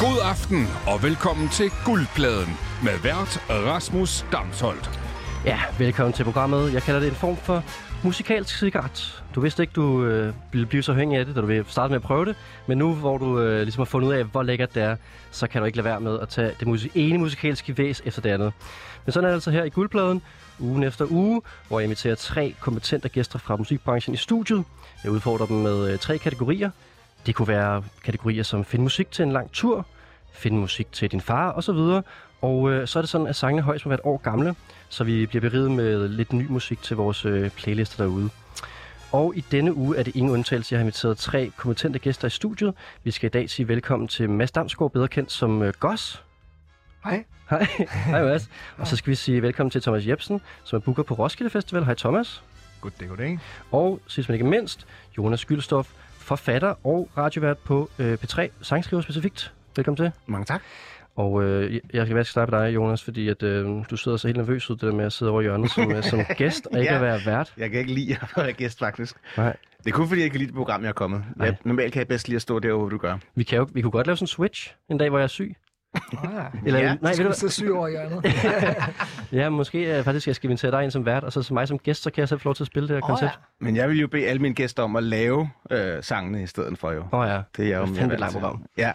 God aften og velkommen til Guldpladen med vært Rasmus Damsholdt. Ja, velkommen til programmet. Jeg kalder det en form for musikalsk cigaret. Du vidste ikke, du øh, ville blive så hængig af det, da du ville starte med at prøve det. Men nu, hvor du øh, ligesom har fundet ud af, hvor lækkert det er, så kan du ikke lade være med at tage det musik- ene musikalske væs efter det andet. Men sådan er det altså her i Guldpladen, ugen efter uge, hvor jeg inviterer tre kompetente gæster fra musikbranchen i studiet. Jeg udfordrer dem med øh, tre kategorier. Det kunne være kategorier som find musik til en lang tur, find musik til din far osv. Og øh, så er det sådan, at sangene højst må være et år gamle, så vi bliver beriget med lidt ny musik til vores øh, playlister derude. Og i denne uge er det ingen undtagelse. Jeg har inviteret tre kompetente gæster i studiet. Vi skal i dag sige velkommen til Mads Damsgaard, bedre kendt som øh, Goss. Hej. Hej. Hej Mads. Og så skal vi sige velkommen til Thomas Jebsen, som er booker på Roskilde Festival. Hej Thomas. Goddag, goddag. Og sidst men ikke mindst, Jonas Gyldstof, forfatter og radiovært på øh, P3, sangskriver specifikt. Velkommen til. Mange tak. Og øh, jeg- skal være starte med dig, Jonas, fordi at, øh, du sidder så helt nervøs ud det der med at sidde over hjørnet som, øh, som gæst og ikke Ja. at være vært. Jeg kan ikke lide at være gæst, faktisk. Nej. Det er kun fordi, jeg ikke kan lide det program, jeg er kommet. Jeg, normalt kan jeg bedst lide at stå derovre, hvor du gør. Vi, kan jo, vi kunne godt lave sådan en switch en dag, hvor jeg er syg. Ah, Eller, Ja, nej, ved du, så syg over i hjørnet? ja, måske øh, faktisk, jeg skal invitere dig ind som vært, og så som mig som gæst, så kan jeg selv få lov til at spille det her koncept. Men jeg vil jo bede alle mine gæster om at lave øh, sangene i stedet for jo. Åh oh, ja. Det er jo fandme et langt program. Ja.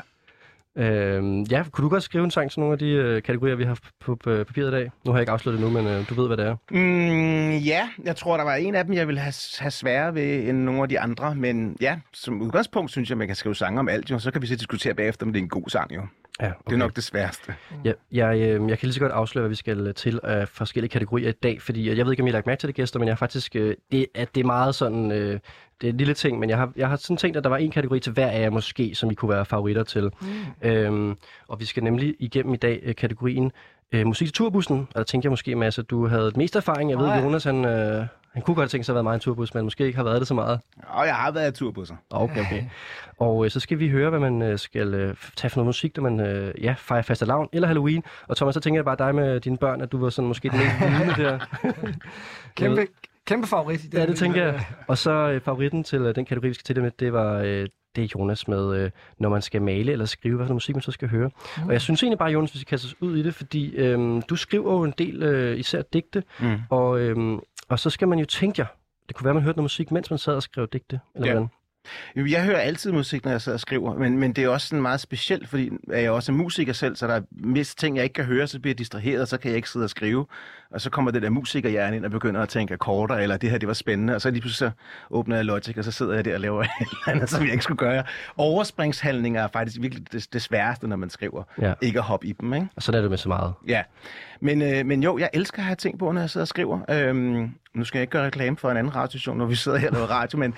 Øhm, ja, kunne du godt skrive en sang til nogle af de øh, kategorier, vi har på, på papiret i dag? Nu har jeg ikke afsluttet det nu, men øh, du ved, hvad det er. Mm, ja, jeg tror, der var en af dem, jeg ville have, have sværere ved end nogle af de andre. Men ja, som udgangspunkt synes jeg, man kan skrive sange om alt jo. Så kan vi så diskutere bagefter, om det er en god sang jo. Ja, Det er nok det sværeste. Ja, jeg, øh, jeg kan lige så godt afsløre, hvad vi skal øh, til af forskellige kategorier i dag, fordi øh, jeg ved ikke, om I har lagt mærke til det, gæster, men jeg har faktisk, øh, det, at det er meget sådan, øh, det er en lille ting, men jeg har, jeg har sådan tænkt, at der var en kategori til hver af jer måske, som I kunne være favoritter til. Mm. Øhm, og vi skal nemlig igennem i dag øh, kategorien øh, musik til turbussen, og der tænkte jeg måske, Mads, at du havde mest erfaring. Jeg ved, ja. Jonas, han, øh, han kunne godt tænke sig at været meget en turbus, men måske ikke har været det så meget. Og jeg har været i turbusser. Okay, okay. Og øh, så skal vi høre, hvad man øh, skal øh, tage for noget musik, når man øh, ja, fejrer fastelavn eller Halloween. Og Thomas, så tænker jeg bare dig med dine børn, at du var sådan måske den mest vidne der. Kæmpe, kæmpe favorit i den. Ja, det tænker jeg. Og så øh, favoritten til øh, den kategori, vi skal til det med, det var øh, det er Jonas med, øh, når man skal male eller skrive, hvad for noget musik man så skal høre. Mm. Og jeg synes egentlig bare, Jonas, vi skal kaste os ud i det, fordi øh, du skriver jo en del, øh, især digte, Mm. og, øh, og så skal man jo tænke jer, det kunne være, man hørte noget musik, mens man sad og skrev digte, eller Ja. hvordan? Jeg hører altid musik, når jeg sidder og skriver, men, men det er også sådan meget specielt, fordi jeg er også musiker selv, så der er mest ting, jeg ikke kan høre, så bliver jeg distraheret, og så kan jeg ikke sidde og skrive. Og så kommer det der musikerhjerne ind og begynder at tænke akkorder, eller det her, det var spændende, og så lige pludselig så åbner jeg Logic, og så sidder jeg der og laver et eller andet, som jeg ikke skulle gøre. Overspringshandlinger er faktisk virkelig det, det sværeste, når man skriver. Ja. Ikke at hoppe i dem, ikke? Og sådan er det med så meget. Ja, men, øh, men jo, jeg elsker at have ting på, når jeg sidder og skriver. Øhm, nu skal jeg ikke gøre reklame for en anden radiostation, når vi sidder her og laver radio, men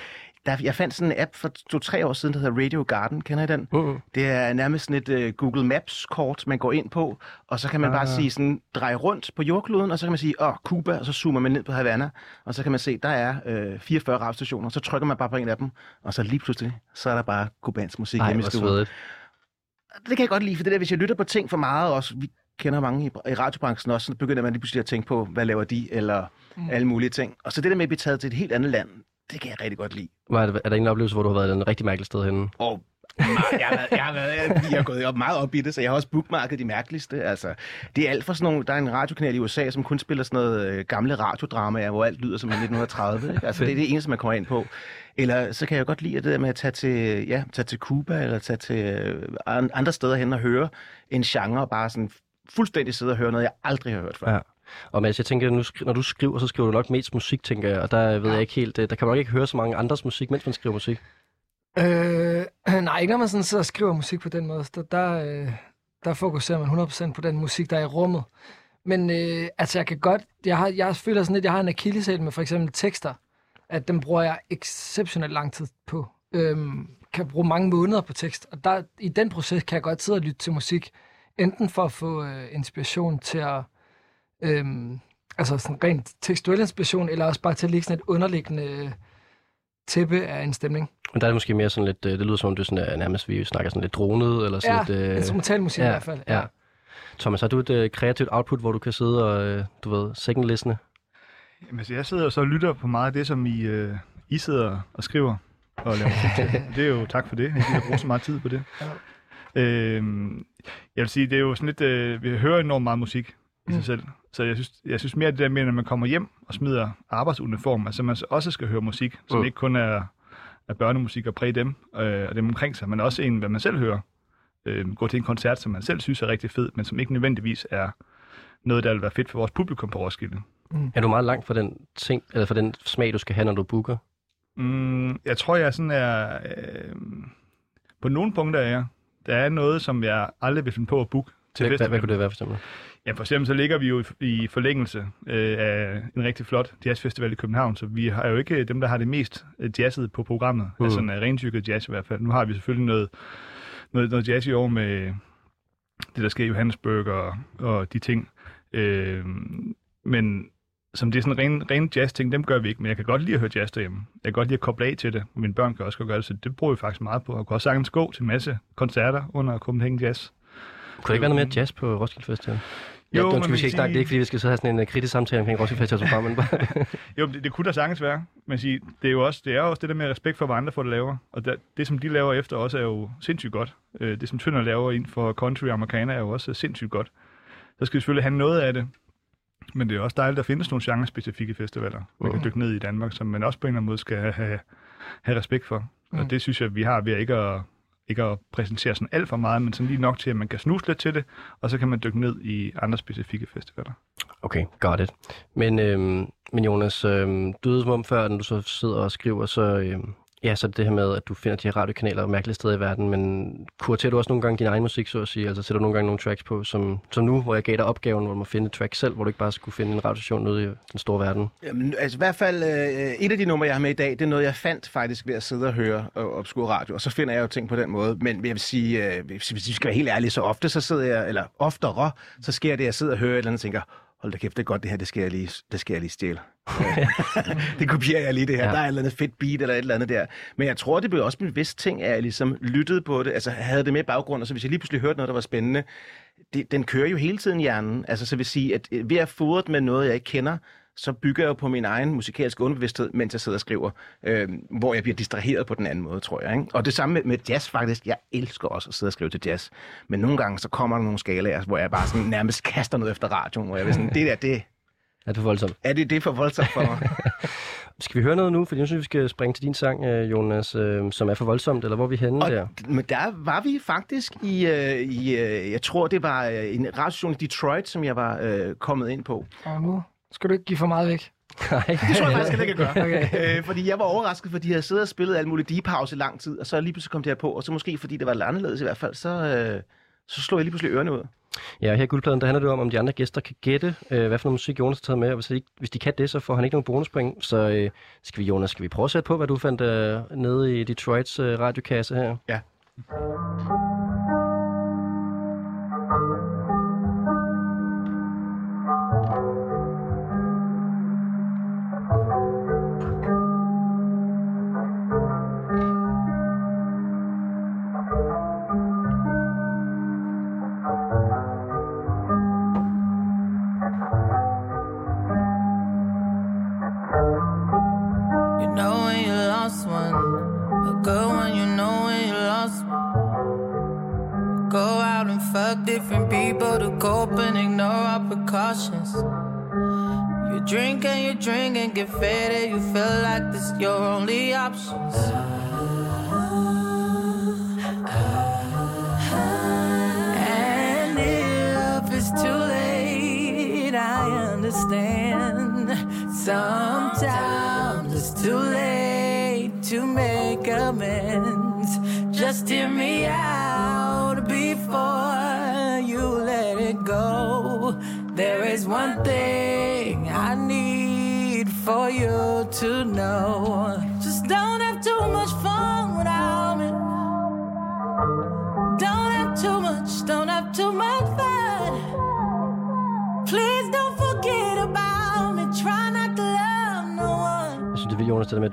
der, jeg fandt sådan en app for to-tre år siden, der hedder Radio Garden. Kender I den? Uh-uh. Det er nærmest sådan et øh, Google Maps-kort, man går ind på, og så kan man ah. bare Ah. sige sådan, dreje rundt på jordkloden, og så kan man sige, åh, Cuba, og så zoomer man ned på Havana, og så kan man se, der er øh, 44 radiostationer, så trykker man bare på en af dem, og så lige pludselig, så er der bare kubansk musik Ej, hjemme i stuen. Det kan jeg godt lide, for det der, hvis jeg lytter på ting for meget også, vi kender mange i, i radiobranchen også, så begynder man lige pludselig at tænke på, hvad laver de, eller mm. alle mulige ting. Og så det der med at blive taget til et helt andet land, det kan jeg rigtig godt lide. Var er der en oplevelse, hvor du har været et rigtig mærkeligt sted henne? Og jeg har, været, jeg, har været, jeg har gået op meget op i det, så jeg har også bookmarket de mærkeligste. Altså, det er alt for sådan nogle, der er en radiokanal i USA, som kun spiller sådan noget øh, gamle radiodramaer, hvor alt lyder som i 1930. Ikke? Altså, det er det eneste, man kommer ind på. Eller så kan jeg godt lide det der med at tage til, ja, tage til Cuba, eller tage til øh, an- andre steder hen og høre en genre, og bare sådan fuldstændig sidde og høre noget, jeg aldrig har hørt før. Ja. Og Mads, jeg tænker, nu, når du skriver, så skriver du nok mest musik, tænker jeg. Og der ved jeg ikke helt, øh, der kan man nok ikke høre så mange andres musik, mens man skriver musik. Øh, nej, ikke når man sådan sidder og skriver musik på den måde. Der, der, øh, der fokuserer man 100% på den musik, der er i rummet. Men øh, altså, jeg kan godt... Jeg, har, jeg føler sådan lidt, jeg har en akilleshæl med for eksempel tekster. At dem bruger jeg exceptionelt lang tid på. Øhm, kan bruge mange måneder på tekst. Og der, i den proces kan jeg godt sidde og lytte til musik. Enten for at få øh, inspiration til at... Øhm, altså sådan rent tekstuel inspiration, eller også bare til at ligge sådan et underliggende tæppe af en stemning. Men der er det måske mere sådan lidt, øh, det lyder som om, du sådan er nærmest, vi snakker sådan lidt dronet, eller sådan Ja, lidt... Øh, instrumental musik i hvert fald. Ja. Thomas, har du et øh, kreativt output, hvor du kan sidde og, øh, du ved, second listene? Jamen, altså, jeg sidder jo så og lytter på meget af det, som I, øh, I sidder og skriver og laver til. Det er jo tak for det, at I har brugt så meget tid på det. Øh, jeg vil sige, det er jo sådan lidt... Øh, vi hører enormt meget musik i sig selv. Så jeg synes, jeg synes mere det der med, når man kommer hjem og smider arbejdsuniform, altså man også skal høre musik, som Mm. ikke kun er, er børnemusik og præge dem øh, og dem omkring sig, men også en, hvad man selv hører. Øh, gå til en koncert, som man selv synes er rigtig fed, men som ikke nødvendigvis er noget, der vil være fedt for vores publikum på Roskilde. Er du meget langt fra den ting, eller fra den smag, du skal have, når du booker? Mm, jeg tror, jeg sådan er... Øh, på nogle punkter er jeg. Der er noget, som jeg aldrig vil finde på at booke til Hvad, hvad, festival. hvad kunne det være for eksempel? Ja, for eksempel så ligger vi jo i, forlængelse øh, af en rigtig flot jazzfestival i København, så vi har jo ikke dem, der har det mest øh, jazzet på programmet. Mm. Mm. Altså en rendyrket jazz i hvert fald. Nu har vi selvfølgelig noget, noget, noget jazz i år med det, der sker i Johannesburg og, og de ting. Øh, men som det er sådan ren, ren jazz-ting, dem gør vi ikke, men jeg kan godt lide at høre jazz derhjemme. Jeg kan godt lide at koble af til det, og mine børn kan også godt gøre det, så det bruger vi faktisk meget på. Og kan også sagtens gå til en masse koncerter under Copenhagen Jazz. Kunne der ikke være noget mere jazz på Roskilde Festival? Ja, Jo, skal vi skal ikke snakke, det er ikke fordi, vi skal så have sådan en uh, kritisk samtale omkring Roskilde Festival som men. Jo, det, det kunne der sagtens være. Men sige, det er jo også det, er jo også det der med respekt for, hvad andre folk laver. Og der, det, som de laver efter, også er jo sindssygt godt. Øh, det, som Tønder laver inden for country og amerikaner, er jo også sindssygt godt. Så skal vi selvfølgelig have noget af det. Men det er også dejligt, at der findes nogle genre-specifikke festivaler, man kan dykke ned i Danmark, som man også på en eller anden måde skal have, have respekt for. Mm. Og det synes jeg, vi har ved ikke at, ikke at præsentere sådan alt for meget, men sådan lige nok til, at man kan snuse lidt til det, og så kan man dykke ned i andre specifikke festivaler. Okay, got it. Men, øhm, men Jonas, øhm, du ved som om før, når du så sidder og skriver, så, øhm, ja, så det her med, at du finder de her radiokanaler mærkelige steder i verden, men kuraterer du også nogle gange din egen musik, så at sige? Altså sætter du nogle gange nogle tracks på, som, som nu, hvor jeg gav dig opgaven, hvor du må finde et track selv, hvor du ikke bare skulle finde en radiostation ude i den store verden? Jamen, altså i hvert fald, øh, et af de numre, jeg har med i dag, det er noget, jeg fandt faktisk ved at sidde og høre øh, og Obskur Radio, og så finder jeg jo ting på den måde. Men jeg vil sige, øh, hvis vi skal være helt ærlige, så ofte så sidder jeg, eller oftere, så sker det, at jeg sidder og hører et eller andet og tænker, hold da kæft, det er godt det her, det skal jeg lige, det skal jeg lige stjæle. det kopierer jeg lige det her. Ja. Der er et eller andet fedt beat eller et eller andet der. Men jeg tror, det blev også en vis ting, at jeg ligesom lyttede på det, altså havde det med i baggrund, og så hvis jeg lige pludselig hørte noget, der var spændende, det, den kører jo hele tiden hjernen. Altså, så vil sige, at øh, ved at fodret med noget, jeg ikke kender, så bygger jeg jo på min egen musikalske underbevidsthed, mens jeg sidder og skriver, øh, hvor jeg bliver distraheret på den anden måde, tror jeg. Ikke? Og det samme med, med jazz faktisk. Jeg elsker også at sidde og skrive til jazz. Men nogle gange, så kommer der nogle skalaer, hvor jeg bare sådan nærmest kaster noget efter radioen, hvor jeg vil sådan, det der, det, Er det for voldsomt? er det, det er for voldsomt for mig. Skal vi høre noget nu? Fordi jeg synes, vi skal springe til din sang, øh, Jonas, øh, som er for voldsomt, eller hvor er vi henne Og, der? men der var vi faktisk i, øh, i øh, jeg tror, det var øh, en radiostation i Detroit, som jeg var øh, kommet ind på. Og nu skal du ikke give for meget væk. Nej, Det tror jeg faktisk, at jeg kan gøre. Okay. Øh, fordi jeg var overrasket, fordi jeg havde siddet og spillet alt muligt deep house i lang tid, og så lige pludselig kom det her på, og så måske fordi det var lidt anderledes i hvert fald, så, øh, så slog jeg lige pludselig ørerne ud. Ja, her i guldpladen, der handler det om, om de andre gæster kan gætte, øh, hvad for noget musik Jonas har taget med, og hvis de, ikke- hvis de kan det, så får han ikke nogen bonuspoint. Så øh, skal vi, Jonas, skal vi prøve at sætte på, hvad du fandt øh, nede i Detroits øh, radiokasse her? Ja.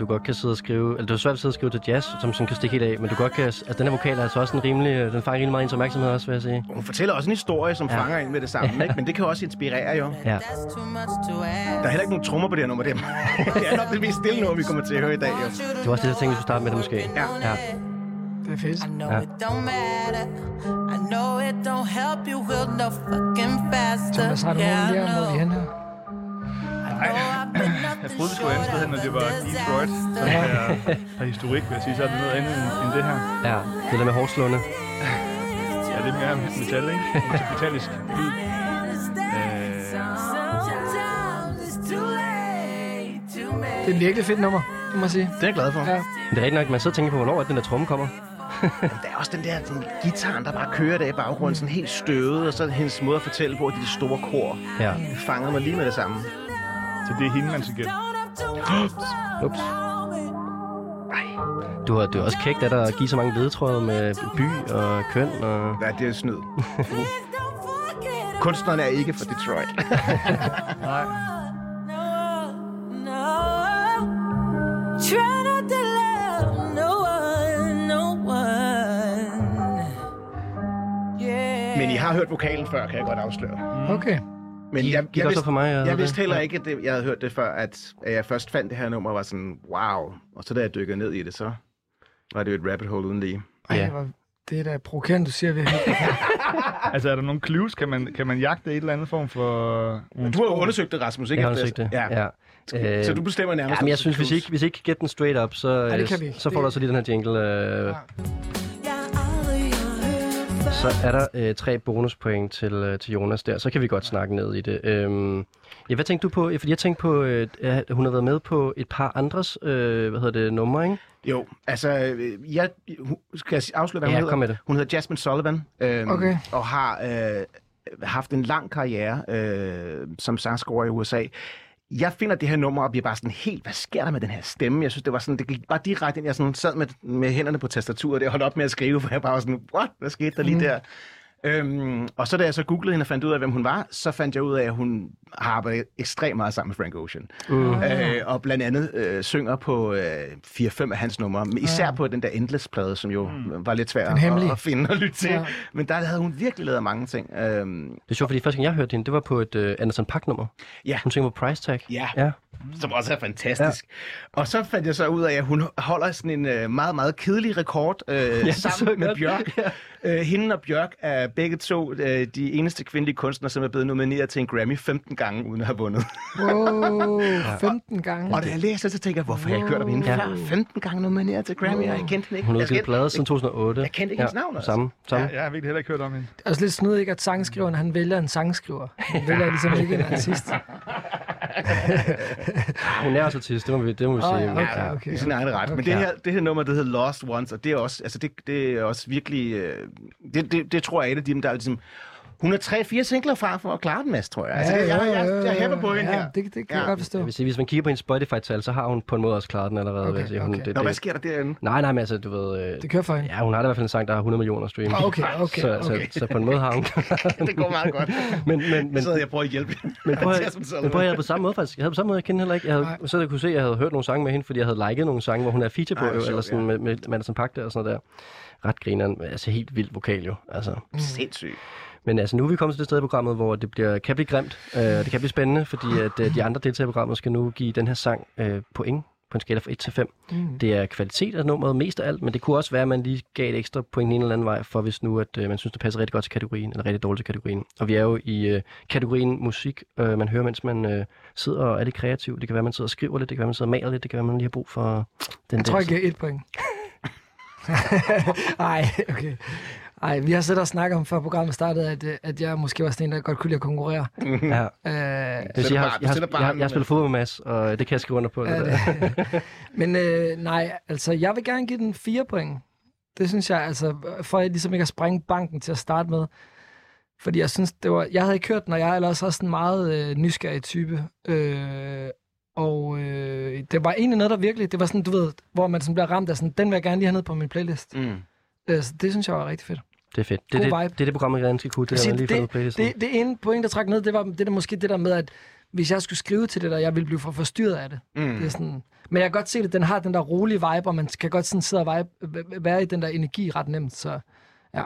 Du godt kan sidde og skrive, eller det er svært at sidde og skrive til jazz, som, som kan stikke helt af, men du godt kan, altså den her vokal er altså også en rimelig, den fanger rimelig meget ens opmærksomhed også, vil jeg sige. Hun fortæller også en historie, som Ja. ja. fanger ind med det samme, ikke? men det kan også inspirere jo. Ja. Der er heller ikke nogen trommer på det her nummer. Det er, det er nok det mest stille nummer, vi kommer til at høre i dag. Jo. Det var også det, jeg tænkte, vi skulle starte med det måske. Ja. Ja. Det er fedt. I know Ja. it don't matter. it don't help you will no fucking faster. Thomas, har du Yeah, nogen I idé om, hvor vi er know. Her? Jeg troede, det skulle andet sted hen, når det var Detroit. Så her, her historik, vil jeg sige, så er det noget andet end, end det her. Ja, det der med hårslående. Ja, det er mere metal, ikke? Metallisk lyd. Det er et virkelig fedt nummer, det må jeg sige. Det er jeg glad for. Ja. Men det er rigtigt nok, man sidder og tænker på, hvornår er det, den der tromme kommer. Der er også den der sådan, guitaren, der bare kører der i baggrunden, sådan helt støvet, og så hendes måde at fortælle på, de der store kor. Ja. Det fangede mig lige med det samme. Så det er hende, man skal gætte. Ups. Du har, du har også kægt af dig at give så mange ledetråde med by og køn og... Hvad er det snyd? Kunstneren er ikke fra Detroit. Yeah. Men I har hørt vokalen før, kan jeg godt afsløre. Okay. Men jeg, gik jeg, vidste, for mig, jeg jeg, vidste det. heller ikke, at det, jeg havde hørt det før, at, at jeg først fandt det her nummer, var sådan, wow. Og så da jeg dykkede ned i det, så var det jo et rabbit hole uden lige. Ej, Ja. hvor, det er da provokerende, du siger virkelig. Altså, er der nogle clues? Kan man, kan man jagte et eller andet form for... Men du har jo undersøgt det, Rasmus, ikke? Jeg har undersøgt det. Ja. ja. Så du bestemmer nærmest... Ja, men jeg synes, hvis I ikke, hvis I ikke gætte den straight up, så, det øh, kan vi. så får du Det- også lige den her jingle. Øh, Ja. Så er der øh, tre bonuspoint til, øh, til Jonas der. Så kan vi godt snakke ned i det. Øhm, ja, hvad tænkte du på? Ja, Fordi jeg tænkte på, øh, at hun har været med på et par andres øh, hvad hedder det, numre, ikke? Jo, altså, øh, jeg, hun- skal jeg afsløre, hvad Ja, hun hedder? kom med det. Hun hedder Jasmine Sullivan, øhm, Okay. og har øh, haft en lang karriere øh, som sangskriver i USA. Jeg finder det her nummer og bliver bare sådan helt, hvad sker der med den her stemme? Jeg synes, det var sådan, det gik bare direkte ind. Jeg sådan sad med, med hænderne på tastaturet, og det holdt op med at skrive, for jeg bare var sådan, what? Hvad skete der lige der? Øhm, og så da jeg så googlede hende og fandt ud af, hvem hun var, så fandt jeg ud af, at hun har arbejdet ekstremt meget sammen med Frank Ocean. Mm. Øh, og blandt andet øh, synger på øh, 4-5 af hans numre, men især på den der Endless-plade, som jo mm. var lidt svær at, at finde og lytte til. Ja. Men der havde hun virkelig lavet mange ting. Øhm, Det er sjovt, fordi første gang jeg hørte hende, det var på et øh, Anderson Paak-nummer. Ja. Hun synger på Price Tag. Ja. ja. som også er fantastisk. Ja. Og så fandt jeg så ud af, at hun holder sådan en øh, meget, meget kedelig rekord øh, ja, sammen med. Bjørk. Ja. Øh, hende og Bjørk er begge to øh, de eneste kvindelige kunstnere, som er blevet nomineret til en Grammy 15 gange, uden at have vundet. Wow, 15 gange. Og da jeg læste det, så tænkte jeg, hvorfor har jeg ikke hørt om hende Ja. før? 15 gange nomineret til Grammy, og jeg kendte hende ikke. Hun har udgivet kendte- plade siden 2008. jeg kendte ikke hendes navn, altså. Samme, samme. Ja, jeg har virkelig heller ikke hørt om hende. Det er også lidt snydigt, ikke, at sangskriveren, han vælger en sangskriver. Han vælger ligesom ikke en artist. Hun er også artist, det må vi, det må vi Åh, sige. ja, okay, okay. i sin egen ret. Men Okay. det her, det her nummer, det hedder Lost Ones, og det er også, altså det, det er også virkelig, øh, det, det, det tror jeg er et af dem, der er ligesom, hun er tre-fire singler fra for at klare den, Mads, tror jeg. Altså, det, jeg, jeg, jeg, jeg hæpper på hende ja, her. Det, det kan Ja. jeg godt forstå. Jeg vil sige, hvis man kigger på hendes Spotify-tal, så har hun på en måde også klaret den allerede. Okay, sige. Hun, okay. det, Nå, hvad sker der derinde? nej, nej, men altså, du ved... Øh, Det kører for hende. Ja, hun har da i hvert fald en sang, der har 100 millioner streams. Ah, okay, okay, så, okay. Så, så, på en måde har hun... det går meget godt. men, men, men, så jeg prøver at hjælpe men prøv, at, men prøv at, jeg havde på samme måde faktisk. Jeg havde på samme måde, jeg kendte heller ikke. Jeg havde, Nej. så jeg kunne se, at jeg havde hørt nogle sange med hende, fordi jeg havde liket nogle sange, hvor hun er feature på, Ej, hvor eller sådan ja. med, med Madison Pack der og sådan noget der. Ret grineren. Altså helt vild vokal jo. Altså. Sindssygt. Men altså, nu er vi kommet til det sted i programmet, hvor det bliver, kan blive grimt, øh, og det kan blive spændende, fordi at, øh, de andre deltagere i programmet skal nu give den her sang øh, point på en skala fra 1 til 5. Mm. Det er kvalitet af nummeret mest af alt, men det kunne også være, at man lige gav et ekstra point en eller anden vej, for hvis nu, at øh, man synes, det passer rigtig godt til kategorien, eller rigtig dårligt til kategorien. Og vi er jo i øh, kategorien musik, øh, man hører, mens man øh, sidder og er lidt kreativ. Det kan være, man sidder og skriver lidt, det kan være, man sidder og maler lidt, det kan være, man lige har brug for den Jeg tror, jeg giver et point. Ej, okay. Ej, vi har siddet og snakket om, før programmet startede, at, øh, at jeg måske var sådan en, der godt kunne lide at konkurrere. Ja. Øh, Jeg, jeg, jeg, har, jeg, har, jeg, jeg har spillet fodbold med Mads, og det kan jeg skrive under på. Ja, det der. Men øh, nej, altså, jeg vil gerne give den fire point. Det synes jeg, altså, for at ligesom ikke at sprænge banken til at starte med. Fordi jeg synes, det var, jeg havde ikke hørt den, og jeg er ellers også en meget øh, nysgerrig type. Øh, og øh, det var egentlig noget, der virkelig, det var sådan, du ved, hvor man sådan bliver ramt af sådan, den vil jeg gerne lige have ned på min playlist. Mm. Så det synes jeg var rigtig fedt. Det er fedt. Det er God det, vibe. det, er det program, jeg gerne skal kunne. Det, Sige, lige det- det. Det, det ene point, der trak ned, det var det der, måske det der med, at hvis jeg skulle skrive til det der, jeg ville blive for forstyrret af det. Mm. Det er sådan, men jeg kan godt se det, den har den der rolige vibe, og man kan godt sådan sidde og vibe, være i den der energi ret nemt, så ja.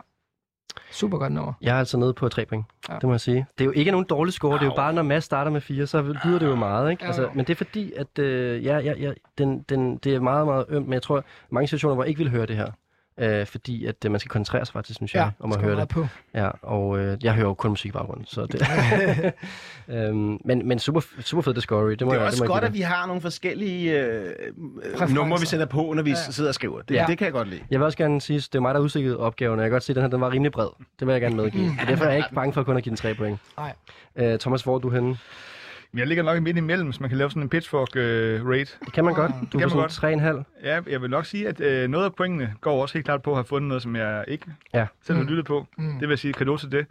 Super godt nummer. Jeg er altså nede på tre point, Ja. det må jeg sige. Det er jo ikke nogen dårlig score, det er jo bare, når Mads starter med fire, så lyder det jo meget, ikke? Altså, men det er fordi, at øh, ja, ja, ja, den, den, det er meget, meget ømt, men jeg tror, mange situationer, hvor jeg ikke vil høre det her. Øh, fordi at øh, man skal koncentrere sig faktisk, synes Ja, jeg, om at høre det. på. Ja, og øh, jeg hører jo kun musik i baggrunden, så det... øhm, men, men super, super fed Discovery, det må Det er jeg, også det må godt, jeg at vi har nogle forskellige øh, øh, numre, vi sætter på, når vi Ja. sidder og skriver. Det, Ja. det kan jeg godt lide. Jeg vil også gerne sige, at det er mig, der udsikket opgaven, og jeg kan godt se, at den her den var rimelig bred. Det vil jeg gerne medgive. Og derfor er jeg ikke bange for kun at give den tre point. Nej. Øh, Thomas, hvor er du henne? Jeg ligger nok midt imellem, så man kan lave sådan en pitchfork-rate. Det kan man godt. Du kan får man sådan 3,5. ja, jeg vil nok sige, at øh, noget af pointene går også helt klart på at have fundet noget, som jeg ikke Ja. selv har Mm. lyttet på. Mm. Det vil jeg sige kado til det.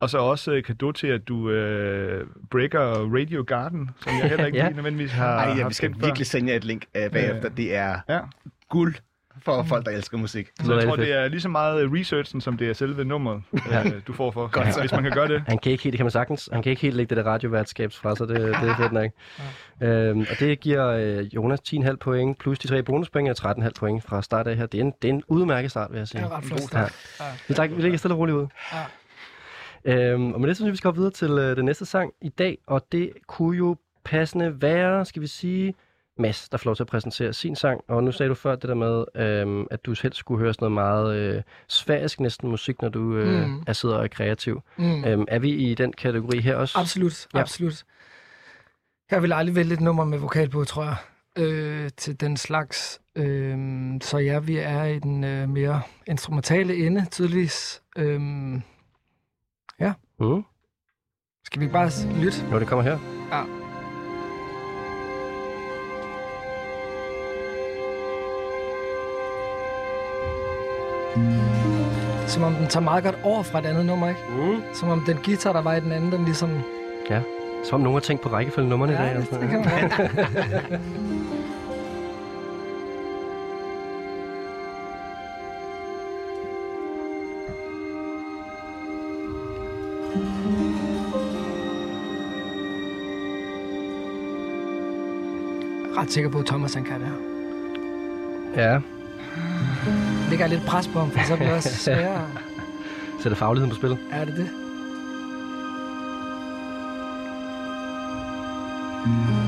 Og så også øh, kado til, at du øh, breaker Radio Garden, som jeg heller ikke Ja. lige nødvendigvis har Ej, ja, haft vi skal virkelig sende jer et link uh, bagefter. Det er Ja, guld for folk, der elsker musik. Det så jeg tror, det er lige så meget researchen, som det er selve nummeret, Ja. øh, du får for, Godt så. hvis man kan gøre det. Han kan ikke helt, det kan man sagtens, han kan ikke helt lægge det der radioværtskabs fra sig, det, det er fedt nok. Øhm, og det giver øh, Jonas 10,5 point, plus de tre bonuspoint og 13,5 point fra start af her. Det er en, det er en udmærket start, vil jeg Det sige. er en ret flot Ja. start. Ja. Vi, tager, vi lægger stille og roligt ud. Øhm, og med det synes jeg, vi skal hoppe videre til øh, den næste sang i dag, og det kunne jo passende være, skal vi sige, Mads, der får lov til at præsentere sin sang. Og nu sagde du før det der med, øhm, at du helst skulle høre sådan noget meget øh, sfærisk næsten musik, når du øh, Mm. er sidder og er kreativ. Mm. Øhm, er vi i den kategori her også? Absolut, Ja. ja. absolut. Jeg vil aldrig vælge et nummer med vokal på, tror jeg, øh, til den slags. Øh, så ja, vi er i den øh, mere instrumentale ende, tydeligvis. Øh, Mm. skal vi bare lytte? Jo, det kommer her. Som om den tager meget godt over fra et andet nummer, ikke? Mm. Som om den guitar, der var i den anden, den ligesom... Som om nogen har tænkt på rækkefølgen numrene i dag. Ja, det, noget. kan man. Ret sikker på, at Thomas han kan det her. Ja, Ligger lidt pres på ham, for så bliver det også sværere. sætter fagligheden på spil. Er det det? Det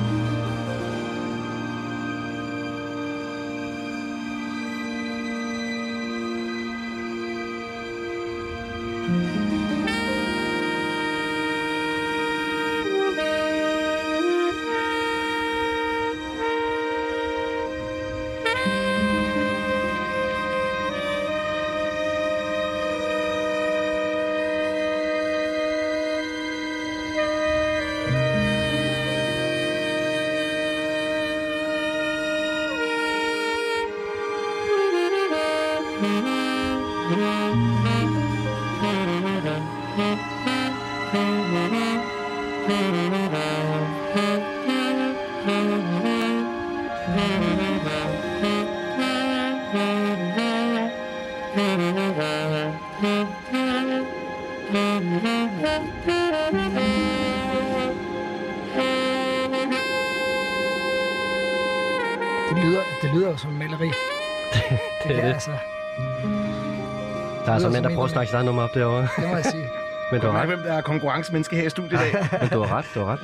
Der så lyder mænd, der prøver at snakke eget nummer op derovre. det må jeg sige. Men du har ret. hvem der er konkurrencemenneske her i studiet i dag. Men du har ret, du har ret.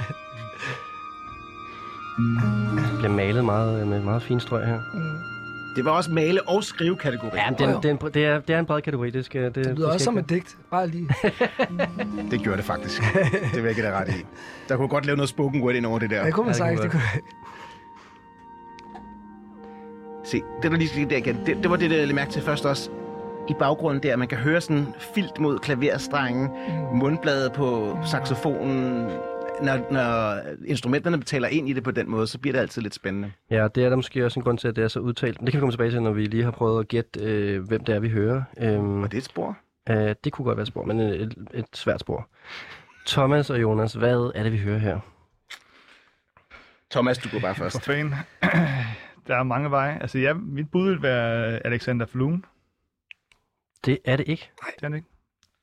Det bliver malet meget, med meget fine strøg her. Mm. Det var også male- og skrivekategori. Ja, det, er, det, er en, det, er, det er en bred kategori. Det, skal, det, Det det lyder skal også som et digt. Bare lige. Det gjorde det faktisk. Det vil jeg give ret i. Der kunne godt lave noget spoken word ind over det der. Det kunne man Ja, det sagt. Det kunne... Se, det der lige skete der igen, det, det var det, der jeg mærke til først også. I baggrunden der, man kan høre sådan filt mod klaverstrengen, Mm. mundbladet på saxofonen. Når, når instrumenterne betaler ind i det på den måde, så bliver det altid lidt spændende. Ja, det er der måske også en grund til, at det er så udtalt. Men det kan vi komme tilbage til, når vi lige har prøvet at gætte, øh, hvem det er, vi hører. Øhm, Og det er et spor. øh, det kunne godt være et spor, men et, et, et svært spor. Thomas og Jonas, hvad er det, vi hører her? Thomas, du går bare For først. fan. Der er mange veje. Altså, ja, mit bud vil være Alexander Fluen. Det er det ikke. Det er det ikke.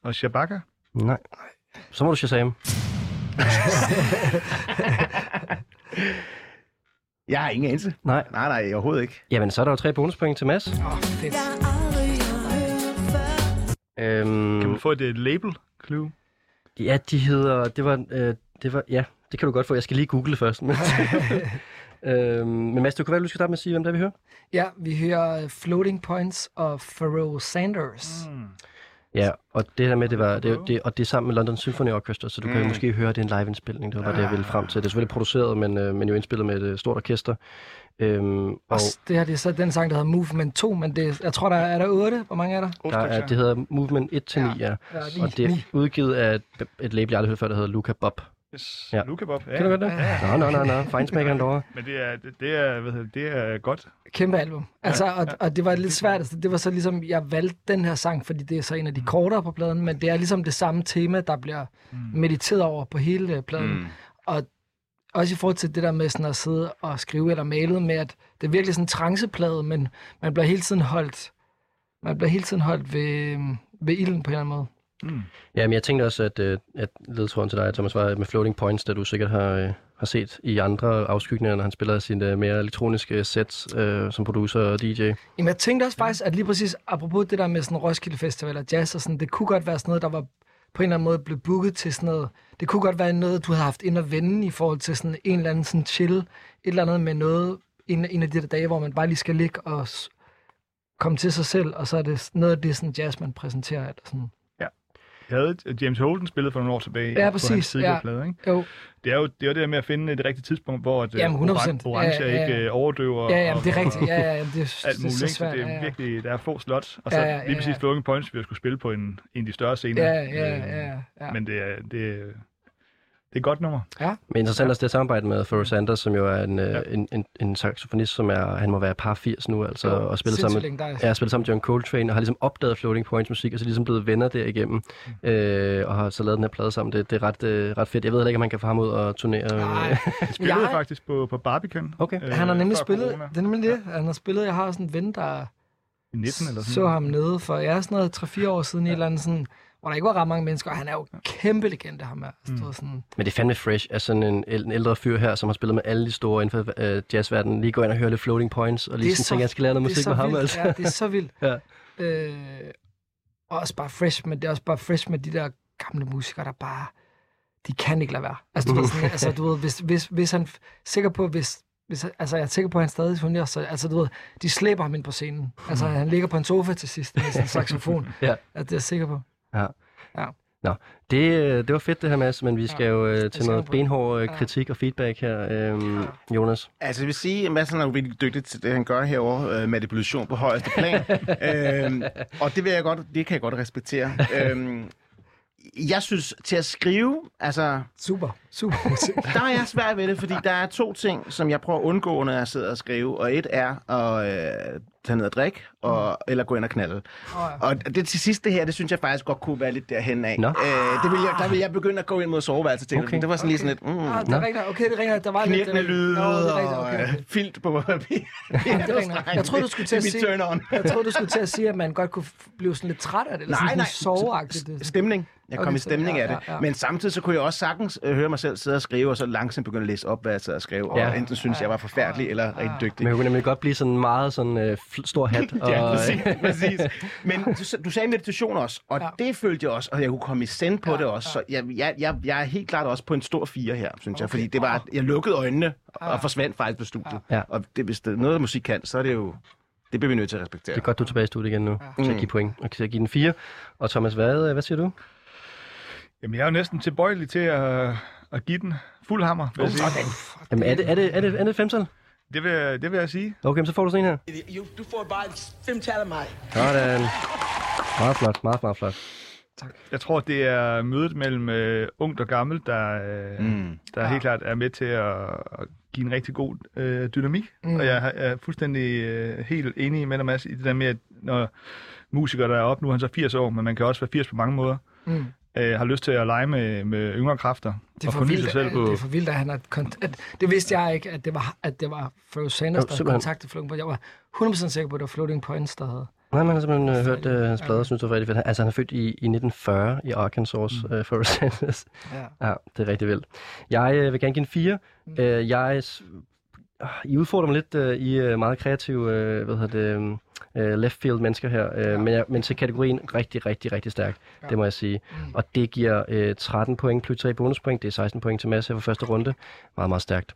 Og Shabaka. Nej. Så må du Shazam. Jeg har ingen anelse. Nej. Nej, nej, overhovedet ikke. Jamen, så er der jo tre bonuspoint til Mads. Åh, fedt. Øhm, Kan man få et uh, label clue? Ja, de hedder... Det var, øh, det var... Ja, det kan du godt få. Jeg skal lige google først. Men, Øhm, men Mads, du kan vel, du skal starte med at sige, hvem det er, vi hører? Ja, vi hører øh, Floating Points og Pharoah Sanders. Mm. Ja, og det der med, det var, det, det, og det er sammen med London Symphony Orchestra, så du mm. kan jo måske høre, at det er en live-indspilning. Det var bare det, jeg ville frem til. Det er selvfølgelig produceret, men, øh, men jo indspillet med et øh, stort orkester. Øhm, og Og det her det er så den sang, der hedder Movement 2, men det, jeg tror, der er, er der 8. Hvor mange er der? der er, det hedder Movement 1-9, ja. Ja, ja. ni, Og det er udgivet af et, et label, jeg aldrig hørt før, der hedder Luca Bob. Yes. Ja. Ja. Bob. Ja. Kan du godt det? Nå, nå, nå, nå. Fejnsmækkeren derovre. Men det er, det, det er, hvad hedder, det, er godt. Kæmpe album. Altså, og, og det var lidt svært. Altså, det var så ligesom, jeg valgte den her sang, fordi det er så en af de kortere på pladen, men det er ligesom det samme tema, der bliver mediteret over på hele øh, pladen. Mm. Og også i forhold til det der med sådan at sidde og skrive eller male med, at det er virkelig sådan en tranceplade, men man bliver hele tiden holdt, man bliver hele tiden holdt ved, ved ilden på en eller anden måde. Ja, men jeg tænkte også, at, øh, at ledtråden til dig, Thomas, var med Floating Points, da du sikkert har, øh, har set i andre afskygninger, når han spiller sine øh, mere elektroniske sets øh, som producer og DJ. Jamen, jeg tænkte også faktisk, at lige præcis apropos det der med sådan Roskilde Festival og jazz og sådan, det kunne godt være sådan noget, der var på en eller anden måde blevet booket til sådan noget. Det kunne godt være noget, du havde haft ind og vende i forhold til sådan en eller anden sådan chill, et eller andet med noget, en, en af de der dage, hvor man bare lige skal ligge og komme til sig selv, og så er det noget af det sådan jazz, man præsenterer. Eller sådan. Havde James Holden spillet for nogle år tilbage Ja, på hans tidligere ja. plade. Ikke? Jo, Det er jo det, er jo det der med at finde det rigtige tidspunkt, hvor at, øh, Jamen, 100%. oran- orange Ja, ja, ja. ikke øh, overdøver. ja, ja, og- det er rigtigt. Ja, ja, ja, det, er, alt det er muligt, så svært. det ja, er ja. virkelig, der er få slots. Og så Ja, ja, lige præcis ja. Floating Points, vi skulle spille på en, en af de større scener. Ja, ja, ja, ja. Men det er, det, det et godt nummer. Men interessant også det samarbejde med Pharoah Sanders, som jo er en, ja. Ja. en, en, en saxofonist, som er, han må være par 80 nu, altså, Jo, og spille sammen. Ja, spillet sammen med John Coltrane, og har ligesom opdaget Floating Points musik, og så ligesom blevet venner derigennem, Mm. øh, og har så lavet den her plade sammen. Det, det er ret, øh, ret fedt. Jeg ved heller ikke, om man kan få ham ud og turnere. øh, Nej, Jeg spillede Jeg- faktisk på, på Barbican. Okay. øh, han har nemlig spillet, corona. det er nemlig det, han har spillet, jeg har sådan en ven, der I 19 eller sådan så ham nede for, ja, sådan noget 3-4 år siden ja. i et eller andet sådan, hvor der ikke var ret mange mennesker, og han er jo kæmpe legende, ham her. Altså, mm. sådan, Men det er fandme fresh, at sådan en, en ældre fyr her, som har spillet med alle de store inden for øh, jazzverdenen, lige går ind og hører lidt Floating Points, og lige sådan tænker, jeg skal lære noget musik så med ham, vildt, altså. Ja, det er så vildt. Ja. øh, og også bare fresh, men det er også bare fresh med de der gamle musikere, der bare, de kan ikke lade være. Altså, du ved, sådan, altså, du ved hvis, hvis, hvis han, sikker på, hvis, hvis, altså, jeg er sikker på, at han stadig fungerer, så, altså, du ved, de slæber ham ind på scenen. Altså, han ligger på en sofa til sidst med sin saxofon. Ja. Altså, det er jeg sikker på. Det, øh, det var fedt det her, Mads, men vi skal jo øh, til skal noget benhård øh, Ja. kritik og feedback her. Øhm, Jonas? Altså, jeg vil sige, at Madsen er jo virkelig dygtig til det, han gør herovre, øh, manipulation på højeste plan. øhm, og det vil jeg godt, det kan jeg godt respektere. øhm, jeg synes, til at skrive, altså, Super, super der er jeg svært ved det, fordi der er to ting, som jeg prøver at undgå, når jeg sidder og skriver. Og et er at øh, tage ned og drikke, og, eller gå ind og knalde. Åh, ja. Og det til sidste her, det synes jeg faktisk godt kunne være lidt derhen af. Nå. Øh, det vil jeg, der vil jeg begynde at gå ind mod soveværelset til. Okay. Okay. Det var sådan lige sådan lidt... Mm, Ah, det er rigtigt. Okay, det er rigtigt. Der var lidt... knirkende lyde det og Okay, okay. øh, filt på papir. det er rigtigt. Jeg troede, du skulle til at Det sige-. Jeg troede, du skulle til at sige, at man godt kunne blive sådan lidt træt af det, eller Nej, sådan nej. soveagtigt. Det. Stemning. Jeg kom Okay, i stemning så- af det. ja, ja, ja. Men samtidig så kunne jeg også sagtens øh, høre mig selv sidde og skrive, og så langsomt begynde at læse op, hvad jeg sad og skrev. Og Ja. enten synes jeg var forfærdelig, eller rigtig dygtig. Men hun kunne nemlig godt blive sådan meget sådan øh, stor hat. og, Ja, præcis, præcis. Men du, du sagde meditation også, og Ja. det følte jeg også, og jeg kunne komme i send på Ja, det også. Så jeg, jeg, jeg, jeg er helt klart også på en stor fire her, synes jeg. Fordi det var, jeg lukkede øjnene og forsvandt faktisk på studiet. Ja. Og det, hvis det er noget, musik kan, så er det jo... Det bliver vi nødt til at respektere. Det er godt, du er tilbage i studiet igen nu, ja. til at give point, og til at give den fire. Og Thomas, hvad, øh, hvad siger du? Jamen, jeg er jo næsten tilbøjelig til at, at give den fuld hammer, vil jeg sige. Jamen, er det, er det, er det, er det et femtal? Det vil, jeg- det vil jeg sige. Okay, så får du sådan en her. Jo, du får bare fem tal af mig. Sådan. Meget flot, meget, meget flot. Jeg tror, det er mødet mellem øh, ungt og gammelt, der, øh, mm. der ja. helt klart er med til at, at give en rigtig god øh, dynamik. Mm. Og jeg er- er fuldstændig øh, helt enig med dig, Mads, i det der med, at når musikere, der er op, nu er han så 80 år, men man kan også være 80 på mange måder, Mm. Øh, har lyst til at lege med, med yngre kræfter Det er og for forny vildt, sig selv på... det er for vildt, at han har kont- at, Det vidste jeg ikke, at det var, at det var Pharoah Sanders, der havde kontaktet Floating Points. Jeg var 100% sikker på, at det var Floating Points, der havde. Nej, man har simpelthen øh, hørt øh, hans plader, synes det var rigtig fedt. Altså, han er født i, i 1940 i Arkansas, mm. øh, for Sanders. Ja. Ja, det er rigtig vildt. Jeg øh, vil gerne give en fire. Mm. Øh, jeg, I udfordrer mig lidt. Øh, I er meget kreative øh, hvad hedder det, øh, left field mennesker her. Øh, ja. men, jeg, men til kategorien rigtig, rigtig, rigtig stærkt. Ja. Det må jeg sige. Mm. Og det giver øh, 13 point plus 3 bonuspoint. Det er 16 point til Mads her for første runde. Meget, meget stærkt.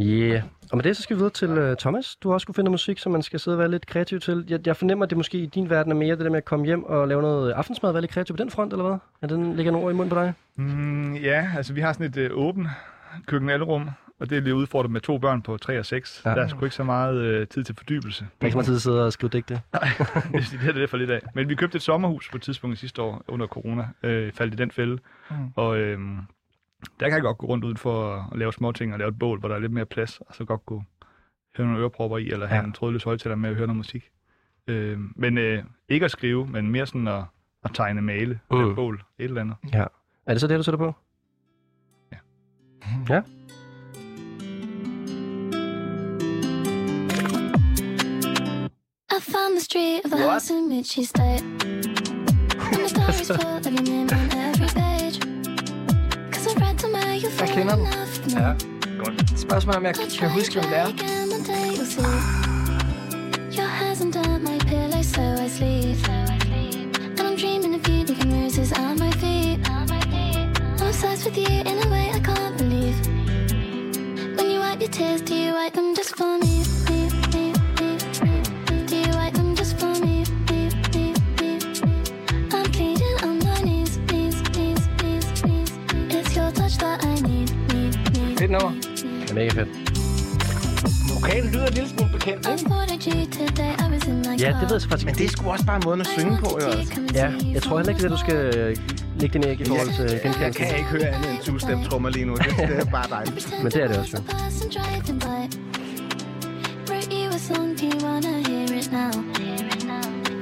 Yeah. Og med det, så skal vi videre til uh, Thomas. Du har også skulle finde noget musik, som man skal sidde og være lidt kreativ til. Jeg, jeg fornemmer, at det måske i din verden er mere det der med at komme hjem og lave noget aftensmad være lidt kreativ på den front, eller hvad? Er den ligger nogle ord i munden på dig? Mm, ja, altså vi har sådan et øh, åbent køkkenalrum, og det er lidt udfordret med to børn på 3 og 6. Ja. Ja. Der er sgu ikke så meget øh, tid til fordybelse. Der er ikke så meget tid til at sidde og skrive digte. det er det for lidt af. Men vi købte et sommerhus på et tidspunkt sidste år under corona, øh, faldt i den fælde. Mm. Og øh, der kan jeg godt gå rundt uden for at lave små ting og lave et bål, hvor der er lidt mere plads, og så godt gå høre nogle ørepropper i, eller have Ja. en trådløs højtaler med at høre noget musik. Øh, men øh, ikke at skrive, men mere sådan at, at tegne, male, mm. et bål, et eller andet. Er det så det, du sætter på? Ja. Ja. I found the street of the house in which she stayed. And the stories full of your name on every page. Cause I read somewhere you fall kender in den. love with me. Spørgsmålet er, om jeg kan huske, hvem det er. Again one day you'll see. Your hands under my pillow so I sleep. And I'm dreaming of you leaving roses on my feet. I'm obsessed with you in a way I can't believe. When you wipe your tears, do you wipe them just for me? Fedt nummer. Det er mega fedt. Vokalen lyder en lille smule bekendt, ikke? Ja, det ved jeg så faktisk Men det er sgu også bare måden at synge på, jo. Altså. Ja, jeg tror heller ikke, det er du skal øh, lægge din æg i forhold til Jeg genkendelse. kan ikke høre andet end two-step trommer lige nu. Det, det er bare dejligt. Men det er det også, jo.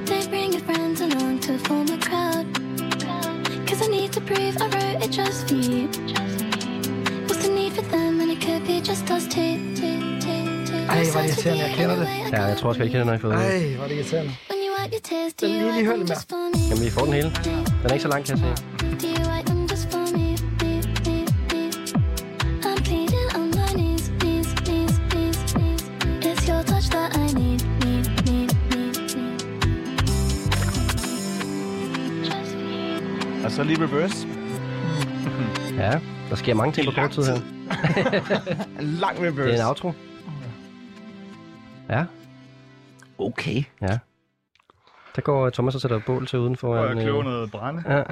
They bring your friends along to form a crowd. Cause I need to prove I wrote it just for you. Ej, hvor er det irriterende, jeg kender det. Ja, jeg tror også, jeg kender, når jeg får det. Ej, hvor er det irriterende. Den you lige wipe hør them lidt just for me? Jamen, vi får den hele. Den er ikke så lang, kan jeg you. Og så lige reverse. Ja, der sker mange ting på kort tid her. En lang reverse. Det er en outro. Ja, Okay. ja. Der går Thomas og sætter bål til udenfor. Og en, jeg kløver øh, noget brænde. Ja.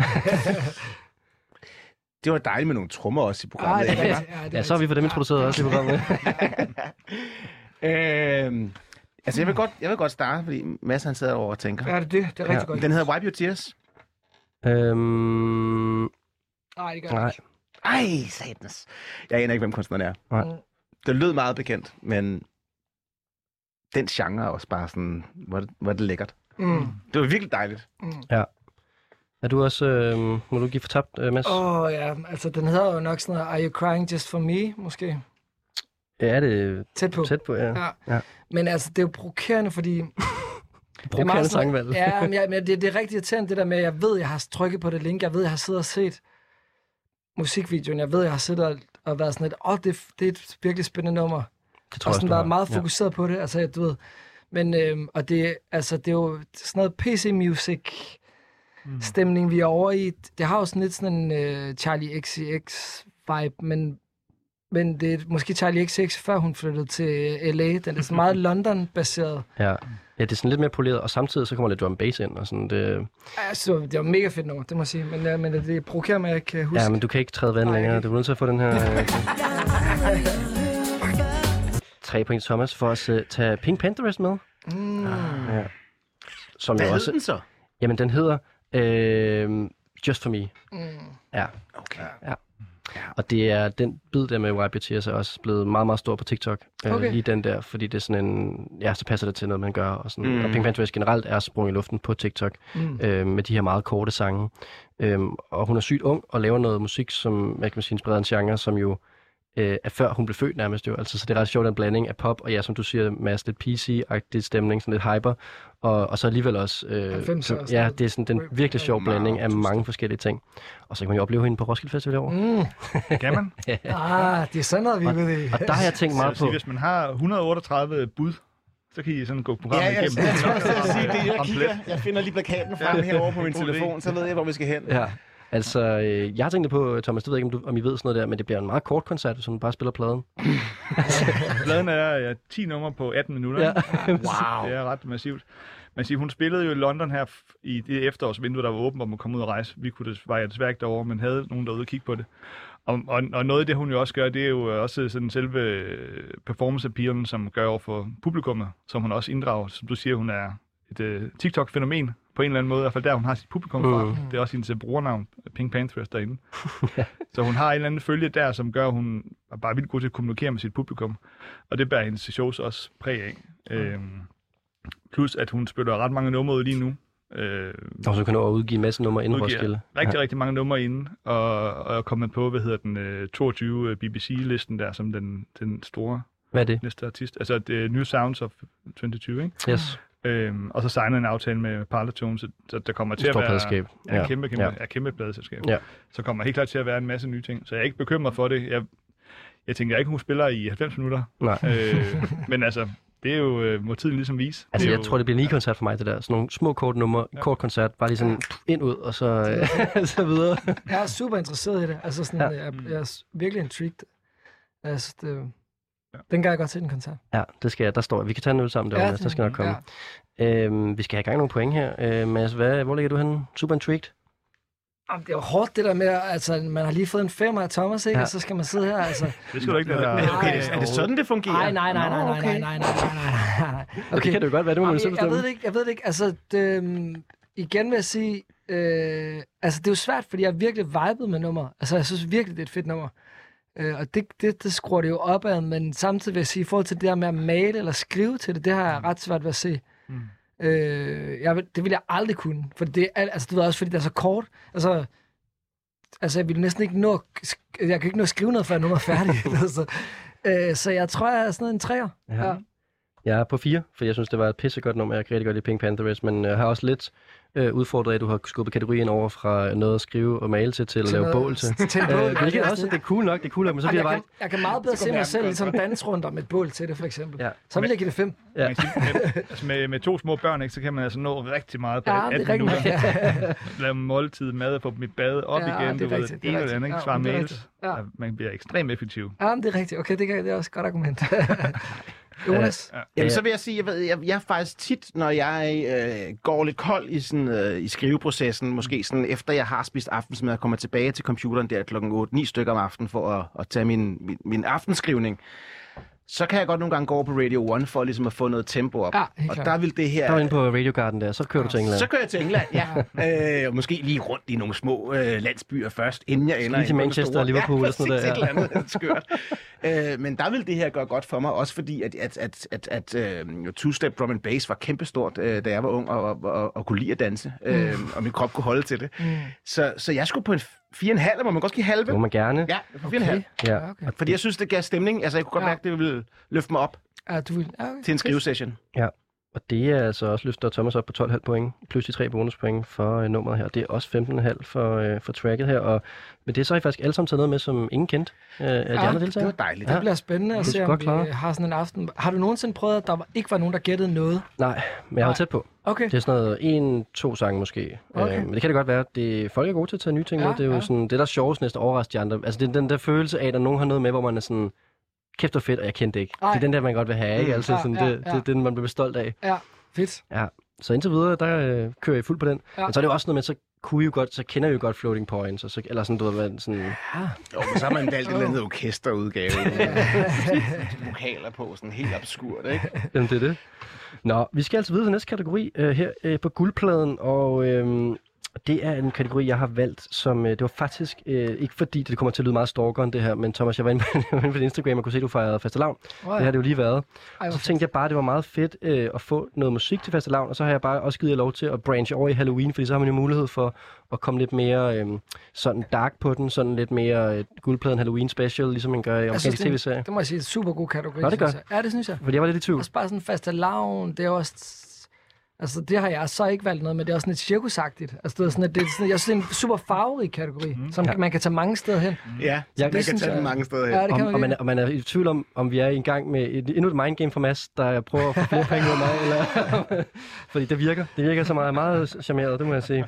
Det var dejligt med nogle trommer også i programmet. det er. Ja, det er ja, så har vi for dem introduceret også i programmet. Øhm, altså, jeg vil, godt, jeg vil godt starte, fordi Mads han sidder over og tænker. Ja, det er det. Det er rigtig Ja. godt. Den hedder Wipe Your Tears. øhm, Nej, det gør nej, det ikke. Ej, satans. Jeg aner ikke, hvem kunstneren er. Nej. Det lød meget bekendt, men den genre er også bare sådan, hvor er det, hvor er det lækkert. Mm. Det var virkelig dejligt. er du også, øh, må du give for tabt, øh, Mads? Åh, oh, ja. Altså, den hedder jo nok sådan noget, Are You Crying Just For Me, måske? Ja, er det Tæt på. tæt på, ja. Ja. Ja. Men altså, det er jo provokerende, fordi... Provokerende sangvalg. Ja, men, jeg, men det, det er rigtig irriterende, det der med, at jeg ved, jeg har trykket på det link. Jeg ved, jeg har siddet og set musikvideoen. Jeg ved, jeg har siddet og, været sådan lidt, åh, oh, det, det er et virkelig spændende nummer. Det tror og jeg sådan du været meget Ja. fokuseret på det. Altså, jeg, du ved, men, øhm, og det, altså, det er jo sådan noget PC-music stemning, vi er over i. Det har jo sådan lidt sådan en øh, Charlie XCX vibe, men, men det er måske Charlie XCX, før hun flyttede til LA. Den er sådan meget London-baseret. Ja. Ja, det er sådan lidt mere poleret, og samtidig så kommer lidt drum bass ind, og sådan det... Altså, det var mega fedt nummer, det må jeg sige. Men, ja, men det provokerer mig, at jeg ikke kan huske. Ja, men du kan ikke træde vand længere. Du er nødt til at få den her... Øh, tre point Thomas for at øh, tage Pink Panthers med. Mm. Ja. Som Hvad jo hed også... den så? Jamen, den hedder øh, Just For Me. Mm. Ja. Okay. Og det er den bid der med Tears er også blevet meget, meget stor på TikTok. Øh, Okay. lige den der, fordi det er sådan en... Ja, så passer det til noget, man gør. Og, sådan. Mm. Og Pink Panthers generelt er sprunget i luften på TikTok Mm. øh, med de her meget korte sange. Øhm, og hun er sygt ung og laver noget musik, som hvad kan sige, inspireret en genre, som jo øh, er før hun blev født nærmest jo. Altså, så det er ret sjovt, en blanding af pop, og ja, som du siger, Mads, lidt PC-agtig stemning, sådan lidt hyper, og, og så alligevel også... Øh, 90'er så- og ja, det er sådan den virkelig sjov blanding af mange forskellige ting. Og så kan man jo opleve hende på Roskilde Festival i år. Mm. Kan man? Ah, det er sådan noget, vi ude i. Og der har jeg tænkt jeg meget sige, på... hvis man har 138 bud, så kan I sådan gå programmet Ja, jeg, igennem. jeg, jeg, jeg, sige det. Jeg Komplet. kigger, jeg finder lige plakaten frem Ja. herovre på min telefon, så ved jeg, hvor vi skal hen. Ja. Altså, øh, jeg har tænkt på, Thomas, det ved jeg ikke, om, du, om I ved sådan noget der, men det bliver en meget kort koncert, hvis man bare spiller pladen. Pladen er ja, 10 numre på 18 minutter. Ja. wow. Det er ret massivt. Man siger, hun spillede jo i London her i det efterårsvindue, der var åbent, hvor man kom ud og rejse. Vi kunne des- var jeg desværre ikke derovre, men havde nogen derude og kigge på det. Og, og, og noget af det, hun jo også gør, det er jo også sådan selve øh, performance appealen, som gør over for publikummet, som hun også inddrager. Som du siger, hun er et uh, TikTok-fænomen på en eller anden måde, i hvert fald der, hun har sit publikum fra. Mm. Det er også hendes øh, brugernavn, Pink Panthers derinde. Så hun har en eller anden følge der, som gør, at hun er bare vildt god til at kommunikere med sit publikum. Og det bærer hendes shows også præg af. Øhm, plus, at hun spiller ret mange numre ud lige nu. Øh, Og så kan du udgive en masse numre inden Roskilde. rigtig, rigtig mange numre inde, og, og er kommet på, hvad hedder den, øh, 22 BBC-listen der, som den, den store Hvad er det? næste artist. Altså, det er New Sounds of 22, ikke? Yes. Øhm, og så signer en aftale med Parlophone, så, så der kommer til at være... pladeselskab. Ja, Ja. kæmpe, kæmpe, Ja. ja. kæmpe pladeselskab. Ja. Så kommer helt klart til at være en masse nye ting. Så jeg er ikke bekymret for det. Jeg, jeg tænker ikke, hun spiller i 90 minutter. Nej. Øh, men altså, det er jo, øh, må tiden ligesom vise. Altså, jeg jo, tror, det bliver en koncert for mig, det der. Sådan nogle små, kort numre, ja. kort koncert, bare lige sådan ind ud, og så, øh, så videre. Jeg er super interesseret i det. Altså sådan, Ja. jeg, jeg er virkelig intrigued. Altså, det, den kan jeg godt til den koncert. Ja, det skal jeg. Der står. Vi kan tage en øl sammen derovre, ja, der skal nok komme. Ja. Øhm, vi skal have i gang nogle point her. Øh, Mads, hvad, hvor ligger du henne? Super intrigued? Jamen, det er jo hårdt, det der med, altså, man har lige fået en femmer af Thomas, ikke? Ja. Og så skal man sidde her, altså. det skal du ikke, det der. Men okay, er det sådan, det fungerer? Nej, nej, nej, nej, nej, nej, nej, nej, nej, nej, nej. Okay. Det kan det jo godt være, det må man selv jeg, jeg ved bestemme. det ikke, jeg ved det ikke. Altså, det, øhm, igen vil jeg sige, øh, altså det er jo svært, fordi jeg virkelig vibet med nummer. Altså jeg synes virkelig, det er et fedt nummer. Øh, og det, det, det skruer det jo opad, men samtidig vil jeg sige, i forhold til det der med at male eller skrive til det, det har jeg ret svært ved at se. Mm. Øh, jeg, det vil jeg aldrig kunne, for det er, al- altså du ved også, fordi det er så kort. Altså, altså jeg vil næsten ikke nå, jeg kan ikke nå at skrive noget, før nummeret er færdigt. altså, øh, så jeg tror, jeg er sådan en træer. Ja. Ja. Jeg er på fire, for jeg synes, det var et pissegodt nummer. Jeg kan rigtig godt lide Pink Panthers, men jeg har også lidt øh, udfordret, af, at du har skubbet kategorien over fra noget at skrive og male til, til at lave noget- bål til. til en bål, Øh, hvilket også, det- det er cool nok, det er cool nok, men så bliver jeg, jeg bare... kan, jeg kan meget bedre se mig selv ligesom danse rundt om et bål til det, for eksempel. Ja. Så vil jeg give det fem. Ja. Man kan sige, med, altså med, med to små børn, ikke, så kan man altså nå rigtig meget på Ja, 18 det er rigtigt. minutter. Ja. Lave måltid, mad, få dem i bad, op Ja, igen, det er du ved, rigtigt, det det er ene eller andet, ikke? Svare mails. Ja. Man bliver ekstremt effektiv. Ja, det er rigtigt. Okay, det, kan, det er også et godt argument. Jonas? Ja. Jamen, så vil jeg sige, jeg, ved, jeg, jeg er faktisk tit, når jeg øh, går lidt kold i, sådan, øh, i skriveprocessen, måske sådan efter jeg har spist aftensmad, og kommer tilbage til computeren der klokken 8-9 stykker om aftenen for at, at tage min, min, min aftenskrivning, så kan jeg godt nogle gange gå over på Radio 1 for ligesom at få noget tempo op. Ja, og der vil det her... Der var inde på Radio Garden der, så kører du til England. Så kører jeg til England, ja. øh, og måske lige rundt i nogle små øh, landsbyer først, inden jeg ender lige til Manchester og Liverpool ja, og sådan noget der, et eller andet skørt. øh, men der vil det her gøre godt for mig, også fordi at, at, at, at, at øh, two-step drum and bass var kæmpestort, øh, da jeg var ung og, og, og, og kunne lide at danse, øh, og min krop kunne holde til det. Mm. Så, så jeg skulle på en 4,5, må man godt give halve. Det må man gerne. Ja, på 4,5. Okay. Ja. Ja, okay. Fordi jeg synes, det gav stemning. Altså, jeg kunne godt Ja. mærke, at det ville løfte mig op Ja, du vil... Ja, okay. til en skrivesession. Og det er altså også løfter Thomas op på 12,5 point, plus de tre bonuspoint for øh, nummeret her. Det er også 15,5 for, øh, for tracket her, og med det så har I faktisk alle sammen taget noget med, som ingen kendte øh, af de Ja, andre Det deltagere. var dejligt. Det bliver spændende at Det se, om vi klaret. har sådan en aften. Har du nogensinde prøvet, at der var, ikke var nogen, der gættede noget? Nej, men jeg Nej. tæt på. Okay. Det er sådan noget en, to sange måske. Okay. Øh, men det kan det godt være. Det, folk er gode til at tage nye ting Ja, med. Det er jo ja. sådan, det der er sjovest næsten overrasker de andre. Altså det er den der følelse af, at nogen har noget med, hvor man er sådan, kæft og fedt, og jeg kendte det ikke. Ej. Det er den der, man godt vil have, ikke? Mm. Altså, Ja, sådan, ja, det, det, ja. er den, man bliver stolt af. Ja, fedt. Ja. Så indtil videre, der øh, kører jeg fuld på den. Ja. Men så er det jo også noget med, så kunne I jo godt, så kender I jo godt floating points, og så, eller sådan, du ved, sådan, Jo, men så har man valgt et eller andet orkesterudgave. Vokaler på, sådan helt obskurt, ikke? Jamen, det er det. Nå, vi skal altså videre til næste kategori øh, her øh, på guldpladen, og øh, det er en kategori, jeg har valgt, som øh, det var faktisk øh, ikke fordi, det kommer til at lyde meget stalkeren det her, men Thomas, jeg var inde på, din Instagram og kunne se, at du fejrede fastelavn. Oh, Det har det jo lige været. Ej, Så tænkte jeg bare, at det var meget fedt øh, at få noget musik til fastelavn, og så har jeg bare også givet jer lov til at branche over i Halloween, fordi så har man jo mulighed for at komme lidt mere øh, sådan dark på den, sådan lidt mere øh, guldpladen Halloween special, ligesom man gør i Jeg synes, amerikansk det, er en- tv-serie. det må jeg sige, er en super god kategori. Nå, det gør. jeg. Ja, det synes jeg. Fordi jeg var lidt i tvivl. Også bare sådan faste lavn, det er også... Altså, det har jeg så ikke valgt noget, men det er også sådan lidt cirkusagtigt. Altså, det er sådan, at det er sådan, jeg synes, det er en super farverig kategori, mm. som Ja. man kan tage mange steder hen. Ja, Jeg- så man det kan synes tage den jeg- mange steder hen. Ja, det kan Om, man og, man er, og man er i tvivl om, om vi er i gang med et, endnu et mindgame for Mads, der prøver at få flere penge ud af mig. Eller, fordi det virker. Det virker så meget, meget charmeret, det må jeg sige.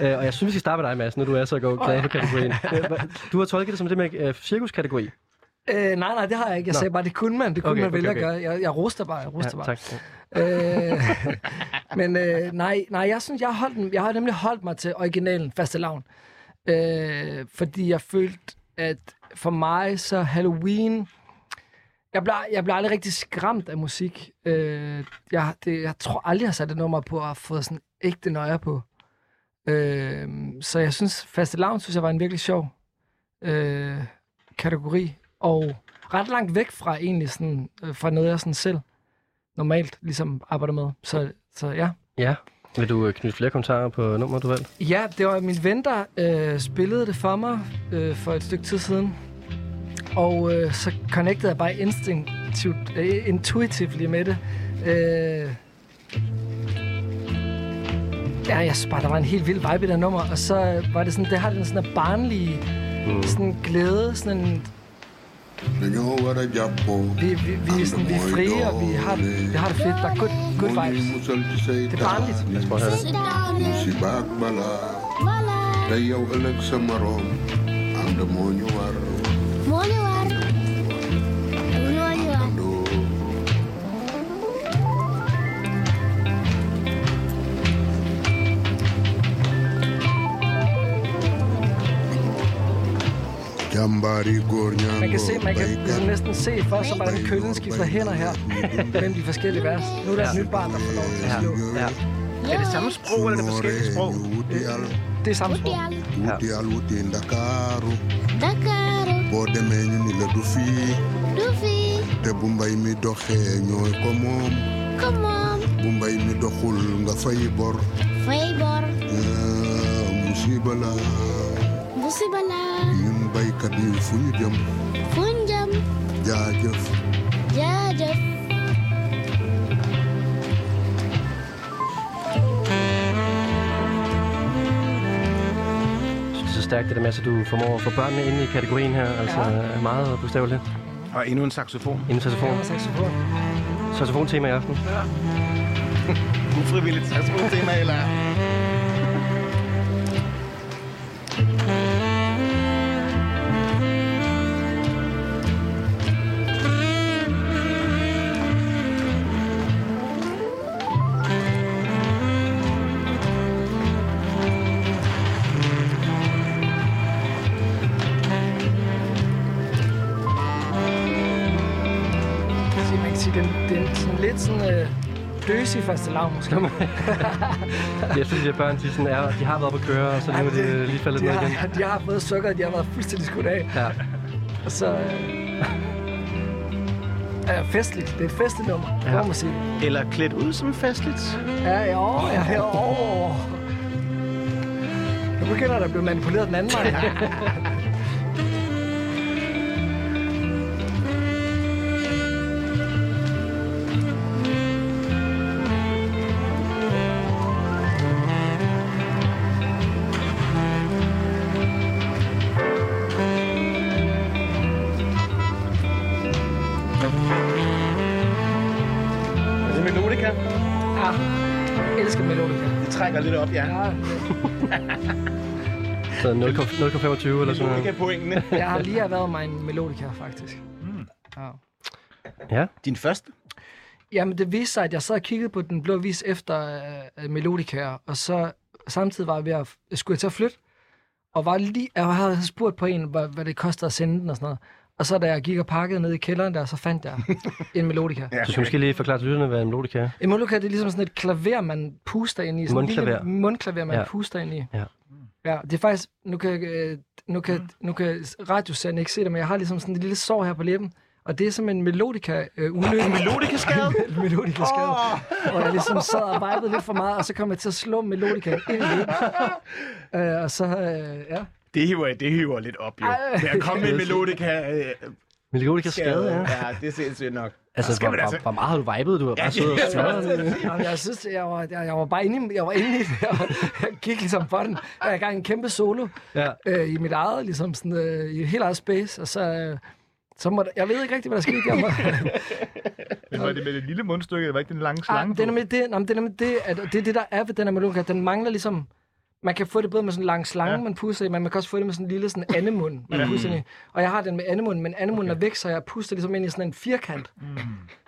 Øh, og jeg synes, vi skal starte med dig, Mads, når du er så god glad for kategorien. Hva- Du har tolket det som det med øh, cirkuskategori. Øh, nej, nej, det har jeg ikke. Jeg Nå. sagde bare, det kunne man. Det kunne Okay, man vælge okay, at gøre. Jeg, jeg roster bare. Jeg roster Ja, bare. tak. Øh, men øh, nej, nej, jeg synes, jeg har, holdt, jeg har nemlig holdt mig til originalen Fastelavn. Øh, fordi jeg følte, at for mig så Halloween... Jeg bliver, jeg bliver aldrig rigtig skræmt af musik. Øh, jeg, det, jeg tror aldrig, jeg har sat et nummer på og fået sådan ægte nøje på. Øh, så jeg synes, Fastelavn synes jeg var en virkelig sjov øh, kategori. Og ret langt væk fra egentlig sådan, øh, fra noget, jeg sådan selv normalt ligesom arbejder med. Så, så ja. Ja. Vil du øh, knytte flere kommentarer på nummer, du valgte? Ja, det var min ven, der øh, spillede det for mig øh, for et stykke tid siden. Og øh, så connectede jeg bare instinktivt, øh, intuitively med det. Øh, ja, jeg synes bare, der var en helt vild vibe i det nummer. Og så var det sådan, det har den sådan en barnlige Mm. sådan glæde, sådan en, vi, vi, vi, er sådan, vi er frie, og vi har, vi har det fedt. Der er good, good moo ñuy vibes. Det er barnligt. Lad os prøve at høre det. musiba ak balaa te yow ëllëg sa moroom ànd moo ñu war moo Man kan, se, man kan ligesom næsten se for sig, hvordan køllen skifter hænder her mellem de forskellige vers. Nu er der et nyt barn, der får lov til at slå. Ja. Er det samme sprog, eller er det forskellige sprog? Det er samme sprog. Dakar boo demee ñu ni la du fii du fi te bu mbay mi doxee ñooy ko moom come on bu mbay mi doxul nga fay bor fay bor Ah, musiba la. Musiba la ñun baykat yi fu ñu jëm fu ñu jëm jaajëf jaajëf Jeg synes, det er så stærkt, det der med, at du formår at få børnene ind i kategorien her. Altså ja. meget bogstaveligt. Og endnu en saxofon. Inden saxofon. Ja, saxofon. Saxofon-tema i aften. Ufrivilligt saxofon-tema, eller? Døsig faste lav, måske. Jeg synes, der børn, de, sådan er, de har været på køre, og så nu er det lige faldet de, ned igen. har, de har fået sukker, de har været fuldstændig skudt af. Ja. Og så... Øh, er festligt. Det er et festligt nummer, Ja. ja. må man sige. Eller klædt ud som festligt. Ja, ja, åh, ja, ja, åh. Nu begynder der at blive manipuleret den anden vej. Det op, ja. Ja, Så 0,25 eller sådan noget. Melodika-pointene. jeg har lige erhvervet mig en melodika, faktisk. Ja. Ja. Din første? Jamen, det viste sig, at jeg sad og kiggede på den blå vis efter uh, melodikaer, og så samtidig var jeg ved at, skulle jeg til at flytte, og var lige, jeg havde spurgt på en, hvad, hvad det kostede at sende den og sådan noget. Og så da jeg gik og pakkede ned i kælderen der, så fandt jeg en melodika. Ja. Du skal måske lige forklare til lytterne, hvad en melodika er. En melodika, det er ligesom sådan et klaver, man puster ind i. Sådan en Mundklaver. lille mundklaver, man Ja. puster ind i. Ja. Ja, det er faktisk, nu kan, øh, nu kan, nu kan radiosanden ikke se det, men jeg har ligesom sådan en lille sår her på læben. Og det er som en melodika øh, ulykke. En melodikaskade? en melodikaskade. Oh. Og jeg ligesom sad og vibede lidt for meget, og så kom jeg til at slå melodika ind i læben. øh, og så, øh, ja. Det hiver, det hiver lidt op, jo. Ej. Med at komme med en melodika. Øh, Melodica skade, ja. Ja, det er sindssygt nok. Altså, skal hvor, altså- hvor meget har du vibet? Du har bare siddet og det. Jamen, jeg synes, jeg var, jeg, jeg var bare inde i, jeg var inde i det, og jeg gik ligesom for den. Jeg er i gang en kæmpe solo Ja. øh, i mit eget, ligesom sådan, øh, i et helt eget space, og så, øh, så må, jeg ved ikke rigtig, hvad der skete. Jeg må, Men var det med det lille mundstykke, eller var ikke den lange ah, slange det er nemlig det, men det er nemlig det, at det er det, der er ved den her melodika. Den mangler ligesom, man kan få det både med sådan en lang slange, Ja. man pusser i, men man kan også få det med sådan en lille sådan andemund, man Ja. pusser i. Og jeg har den med andemund, men andemunden okay. er væk, så jeg puster ligesom ind i sådan en firkant. Mm.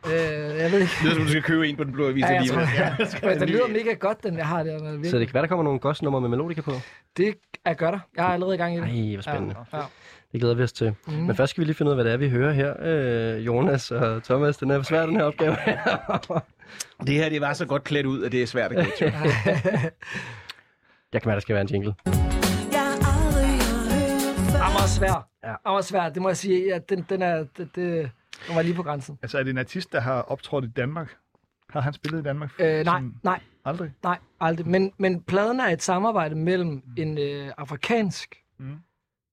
Øh, jeg ved ikke. Det lyder som, du skal købe en på den blå avis Ja, jeg tror, ja, den lyder mega godt, den jeg har der. Er Så det kan være, der kommer nogle gospelnumre med Melodica på. Det er gør der. Jeg er allerede i gang i det. Ej, hvor spændende. Ja. Ja. Det glæder vi os til. Mm. Men først skal vi lige finde ud af, hvad det er, vi hører her. Øh, Jonas og Thomas, den er svær, den her opgave. Det her, det var så godt klædt ud, at det er svært at gætte. Jeg kan mærke, der skal være en jingle. Den var svær. Ja. Den var svær. Det må jeg sige. Ja, den, den, er, det, det, den var lige på grænsen. Altså, er det en artist, der har optrådt i Danmark? Har han spillet i Danmark? Øh, nej, Som- nej, Aldrig? nej, aldrig. Men, men pladen er et samarbejde mellem en øh, afrikansk Mm.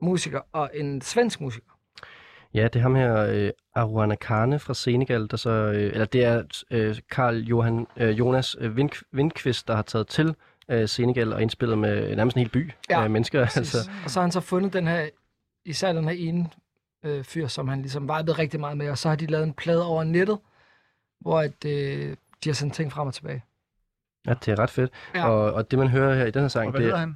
musiker og en svensk musiker. Ja, det er ham her, øh, Aruana Kane fra Senegal, der så, øh, eller det er øh, Karl Johan, øh, Jonas øh, Vind, Vindqvist, der har taget til øh, Senegal og indspillet med nærmest en hel by Ja, af mennesker. Altså. Altså, Og så har han så fundet den her, især den her ene øh, fyr, som han ligesom vibede rigtig meget med. Og så har de lavet en plade over nettet, hvor at, øh, de har sendt ting frem og tilbage. ja, det er ret fedt. Ja. Og, og det, man hører her i den her sang, Og hvad det hedder er...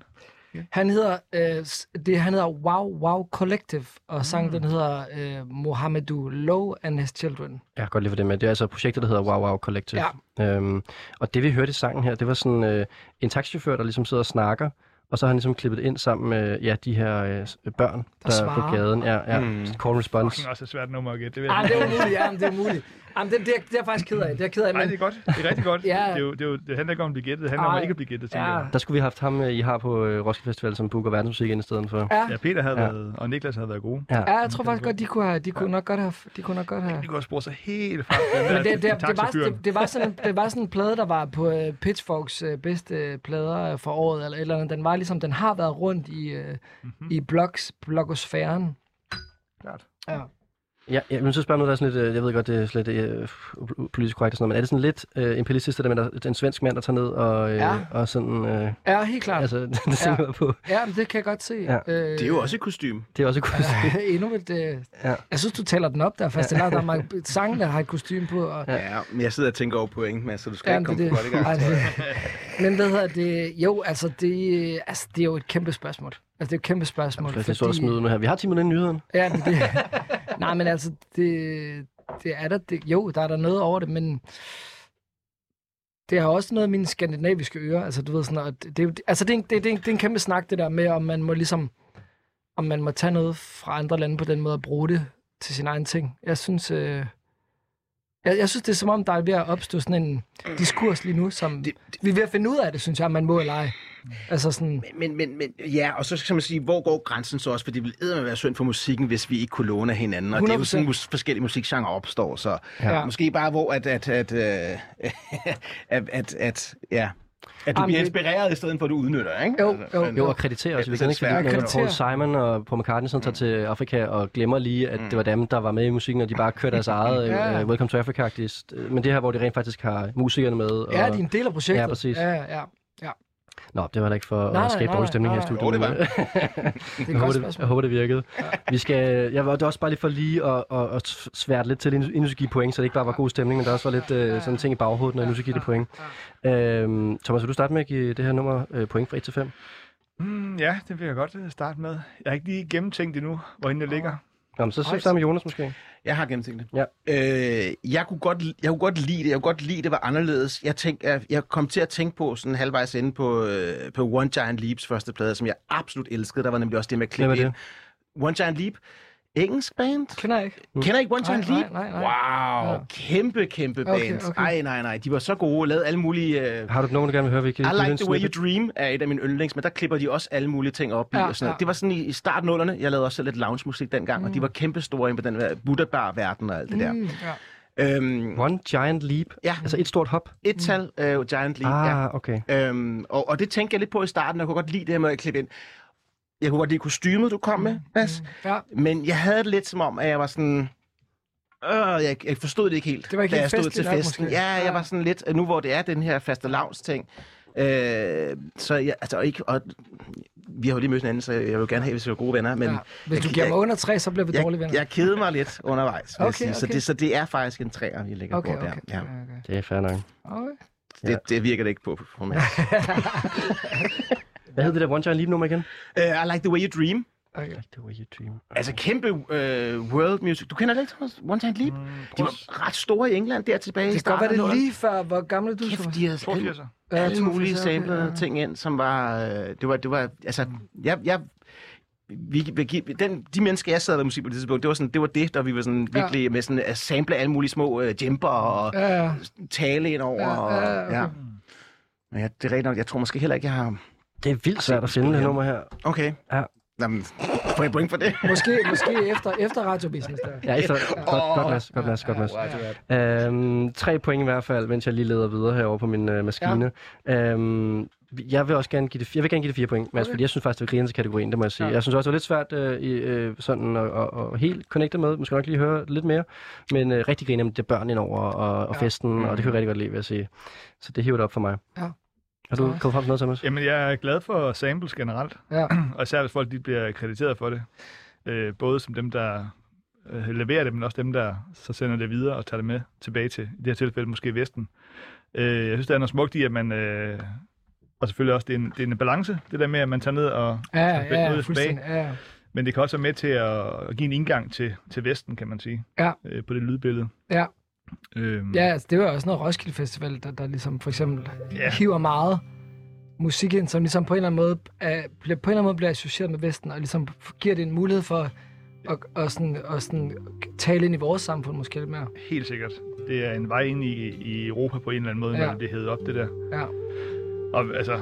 han? Han hedder, øh, det, han hedder Wow Wow Collective, og sangen den hedder øh, Mohamedou Low and His Children. Jeg kan godt lide for det med. Det er altså projektet, der hedder Wow Wow Collective. Ja. Øhm, og det, vi hørte i sangen her, det var sådan øh, en taxichauffør, der ligesom sidder og snakker, og så har han ligesom klippet ind sammen med ja, de her øh, børn, der, der er på gaden. Ja, ja. Mm. Call response. Fucking også et svært nummer at gætte. Det, jeg det er umuligt, ja, det er umuligt. Jamen, det, det, er, det er jeg faktisk ked af. Det er jeg ked af, Nej, men det er godt. Det er rigtig godt. Ja. det, er jo, det, er jo, det handler ikke om at blive gættet. Det handler om Ej. at ikke at blive gættet, tænker Ja. jeg. Der skulle vi have haft ham, øh, I har på øh, Roskilde Festival, som booker verdensmusik ind i stedet for. ja, Ja, Peter havde Ja. været, og Niklas havde været gode. Ja. ja, jeg tror faktisk godt, de kunne, have, de kunne nok godt have... De kunne nok godt have. De kunne også bruge sig helt frem. Men det, det, det, var, det, det, var sådan en, det var sådan en plade, der var på uh, Pitchforks uh, bedste øh, plader for året, eller eller andet. Den var ligesom, den har været rundt i, uh, mm-hmm. i blogs, blogosfæren. Klart. Ja. Ja, jeg vil så spørge noget, der er sådan lidt, øh, jeg ved godt, det er slet øh, politisk korrekt og sådan noget, men er det sådan lidt øh, imperialistisk, det der med, at der er en svensk mand, der tager ned og, øh, Ja. og sådan, øh, ja, helt klart. altså, det tænker jeg på. Ja, men det kan jeg godt se. Ja. Øh, Det er jo også et kostume. Det er også kunne endnu et, øh, Ja. Jeg synes, du taler den op der, først. Ja. Der er mange sange, der har et kostume på. Og, Ja. Ja, men jeg sidder og tænker over point, Mads, så du skal Ja, ikke men komme det, for godt i gang. Ej, det, men hvad hedder det? Jo, altså det, altså, det er jo et kæmpe spørgsmål. Altså, det er jo et kæmpe spørgsmål. Det er smide ud nu her. Vi har 10 minutter i nyhederne. Ja, det, det, nej, men altså, det, det er der, det, jo, der er der noget over det, men det har også noget af mine skandinaviske ører, altså du ved sådan, at det, det, er jo- altså det er, en, det, det, er det er en kæmpe snak, det der med, om man må ligesom, om man må tage noget fra andre lande på den måde og bruge det til sin egen ting. Jeg synes, øh, jeg, jeg synes, det er som om, der er ved at opstå sådan en diskurs lige nu, som Det- vi er ved at finde ud af det, synes jeg, om man må eller ej. Altså sådan, Men, men, men, ja, og så skal man sige, hvor går grænsen så også? For det ville eddermame være synd for musikken, hvis vi ikke kunne låne af hinanden. Og det er jo 100%. sådan, mus- forskellige musikgenre opstår. Så Ja. ja. måske bare hvor, at, at, at, øh, at, at, at, ja, at du Jamen, bliver inspireret i stedet for, at du udnytter, ikke? Jo, Altså, jo, men- Jo, og kreditere os. Ja, Vi det kan er ikke Kreditere. Paul Simon og Paul McCartney sådan tager til Afrika og glemmer lige, at det var dem, der var med i musikken, og de bare kørte deres eget Ja. uh, Welcome to Africa-agtigt. Men det her, hvor de rent faktisk har musikerne med. Og... ja, de er en del af projektet. Ja, præcis. Ja, ja. Nå, det var da ikke for Nej, at skabe nej, dårlig nej, stemning her i nej, nej. studiet. Jo, det var. Det jeg, håber, det, jeg håber, det virkede. Vi skal, jeg var det også bare lige for lige at, at, at svært lidt til, inden du give point, så det ikke bare var god stemning, men der også var lidt øh, sådan ting i baghovedet, når jeg nu skal give det point. Øhm, Thomas, vil du starte med at give det her nummer øh, point fra 1 til 5? Mm, ja, det vil jeg godt øh, starte med. Jeg har ikke lige gennemtænkt endnu, hvorinde det ligger. Nå, så Ej, søg sammen med Jonas måske. Jeg har gennemtænkt det. Ja. Øh, jeg, kunne godt, jeg kunne godt lide det. Jeg kunne godt lide, det var anderledes. Jeg, tænk, jeg, jeg kom til at tænke på sådan halvvejs inde på, øh, på One Giant Leaps første plade, som jeg absolut elskede. Der var nemlig også det med at klippe ind. One Giant Leap. Engelsk band? Kender jeg ikke. Kender I ikke One Giant Nej, Leap? nej, nej, Wow, Ja. kæmpe, kæmpe Okay, band. okay. Ej, nej, nej. De var så gode. Lavede alle mulige... Øh, Har du nummer, du gerne vil høre? Vi kan I Like the Way You. Dream er et af mine yndlings, men der klipper de også alle mulige ting op i. Ja, og sådan noget. ja. Det var sådan i, i startnullerne. Jeg lavede også selv lidt lounge-musik dengang, mm. og de var kæmpe store inde på den der Buddha-bar-verden og alt det der. Mm, ja. Øhm, One Giant Leap. Ja. Altså et stort hop. et tal, øh, Giant Leap, ja. Ah, okay. Øhm, og, og det tænkte jeg lidt på i starten. Jeg kunne godt lide det her med at klippe ind. Jeg kunne godt lide kostymet, du kom med, Mads. Ja. Men jeg havde det lidt som om, at jeg var sådan... Øh, jeg, jeg forstod det ikke helt, Det var ikke da jeg stod til nok, festen. måske. Ja, jeg Ja. var sådan lidt, nu hvor det er den her faste ting. Øh, så jeg, altså ikke, og vi har jo lige mødt hinanden, så jeg vil gerne have, hvis vi er gode venner. Men Ja. Hvis du jeg- giver mig jeg- under tre, så bliver vi dårlige jeg, venner. jeg kedede mig lidt undervejs, jeg Okay, sige. Så, okay. det, så det er faktisk en træer, vi lægger Okay, på der. okay. Ja. okay. Det er fair nok. okay. Det, det virker det ikke på for mig. Hvad hed det der One Giant Leap nummer igen? uh, I like the way you dream. okay. The way you dream. Altså kæmpe uh, world music. Du kender det ikke, Thomas? One Giant Leap? De var ret store i England der tilbage i Det kan godt være, starten. det lige før, hvor gammel er du, Kæft, de havde 82'er. Ja, alle 82, mulige okay, samlede ja. ting ind, som var... Øh, det var, det var altså, jeg, jeg, vi, vi, den, de mennesker, jeg sad med musik på det tidspunkt, det var, sådan, det var det, der vi var sådan Ja. virkelig med sådan at sample alle mulige små øh, jumper og Ja, ja. tale ind over. Ja, og, ja, okay. ja. Men ja, det er rigtigt nok. Jeg tror måske heller ikke, jeg har... Det er vildt svært at finde det nummer her. Okay. Ja. Jamen, får jeg point for det? Måske, måske efter, efter radiobusiness der. Ja, efter, godt, godt mas, godt mas, godt mas. Øhm, tre point i hvert fald, mens jeg lige leder videre herover på min øh, maskine. Ja. Øhm, jeg vil også gerne give det, jeg vil gerne give det fire point, Mads, Okay. fordi jeg synes faktisk, det var grinende til kategorien, det må jeg sige. Ja. Ja. Jeg synes også, det var lidt svært øh, i, øh, sådan at, at, at helt connecte med, måske nok lige høre lidt mere, men øh, rigtig griner med det børn indover og, og Ja. festen, og det kan jeg rigtig godt lide, vil jeg sige. Så det hiver det op for mig. Ja. Har du kommet frem til noget, Thomas? Jamen, jeg er glad for samples generelt, Ja. og især hvis folk de bliver krediteret for det. Øh, både som dem, der øh, leverer det, men også dem, der så sender det videre og tager det med tilbage til, i det her tilfælde måske Vesten. Øh, jeg synes, der er noget smukt i, at man... Øh, og selvfølgelig også, det er, en, det er en balance, det der med, at man tager ned og Ja, tager ja, noget ja, tilbage. ja. Men det kan også være med til at, at give en indgang til, til Vesten, kan man sige, Ja. øh, på det lydbillede. Ja. Øhm, Ja, altså, det var også noget Roskilde Festival, der, der ligesom for eksempel Ja. hiver meget musik ind, som ligesom på en eller anden måde, er, bliver, på en eller anden måde bliver associeret med Vesten, og ligesom giver det en mulighed for at, og sådan, og sådan tale ind i vores samfund måske lidt mere. Helt sikkert. Det er en vej ind i, i Europa på en eller anden måde, ja. når det hedder op, det der. Ja. Og altså,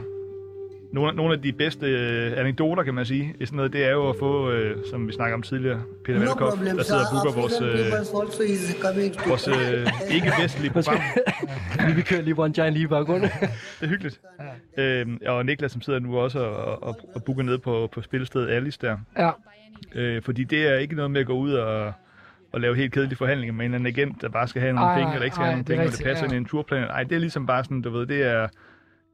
nogle, nogle af de bedste øh, anekdoter, kan man sige, i sådan noget, det er jo at få, øh, som vi snakker om tidligere, Peter No Velkoff, der sidder og booker vores, øh, coming to vores øh, ikke-vestlige program. Vi kører lige One Giant lige i baggrunden. Det er hyggeligt. Øhm, og Niklas, som sidder nu også og, og, og booker ned på, på spillestedet Alice der. Ja. Øh, fordi det er ikke noget med at gå ud og, og lave helt kedelige forhandlinger med en eller anden agent, der bare skal have nogle Ej, penge, eller ikke skal ej, have nogle penge, og det passer ja. ind i en turplan. Nej, det er ligesom bare sådan, du ved, det er...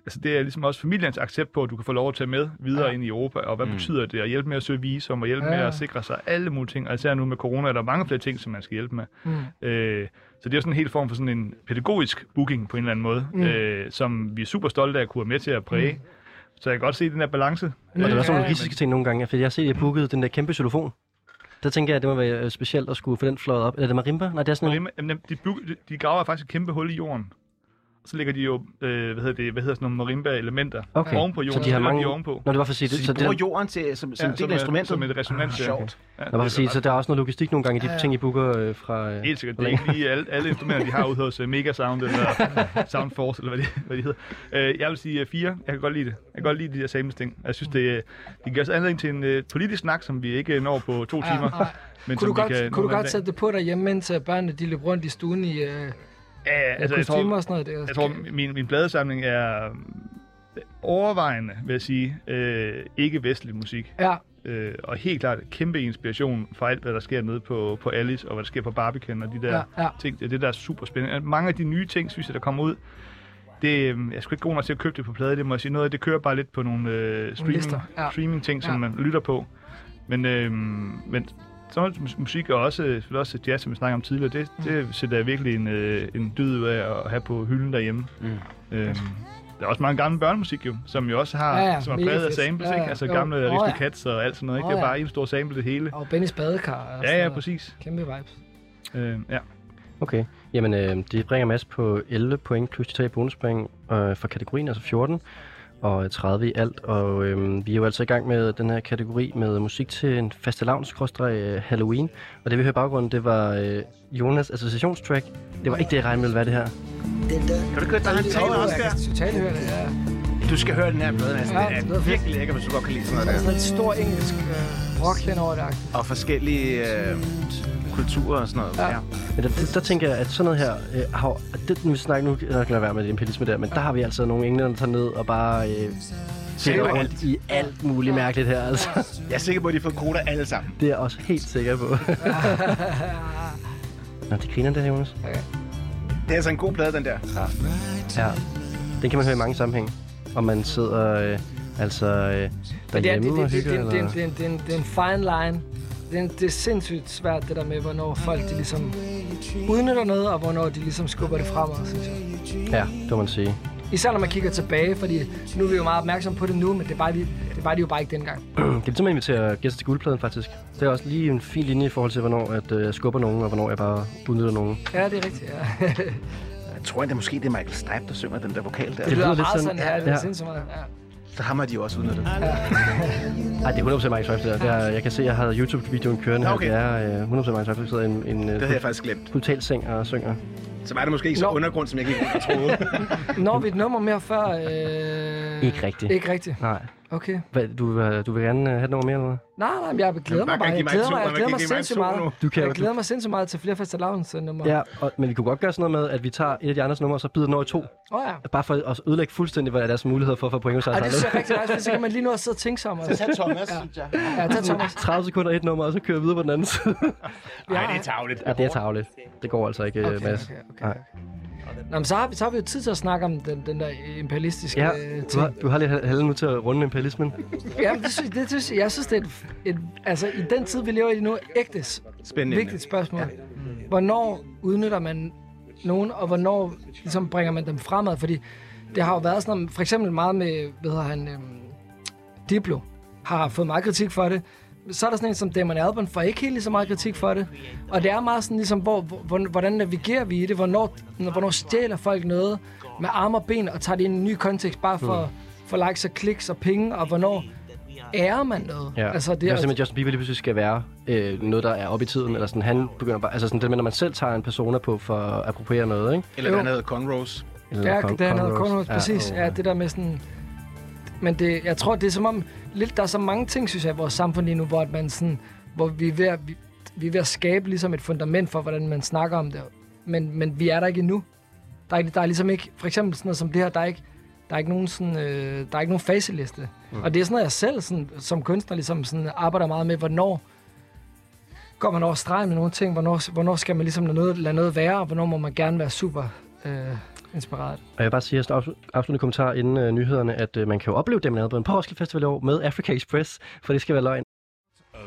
Altså det er ligesom også familiens accept på, at du kan få lov at tage med videre Ja. ind i Europa, og hvad mm. betyder det? At hjælpe med at søge visum, og hjælpe Ja. med at sikre sig alle mulige ting. Og især nu med corona er der mange flere ting, som man skal hjælpe med. Mm. Øh, så det er sådan en helt form for sådan en pædagogisk booking på en eller anden måde, Mm. øh, som vi er super stolte af at kunne være med til at præge. Mm. Så jeg kan godt se den der balance. Og det er også nogle logistiske ting nogle gange, for jeg har set, at jeg bookede den der kæmpe xylofon. Der tænker jeg, at det må være øh, specielt at skulle få den fløjet op. Er det marimba? Nej, det er sådan en... Marimba, de- de graver faktisk et kæmpe hul i jorden. Så lægger de jo, øh, hvad hedder det, hvad hedder sådan nogle marimba-elementer Okay. oven på jorden. Så de har mange... de ovenpå. Nå, det var for at sige Så det. de Så bruger det, jorden til, som, som Ja, del af som, instrumentet? som et resonans. Ah, ja. sjovt. Ja, Nå, bare for at sige, så der er også noget logistik nogle gange i de Ja. ting, I booker øh, fra... Øh, Helt sikkert. Det er ikke lige alle, alle instrumenter, de har ude hos uh, Megasound eller Sound Force, eller hvad de, hvad de hedder. Uh, jeg vil sige uh, fire. Jeg kan godt lide det. Jeg kan godt lide de der samles ting. Jeg synes, det, øh, det giver os anledning til en uh, politisk snak, som vi ikke når på to Ja, timer. nej. Men Kunne du godt, kan kunne du godt sætte det på derhjemme, mens øh, børnene de løb rundt i stuen i øh, Ja, ja, altså, altså, jeg tror, og sådan noget? Det er, jeg tror min, min pladesamling er øh, overvejende, vil jeg sige, øh, ikke-vestlig musik. Ja, Øh, og helt klart kæmpe inspiration for alt, hvad der sker nede på, på Alice, og hvad der sker på Barbican, og de der ja, ja. ting. Det er det, der er super spændende. Mange af de nye ting, synes jeg, der kommer ud, det, øh, jeg er sgu ikke god nok til at købe det på plade, det må jeg sige. Noget af det kører bare lidt på nogle øh, streaming, ja. streaming ting, som Ja. man lytter på. Men, øh, men mus- musik og også, også jazz, som vi snakker om tidligere, det, det sætter jeg virkelig en, øh, en dyd ud af at have på hylden derhjemme. Mm. Øhm, der er også mange gamle børnemusik jo, som jo også har, Ja, ja, som er præget af samples, Ja, ja. ikke? Altså Jo. gamle ja. Aristocats og alt sådan noget, ikke? Åh, Det er ja. bare en stor sample det hele. Og Bennys badekar. og Ja, ja, præcis. Kæmpe vibes. Øh, ja. Okay, jamen øh, det bringer Mads på 11 point plus de tre bonuspoint øh, for kategorien, altså 14 og 30 i alt. Og øh, vi er jo altså i gang med den her kategori med musik til en fastelavns Halloween. Og det vi hører i baggrunden, det var øh, Jonas associationstrack. Det var ikke det, jeg regnede med, hvad det her. Kan du køre, der er en taler også der? Totalt høre det, ja. Du skal høre den her plade, altså. Ja, det det lyder er virkelig lækker, hvis du godt kan lide sådan Der er noget sådan der. et stor engelsk øh, rock henover det. Og forskellige øh, kulturer og sådan noget. Ja. Ja. Men der, der, der tænker jeg, at sådan noget her, øh, har, det, nu vi snakker nu, jeg kan være med det imperialisme der, men der har vi altså nogle englænder, der tager ned og bare øh, sætter alt. rundt i alt muligt mærkeligt her. Altså. Jeg er sikker på, at de fået koder alle sammen. Det er jeg også helt sikker på. Nå, det griner det her, Jonas. Det er altså en god plade, den der. Ja. Den kan man høre i mange sammenhæng. Og man sidder øh, altså øh, Men det er, det, derhjemme det, og hygger, det, det, eller? det, det, det, det, det er en fine line. Det er, det er sindssygt svært, det der med, hvornår folk de ligesom udnytter noget, og hvornår de ligesom skubber det fremad, synes jeg. Ja, det må man sige. Især når man kigger tilbage, fordi nu er vi jo meget opmærksomme på det nu, men det var de, det var de jo bare ikke dengang. Det er ligesom at invitere gæster til guldpladen, faktisk. Det er også lige en fin linje i forhold til, hvornår at, øh, jeg skubber nogen, og hvornår jeg bare udnytter nogen. Ja, det er rigtigt, ja. Jeg tror endda måske, det er Michael Stipe, der synger den der vokal der. Det, lyder lyder lidt sådan- sådan, ja, det er ja. sindssygt meget. Ja. Så har de jo også udnyttet. Nej, det er 100% Mike Swift, der. Det er, jeg kan se, at jeg har YouTube-videoen kørende her. Okay. Det er øh, 100% Mike Swift, der sidder i en, en Det havde jeg faktisk glemt. seng og synger. Så var det måske ikke så Nå. undergrund, som jeg gik rundt og troede. Når vi et nummer mere før... Øh... Ikke rigtigt. Ikke rigtigt. Nej. Okay. Hvad, du, øh, du vil gerne øh, have et nummer mere, eller hvad? Nej, nej, jeg glæder mig bare. Jeg glæder mig, jeg glæder mig sindssygt meget. Du kan Jeg glæder mig sindssygt meget til flere faste lavns nummer. Ja, og, men vi kunne godt gøre sådan noget med, at vi tager et af de andres numre, og så byder den over i to. Åh oh, ja. Bare for at ødelægge fuldstændig, hvad deres muligheder for at få point hos os. Ej, det synes jeg rigtig nice, så kan man lige nu også sidde og tænke sig om. Så tag Thomas, synes jeg. Ja, tag Thomas. 30 sekunder et nummer, og så kører vi videre på den anden side. Nej, det er tavligt. ja, det er tageligt. Det går altså ikke, okay, Okay, Mads. okay, okay. Nej. Nå, men så har, vi, så har vi jo tid til at snakke om den, den der imperialistiske Ja, øh, du ting. har, du har lige halvdelen nu til at runde imperialismen. Ja, det synes, det synes, jeg synes, det er et, et, altså i den tid, vi lever i nu, ægte Spændende. vigtigt spørgsmål. Hvornår udnytter man nogen, og hvornår ligesom bringer man dem fremad? Fordi det har jo været sådan for eksempel meget med, hvad hedder han, øhm, Diplo, har fået meget kritik for det. Så er der sådan en som Damon Albarn, får ikke helt lige så meget kritik for det. Og det er meget sådan ligesom, hvor, hvor, hvordan navigerer vi i det? Hvornår, hvornår stjæler folk noget med arme og ben og tager det i en ny kontekst, bare for, for likes og kliks og penge, og hvornår ærer man noget? Ja. Altså, det, det er simpelthen, at Justin Bieber lige pludselig skal være øh, noget, der er oppe i tiden. Eller sådan, han begynder bare, altså sådan, det med, når man selv tager en persona på for at appropriere noget, ikke? Eller Jo. der hedder Conrose. Eller Ja, Con- det er noget cornrows. cornrows, præcis. åh, Ja, det der med sådan... Men det, jeg tror, det er som om... Lidt, der er så mange ting, synes jeg, i vores samfund lige nu, hvor, at man sådan, hvor vi, er ved at, vi, vi er ved at skabe ligesom et fundament for, hvordan man snakker om det. Men, men vi er der ikke endnu. Der er, der er ligesom ikke... For eksempel sådan noget som det her, der er ikke, der er ikke nogen, sådan, øh, der er ikke nogen faceliste. Mm. Og det er sådan noget, jeg selv sådan, som kunstner ligesom sådan, arbejder meget med, hvornår går man over stregen med nogle ting, hvornår, hvornår skal man ligesom lade noget, lade noget være, og hvornår må man gerne være super øh, inspireret. Og jeg vil bare sige, at afsluttende kommentar inden øh, nyhederne, at øh, man kan jo opleve Damon Albarn på Roskilde Festival i år med Africa Express, for det skal være løgn.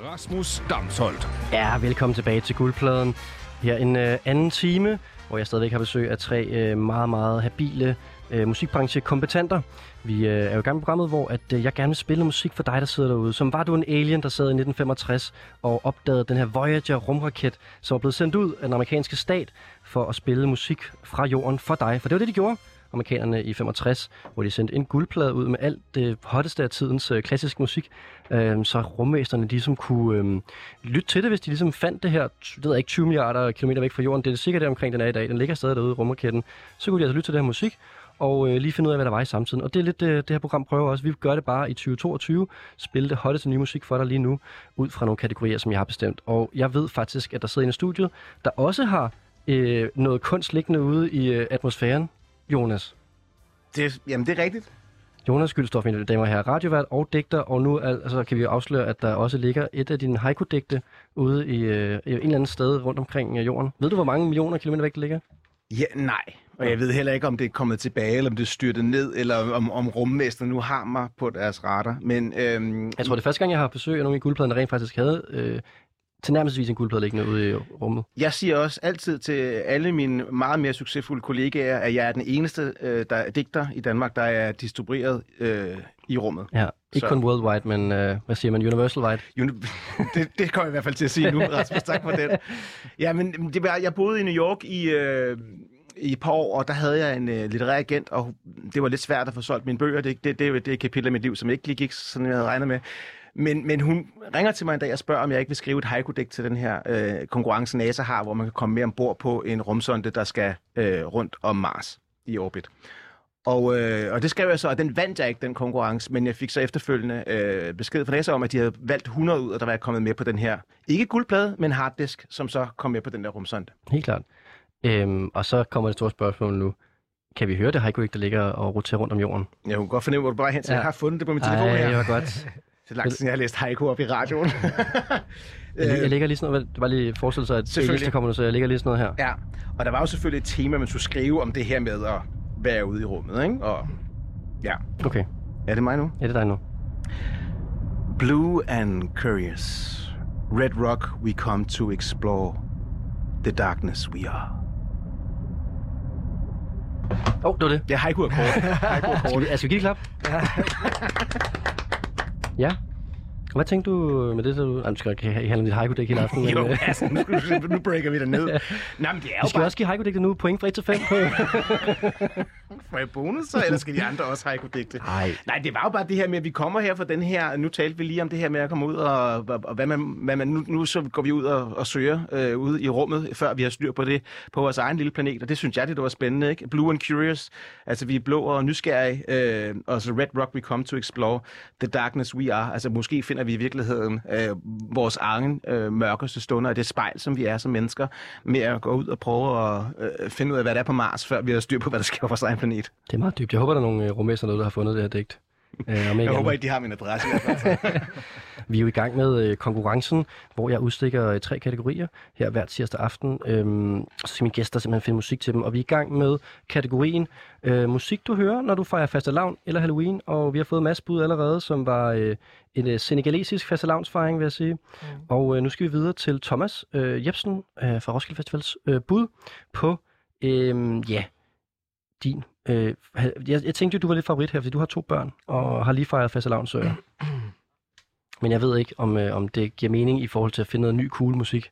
Rasmus Damsholdt. Ja, velkommen tilbage til Guldpladen. Her en øh, anden time, hvor jeg stadigvæk har besøg af tre øh, meget, meget habile øh, musikbranchekompetenter. Vi øh, er jo i gang med programmet, hvor at, øh, jeg gerne vil spille musik for dig, der sidder derude. Som var du en alien, der sad i 1965 og opdagede den her Voyager rumraket, som er blevet sendt ud af den amerikanske stat for at spille musik fra jorden for dig. For det var det, de gjorde amerikanerne i 65, hvor de sendte en guldplade ud med alt det hotteste af tidens øh, klassisk musik, øh, så rumvæsterne ligesom kunne øh, lytte til det, hvis de ligesom fandt det her, det ved jeg ikke, 20 milliarder kilometer væk fra jorden. Det er sikkert der omkring den er i dag. Den ligger stadig derude, i rumraketten. Så kunne de altså lytte til det her musik, og øh, lige finde ud af, hvad der var i samtiden. Og det er lidt øh, det her program prøver også. Vi gør det bare i 2022, spille det hotteste nye musik for dig lige nu, ud fra nogle kategorier, som jeg har bestemt. Og jeg ved faktisk, at der sidder en i studiet, der også har øh, noget kunst liggende ude i øh, atmosfæren. Jonas. Det, jamen, det er rigtigt. Jonas Gyldstof, mine damer og herrer, radiovært og digter, og nu altså, kan vi jo afsløre, at der også ligger et af dine haiku-digte ude i, øh, en eller anden sted rundt omkring øh, jorden. Ved du, hvor mange millioner kilometer væk det ligger? Ja, nej. Og jeg ved heller ikke, om det er kommet tilbage, eller om det er styrtet ned, eller om, om rummesterne nu har mig på deres radar. Men øhm, Jeg tror, det er første gang, jeg har besøg af nogle af guldpladen, der rent faktisk havde øh, tilnærmelsesvis en guldplade liggende ude i rummet. jeg siger også altid til alle mine meget mere succesfulde kollegaer, at jeg er den eneste øh, der er digter i Danmark, der er distribueret øh, i rummet. Ja, ikke Så- kun worldwide, men øh, hvad siger man, universal wide? Uni- det, det kommer jeg i hvert fald til at sige nu, Rasmus. Tak for den. Ja, men det var, jeg boede i New York i, øh, i et par år, og der havde jeg en øh, litterær agent, og det var lidt svært at få solgt mine bøger. Det, det, det, det er et kapitel af mit liv, som ikke lige gik, sådan jeg havde regnet med. Men, men hun ringer til mig en dag og spørger, om jeg ikke vil skrive et haiku-digt til den her øh, konkurrence, NASA har, hvor man kan komme med ombord på en rumsonde, der skal øh, rundt om Mars i orbit. Og, øh, og det skrev jeg så, og den vandt jeg ikke, den konkurrence, men jeg fik så efterfølgende øh, besked fra NASA om, at de havde valgt 100 ud, og der var jeg kommet med på den her, ikke guldplade, men harddisk, som så kom med på den der rumsonde. Helt klart. Øhm, og så kommer det store spørgsmål nu. Kan vi høre det haiku der ligger og roterer rundt om jorden? Jeg kunne godt fornemme, hvor du bare hen til. Ja. Jeg har fundet det på min telefon Ej, her. det var godt. Det er lang tid, siden, jeg har læst haiku op i radioen. Jeg, jeg lægger lige sådan noget, det var lige forestille sig, at engelsk kommer nu, så jeg lægger lige sådan noget her. ja, og der var jo selvfølgelig et tema, man skulle skrive om det her med at være ude i rummet, ikke? Og ja, Okay, er det mig nu? ja, det er dig nu. Blue and curious. Red rock we come to explore. The darkness we are. Åh, oh, det var det. Ja, haiku er kort. haiku er Skal kort. vi, altså, skal vi give et klap? ja. Og Hvad tænkte du med det, så du... Ej, du skal ikke have dit haiku-dæk hele aftenen. men, Jo, øh, altså, nu, nu, nu breaker vi det ned. Nej, men det er Vi jo skal bare også give haiku nu point fra 1 til 5 på. for et bonus, så, eller skal de andre også haiku-digte? Nej. Nej, det var jo bare det her med, at vi kommer her for den her... Nu talte vi lige om det her med at komme ud, og, og, og hvad man, hvad man nu, nu så går vi ud og, og søger øh, ude i rummet, før vi har styr på det på vores egen lille planet, og det synes jeg, det var spændende, ikke? Blue and curious, altså vi er blå og nysgerrige, øh, og så red rock we come to explore, the darkness we are, altså måske finder vi i virkeligheden øh, vores egen øh, mørkeste stunder og det spejl, som vi er som mennesker, med at gå ud og prøve at øh, finde ud af, hvad der er på Mars, før vi har styr på, hvad der sker på vores egen planet. Det er meget dybt. Jeg håber, der er nogle øh, rumæsser der har fundet det her digt. Øh, Jeg andet. håber ikke, de har min adresse. fald. Vi er jo i gang med øh, konkurrencen, hvor jeg udstikker øh, tre kategorier her hver tirsdag aften. Øhm, så skal mine gæster simpelthen finde musik til dem. Og vi er i gang med kategorien øh, musik, du hører, når du fejrer fastelavn eller Halloween. Og vi har fået en masse bud allerede, som var øh, en øh, senegalesisk fastelavnsfejring, vil jeg sige. Mm. Og øh, nu skal vi videre til Thomas øh, Jebsen øh, fra Roskilde Festivals øh, bud på, øh, ja, din... Øh, jeg, jeg tænkte jo, du var lidt favorit her, fordi du har to børn, og har lige fejret fastelavn, så jeg. Men jeg ved ikke, om, øh, om det giver mening i forhold til at finde noget ny cool musik.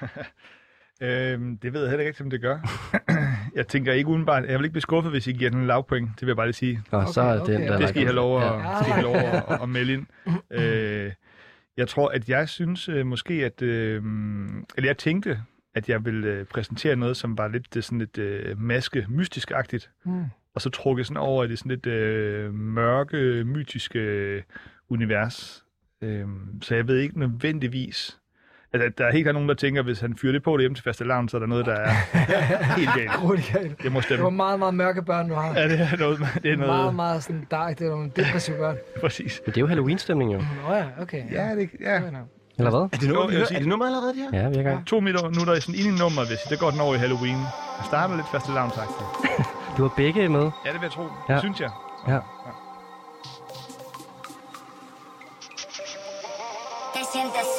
Øhm, det ved jeg heller ikke, om det gør. jeg tænker ikke udenbart, jeg vil ikke blive skuffet, hvis I giver den en lavpoint. Det vil jeg bare lige sige. Nå, okay, så er okay. den, der Det skal I have lov at, Ja. skal I have lov at, at, at melde ind. øh, jeg tror, at jeg synes øh, måske, at... Øh, eller jeg tænkte, at jeg ville øh, præsentere noget, som var lidt øh, sådan lidt øh, maske, mystisk-agtigt. Mm. Og så trukket sådan over i det sådan lidt øh, mørke, mytiske øh, univers. Øh, så jeg ved ikke nødvendigvis... Altså, der er helt klart nogen, der tænker, hvis han fyrer det på det hjemme til fastelavn, så er der noget, der er helt galt. Galt. Det må Det var stemme. meget, meget mørke børn, du har. Ja, det er noget, det er Meget, noget meget sådan dark. Det er nogle depressive børn. præcis. Men det er jo Halloween-stemning jo. Nå ja, okay. Ja, det, ja. Eller hvad? Er det nummer, Jo, er det nummer allerede, det her? Ja, vi er i gang. To minutter er sådan inde i nummeret, hvis I. Der går den over i Halloween. Jeg starter lidt fast lavnsagtigt. Du har begge med. Ja, det vil jeg tro. Ja. Ja. Synes jeg. Ja. Te sientes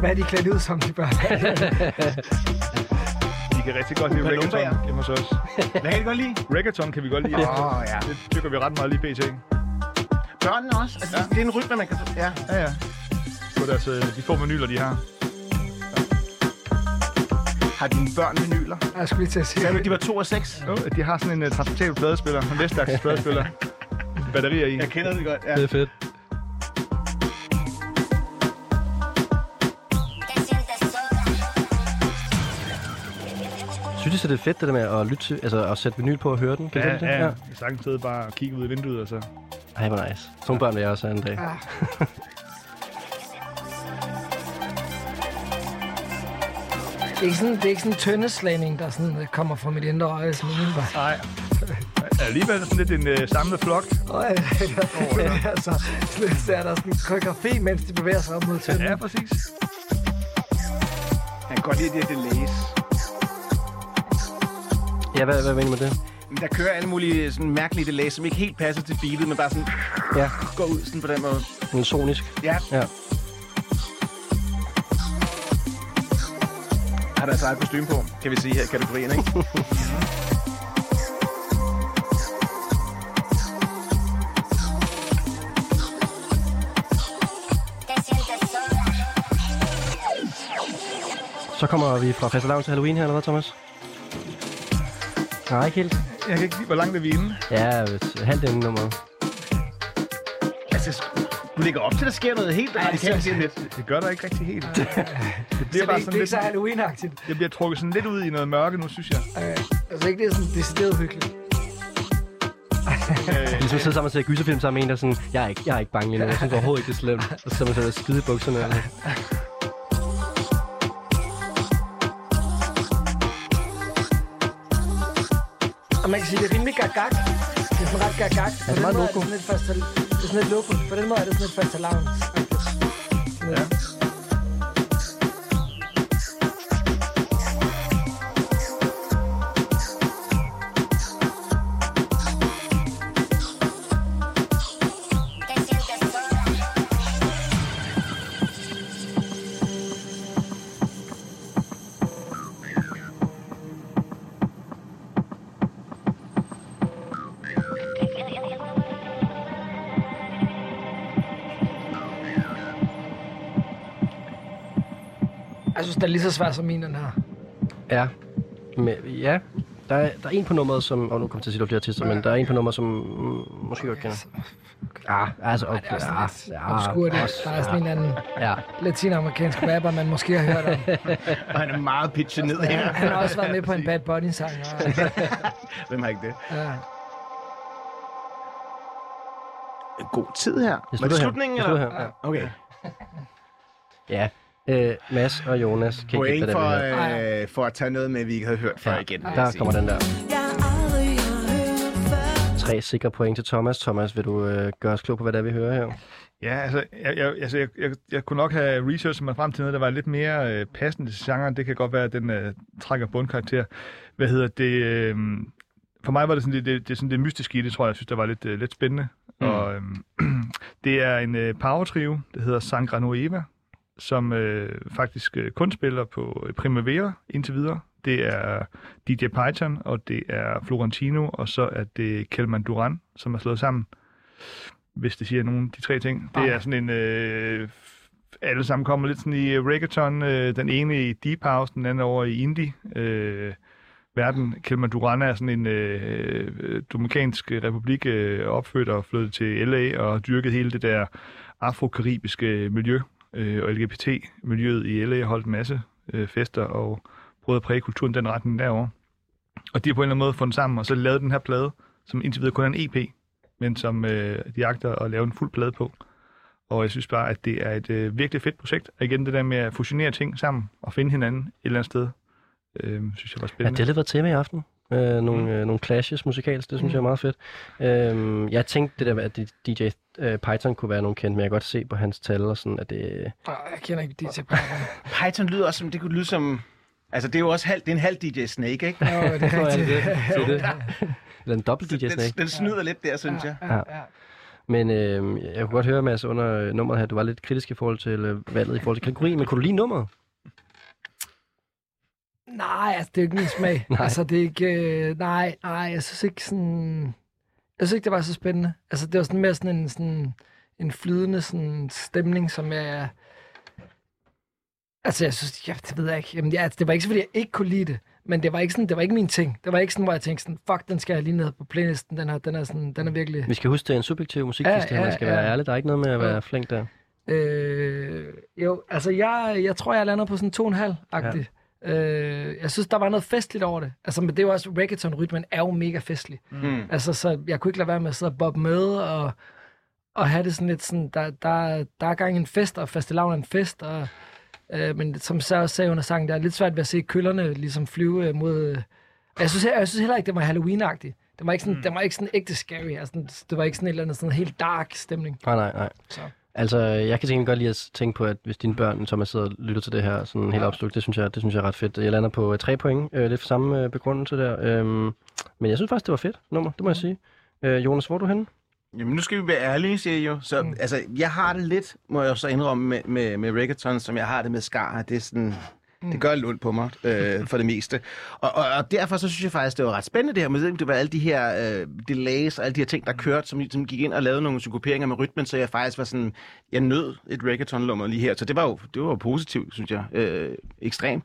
hvad er de klædt ud som, de børn? Vi kan rigtig godt lide reggaeton hjemme hos os. Hvad kan I godt lide? Reggaeton kan vi godt lide. Åh, ja. Det tykker vi ret meget lige pt. Børnene også. Altså, Det er en rytme, man kan... Ja. Ja, ja. På deres, øh, de få menuler, de har. Har dine børn vinyler? Jeg skulle lige til at sige. Sagde du, de var 2 og 6? Jo, de har sådan en uh, transportabel pladespiller. En vestaktisk pladespiller. Batterier i. Jeg kender det godt, ja. Det er fedt. Synes du, det er fedt, det der med at lytte til, altså at sætte vinyl på og høre den? Kan du Ja, lide det? ja. Jeg sagtens sidde bare og kigge ud af vinduet, og så... Ej, hvor nice. Sådan børn vil jeg også have en dag. Ja. Det er ikke sådan, det er ikke sådan en tøndeslagning, der sådan, der kommer fra mit indre øje. Sådan. Nej. Alligevel sådan lidt en uh, samlet flok. Øj, altså, så er der sådan en koreografi, mens de bevæger sig op mod tønden. Ja, præcis. Jeg kan godt lide det, her delays. Ja, hvad, hvad mener du med det? Men Der kører alle mulige sådan mærkelige delays, som ikke helt passer til beatet, men bare sådan Ja, går ud sådan på den måde. en sonisk. Ja, Ja. har deres eget kostume på, kan vi sige her i kategorien, ikke? Så kommer vi fra fastelavn til Halloween her, eller hvad, Thomas? Nej, ikke helt. Jeg kan ikke lide, hvor langt er vi inde. Ja, halvt nummer. altså, du lægger op til, at der sker noget helt radikalt lige lidt. Det gør der ikke rigtig helt. Det Så bliver det, er bare ikke, det sådan er ikke lidt... så Halloween-agtigt. Jeg bliver trukket sådan lidt ud i noget mørke nu, synes jeg. Okay. Altså ikke det er sådan decideret hyggeligt. Ligesom at sidde sammen og se gyserfilm sammen med en, der sådan, jeg er ikke, jeg er ikke bange lige nu. Jeg synes overhovedet ikke, det er slemt. Og så sidder man sådan og skide i bukserne. Altså. Og man kan sige, det er rimelig gagag. Det er sådan ret gagag. På det den meget loco? det sådan lidt fast det er sådan lidt loco. På den måde er det sådan lidt fast Ja. Det er lige så svært som min, den her. Ja. Men, ja. Der er, der er en på nummeret, som... Og nu kommer jeg til at sige, er flere artister, men der er en på nummeret, som mm, måske godt kender. Ja, altså... Okay, Det er også ja, lidt ja, obskurt. også- Der er sådan en eller anden Ja. latinamerikansk rapper, man måske har hørt om. Og han er meget pitchet ned her. Han har også været med på en Bad Bunny-sang. Og, Hvem har ikke det? ja. En god tid her. Det Var det slutter her. slutningen, Det eller? slutter her, ja. Okay. Ja. Øh, Mads og Jonas kan ikke Point gætte, for, det er. øh, for at tage noget med, vi ikke havde hørt før igen. vil jeg Der kommer den der. Tre sikre point til Thomas. Thomas, vil du øh, gøre os klog på, hvad det er, vi hører her? Ja, altså, jeg, jeg, altså jeg, jeg, jeg kunne nok have researchet mig frem til noget, der var lidt mere øh, passende til genren. Det kan godt være, at den øh, trækker bundkarakter. Hvad hedder det? Øh, for mig var det sådan det, det, det, sådan det mystiske i det, tror jeg. Jeg synes, det var lidt, øh, lidt spændende. Mm. Og, øh, det er en øh, power trio, der hedder Sangra Nueva, som øh, faktisk øh, kun spiller på Primavera indtil videre. Det er DJ Python, og det er Florentino, og så er det Kelman Duran, som er slået sammen hvis det siger nogen de tre ting. Det er sådan en... Øh, alle sammen kommer lidt sådan i øh, reggaeton. Øh, den ene i deep house, den anden over i indie. Øh, verden. Kelman Duran er sådan en øh, øh, dominikansk republik øh, opfødt og flyttet til LA og dyrket hele det der afrokaribiske miljø øh, og LGBT-miljøet i LA holdt en masse øh, fester og prøvet at præge kulturen den retning derovre. Og de har på en eller anden måde fundet sammen, og så lavet den her plade, som indtil videre kun er en EP, men som øh, de agter at lave en fuld plade på. Og jeg synes bare, at det er et øh, virkelig fedt projekt. Og igen, det der med at fusionere ting sammen og finde hinanden et eller andet sted, øh, synes jeg var Ja, spændende. det har lidt været tema i aften. Øh, nogle, mm. øh, nogle clashes musikalsk, det synes jeg er meget fedt. Øh, jeg tænkte det der, at DJ øh, Python kunne være nogen kendt, men jeg kan godt se på hans tal og sådan, at det... Åh, Jeg kender ikke DJ Python. Python lyder også som, det kunne lyde som... Altså, det er jo også halv, det er en halv DJ Snake, ikke? Jo, det er det rigtigt. det? Det er det. Eller en dobbelt DJ Den, Snake. den snyder lidt der, synes jeg. Ja, ja. Men øh, jeg kunne godt høre, Mads, under øh, nummeret her, du var lidt kritisk i forhold til øh, valget, i forhold til kategori, men kunne du lide nummeret? Nej, altså, det er jo ikke min smag. Nej. altså, det er ikke... Øh, nej, nej, jeg synes ikke sådan... Jeg synes ikke, det var så spændende. Altså, det var sådan mere sådan en, sådan, en flydende sådan, stemning, som jeg... Altså, jeg synes... Ja, det ved jeg ikke. Jamen, ja, det var ikke så, fordi jeg ikke kunne lide det. Men det var ikke sådan, det var ikke min ting. Det var ikke sådan, hvor jeg tænkte sådan, fuck, den skal jeg lige ned på playlisten. Den, her, den, er, sådan, den er virkelig... Vi skal huske, det er en subjektiv musikfestival, Ja, ja, man skal ja. være ærlig. Der er ikke noget med at være Jo. flink der. Øh, jo, altså jeg, jeg tror, jeg lander på sådan to og en halv agtigt øh, Jeg synes, der var noget festligt over det. Altså, men det er jo også, reggaeton-rytmen er jo mega festlig. Mm. Altså, så jeg kunne ikke lade være med at sidde og boppe med, og, og have det sådan lidt sådan, der, der, der er gang en fest, og fastelavn er en fest, og, øh, men som så også sagde under sangen, der er lidt svært ved at se køllerne ligesom flyve øh, mod... Øh, jeg synes, jeg, jeg synes heller ikke, det var Halloween-agtigt. Det var ikke sådan, mm. det var ikke sådan ægte scary. Altså, det var ikke sådan en eller anden sådan helt dark stemning. Nej, nej, nej. Så. Altså, jeg kan tænke godt lide at tænke på, at hvis dine børn, som sidder og lytter til det her sådan helt opslugt, det synes jeg, det synes jeg er ret fedt. Jeg lander på øh, tre point, øh, lidt for samme øh, begrundelse der. Øhm, men jeg synes faktisk, det var fedt nummer, det må jeg sige. Øh, Jonas, hvor er du henne? Jamen, nu skal vi være ærlige, siger I jo. Så, mm. altså, jeg har det lidt, må jeg jo så indrømme, med, med, med reggaeton, som jeg har det med skar. Det er sådan... Det gør lidt ondt på mig, øh, for det meste. Og, og, og derfor så synes jeg faktisk, det var ret spændende det her. Men det var alle de her øh, delays og alle de her ting, der kørte, som, som gik ind og lavede nogle synkoperinger med rytmen, så jeg faktisk var sådan, jeg nød et reggaeton-lummer lige her. Så det var jo, det var jo positivt, synes jeg. Øh, ekstremt.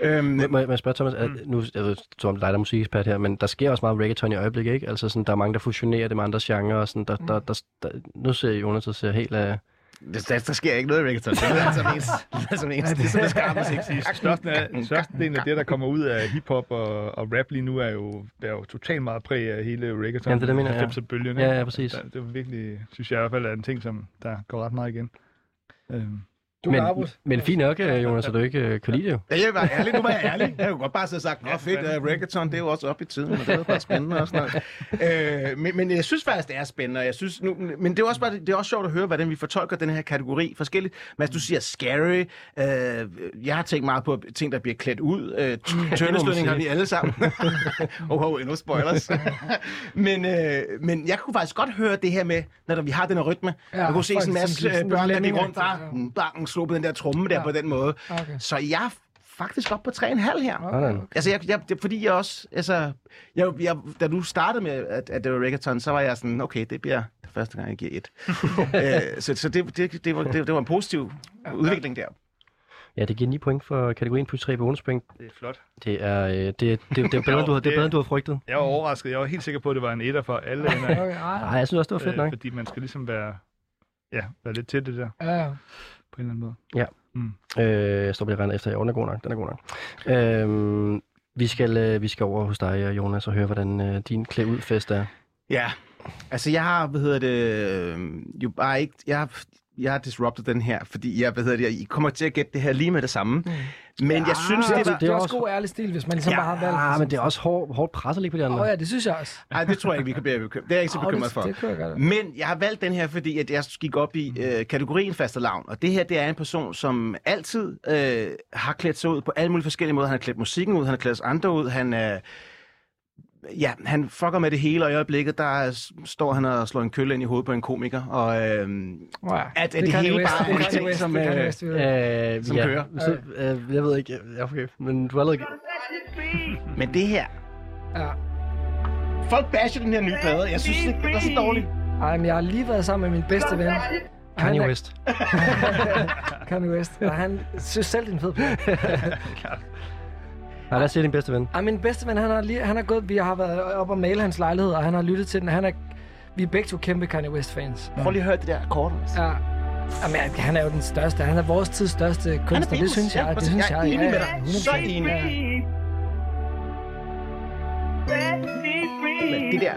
Øhm, Må, må, jeg- spørge Thomas, mm. nu jeg ved, som dig der er musikekspert her, men der sker også meget reggaeton i øjeblikket, ikke? Altså sådan, der er mange, der fusionerer det med andre genrer, og sådan, der, der, der, der, nu ser Jonas og ser helt af... det, der, der sker ikke noget i reggaeton. Det er altså mest, det som ens. Det er sådan, skal musik. Størsten af, størstedelen af det, der kommer ud af hiphop og, og rap lige nu, er jo, er jo totalt meget præg af hele reggaeton. Jamen, det er det, jeg mener, ja. bølgen, Ja, ja, præcis. Det, det er virkelig, synes jeg i hvert fald, er en ting, som der går ret meget igen. Øhm. Du Men, men fint nok, øh, Jonas, at du ikke øh, kan lide det jo. Ja, jeg var ærlig. Nu var jeg ærlig. Jeg kunne godt bare sidde og sagt, nå fedt, uh, reggaeton, det er jo også op i tiden, og det er bare spændende og sådan noget. Øh, men, men jeg synes faktisk, det er spændende, jeg synes nu, men det er også bare, det er også sjovt at høre, hvordan vi fortolker den her kategori forskelligt. Men du siger scary, øh, jeg har tænkt meget på ting, der bliver klædt ud. Øh, Tønneslønning har vi alle sammen. oh, oh, endnu spoilers. men, øh, men jeg kunne faktisk godt høre det her med, når vi har den her rytme. Ja, jeg kunne se sådan en masse børn, der gik rundt bare, mm, bang, slog på den der tromme der Ja. på den måde. Okay. Så jeg faktisk op på 3,5 her. Sådan. Altså, jeg, jeg, det, fordi jeg også, altså, jeg, jeg, da du startede med, at, at det var reggaeton, så var jeg sådan, okay, det bliver det første gang, jeg giver et. øh, så så det, det, det, var, det, det var en positiv udvikling der. Ja, det giver 9 point for kategorien plus 3 bonuspoint. Det er flot. Det er, øh, det, det, det, det er bedre, end du, har- det er bedre, end du har frygtet. Jeg var overrasket. Jeg var helt sikker på, at det var en etter for alle. Okay, Nej, jeg synes også, det var fedt nok. øh, fordi man skal ligesom være, ja, være lidt til det der, ja, ja. På en eller anden måde. Øh, jeg står lige rent efter, den er god nok. Den er god nok. Øh, vi, skal, øh, vi skal over hos dig, Jonas, og høre, hvordan øh, din klæd ud fest er. Ja, altså jeg har, hvad hedder det, øh, jo bare ikke, jeg har, jeg har disrupted den her, fordi jeg, hvad hedder det, I kommer til at gætte det her lige med det samme. Men jeg synes, Det, det er, var... det er også også- god ærlig stil, hvis man ligesom Ja, bare har valgt. Ah, men det er også hård, hårdt pres at ligge på de andre. Åh oh, ja, det synes jeg også. Nej, det tror jeg ikke, vi kan blive bekymret. Det er jeg ikke så Åh, bekymret det, for. Det kunne jeg. Men jeg har valgt den her, fordi at jeg gik op i øh, kategorien fastelavn. Og det her, det er en person, som altid øh, har klædt sig ud på alle mulige forskellige måder. Han har klædt musikken ud, han har klædt andre ud, han er... Ja, han fucker med det hele, og i øjeblikket, der er- står han og slår en kølle ind i hovedet på en komiker. Og øh, Oh, ja. at det Kanye hele West, bare det er Kanye ting, som, det øh. Øh, Som ja. kører. Så, øh, jeg ved ikke, ja, okay. Men du har allerede... Men det her... Ja. Folk basher den her nye plade. Jeg synes ikke, det er så dårligt. Ej, men jeg har lige været sammen med min bedste ven. Kanye West. Kanye West. Og han synes selv, det er en fed plade. Nej, lad os se din bedste ven. Ej, min bedste ven, han har, lige, han har gået, vi har været op og male hans lejlighed, og han har lyttet til den. Han er, vi er begge to kæmpe Kanye West-fans. Prøv lige at høre det der akkord. Ja. Jamen, han er jo den største. Han er vores tids største kunstner. Det synes jeg. Det synes jeg. Jeg er enig med Ja, dig. ja, Så 100%. enig. Ja. Men det der...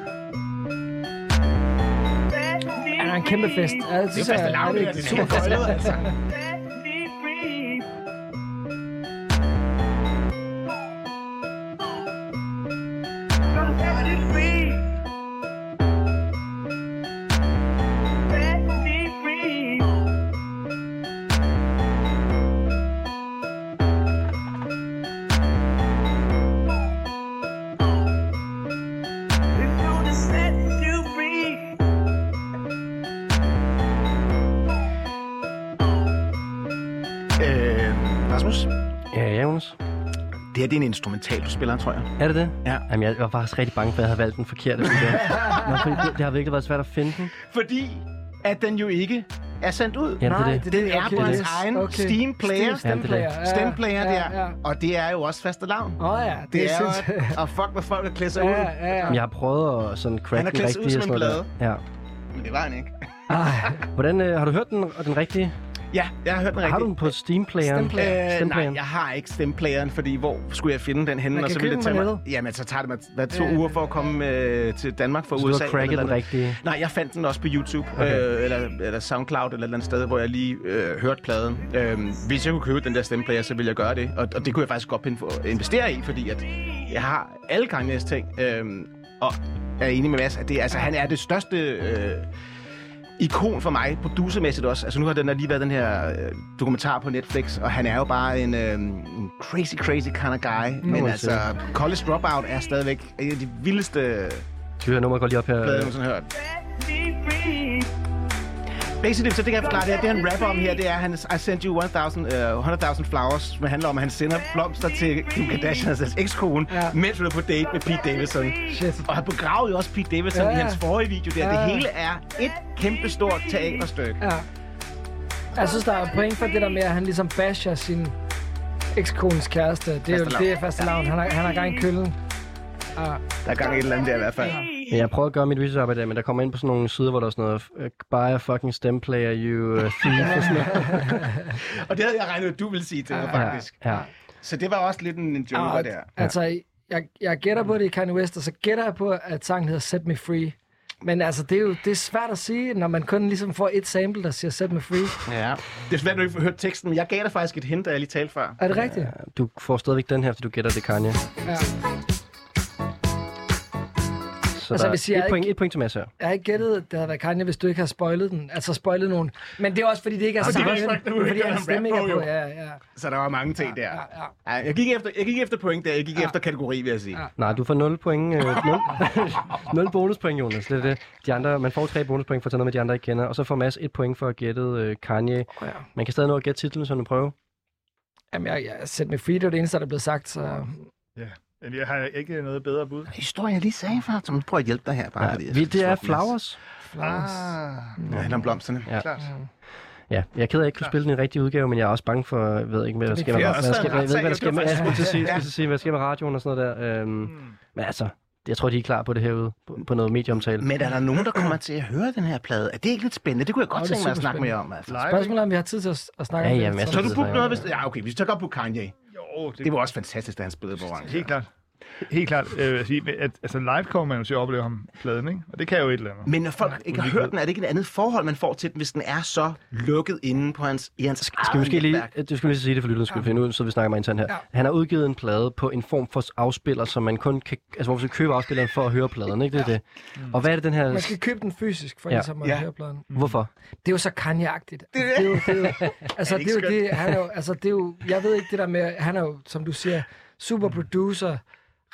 Han er en kæmpe fest. Ja, det Det er synes jo jeg. faste lavn, det ja, er super gøjlet, det er en instrumental, du spiller, tror jeg. Er det det? Ja. Jamen, jeg var faktisk rigtig bange for, at jeg havde valgt den forkerte. Nå, fordi det, det har virkelig været svært at finde den. Fordi at den jo ikke er sendt ud. Er Nej, det. det, Den det, er på hans egen Steam Player. Steam Ja, er Player. Stem player ja, der, Ja. og det er jo også faste lavn. Åh oh, ja, det, Det er er jo sindssygt. at, at fuck, hvad folk har klædt sig Ja, ud. ja, ja. Jeg har prøvet at sådan crack Han har den klædt sig ud rigtige. som og en der. Ja. Men det var han ikke. Hvordan, øh, har du hørt den, den rigtige? Ja, jeg har hørt den Har du rigtigt. den på Steam Playeren? Steam Player. Øh, nej, jeg har ikke stemplayeren, fordi hvor skulle jeg finde den henne? Man og så ville det tage mig... Jamen, så tager det mig hvad, to Ja. uger for at komme øh, til Danmark fra Så du USA. har cracket den rigtige? Nej, jeg fandt den også på YouTube, Okay. øh, eller, eller Soundcloud, eller et eller andet sted, hvor jeg lige øh, hørte pladen. Øh, hvis jeg kunne købe den der stemplayer, så ville jeg gøre det. Og, og det kunne jeg faktisk godt investere i, fordi at jeg har alle Kanye's ting. Øh, og er enig med Mads, at det, altså, han er det største... Øh, ikon for mig, producermæssigt også. Altså nu har den der lige været den her øh, dokumentar på Netflix, og han er jo bare en, øh, en crazy, crazy kind of guy. Men man altså, College Dropout er stadigvæk en af de vildeste Skal vi høre nummeret går lige op her? plader, jeg nogensinde hørt. Basically, så det kan jeg forklare, det, her, det han rapper om her, det er, han, I sent you 1,000 uh, 100,000 flowers, som handler om, at han sender blomster til Kim Kardashian, altså ekskone, Ja. ja. mens hun er på date med Pete Davidson. Shit. Og han begravede jo også Pete Davidson Ja, ja, ja. i hans forrige video der. Ja, Det ja. hele er et kæmpestort teaterstykke. Ja. Jeg synes, der er point for det der med, at han ligesom basher sin ekskones kæreste. Det er jo det er faste lavn. Han har, han har gang i køllen. Ja. Der er gang i et eller andet der i hvert fald. Ja, jeg prøver at gøre mit research-arbejde, men der kommer ind på sådan nogle sider, hvor der er sådan noget, uh, buy a fucking stem player, you uh, thief, og sådan noget. Og det havde jeg regnet, at du ville sige til mig, faktisk. Ja. Så det var også lidt en, en joker Ja, der. Altså, jeg, jeg gætter på det i Kanye West, og så gætter jeg på, at sangen hedder Set Me Free. Men altså, det er jo det er svært at sige, når man kun ligesom får et sample, der siger Set Me Free. Ja. Det er svært, at du ikke hørt teksten, men jeg gav dig faktisk et hint, da jeg lige talte før. Er det rigtigt? Du får stadigvæk den her, fordi du gætter det, Kanye. Ja. Så Altså, der hvis er jeg et, point, ikke- et point til Mads her. Jeg har ikke gættet, at det havde været Kanye, hvis du ikke har spoilet den. Altså spoilet nogen. Men det er også, fordi det ikke er sangen, det er fordi er en stemme ikke er på. Ja, ja. Så der var mange ting der. ja, ja. Ja, jeg, gik efter, jeg gik efter point der, jeg gik Ja. efter kategori, vil jeg sige. Ja. Nej, du får 0 point. Øh, 0, 0 bonuspoint, Jonas. Det er det. De andre, man får tre bonuspoint for at tage noget med de andre ikke kender. Og så får Mads et point for at gætte øh, Kanye. Ja. Man kan stadig nå at gætte titlen, så du prøver. Jamen, jeg, jeg Set Me Free, det var det eneste, der blev sagt, så... Men jeg har ikke noget bedre bud. Historien, jeg lige sagde før, så prøver at hjælpe dig her. Bare Ja, fordi vi, det er. Flowers. Flowers. Ah, Ja, det handler om blomsterne. Ja. klart. Ja, jeg er ked af, at jeg ikke kunne spille den i rigtige udgave, men jeg er også bange for, jeg ved ikke, hvad der Det sker kan med, jeg hvad sker, være jeg ved, hvad der sker med, jeg skulle til at sige, skulle til at sige, hvad der sker med radioen og sådan noget der. Øhm, men altså, jeg tror, de er klar på det herude, på, på noget medieomtale. Men er der nogen, der kommer til at høre den her plade? Er det ikke lidt spændende? Det kunne jeg godt tænke mig at snakke mere om. Altså. Spørgsmålet er, om vi har tid til at, at snakke Ja, om ja, det. men jeg Så- du booket er- noget, hvis... Ja, okay, vi skal godt på Kanye. Det, Det var også fantastisk, da han spillede på orange. Helt klart. Helt klart. Øh, at sige, at, altså live kommer man jo til at opleve ham pladen, ikke? Og det kan jo et eller andet. Men når folk ikke har hørt den, er det ikke et andet forhold, man får til den, hvis den er så lukket inde på hans, i hans Skal vi måske lige, det skal vi lige sige det for lytterens skyld, for nu så vi snakker mig internt her. Ja. Han har udgivet en plade på en form for afspiller, som man kun kan, altså hvor man skal købe afspilleren for at høre pladen, ikke? Det er det. Og hvad er det den her, Man skal købe den fysisk, for Ja. ja. ligesom at Ja. høre pladen. hvorfor? Det er jo så Kanye-agtigt. Det er jo, det er jo, altså, det er jo det, han er jo, altså, det er jo, jeg ved ikke det der med, han er jo, som du siger, super producer,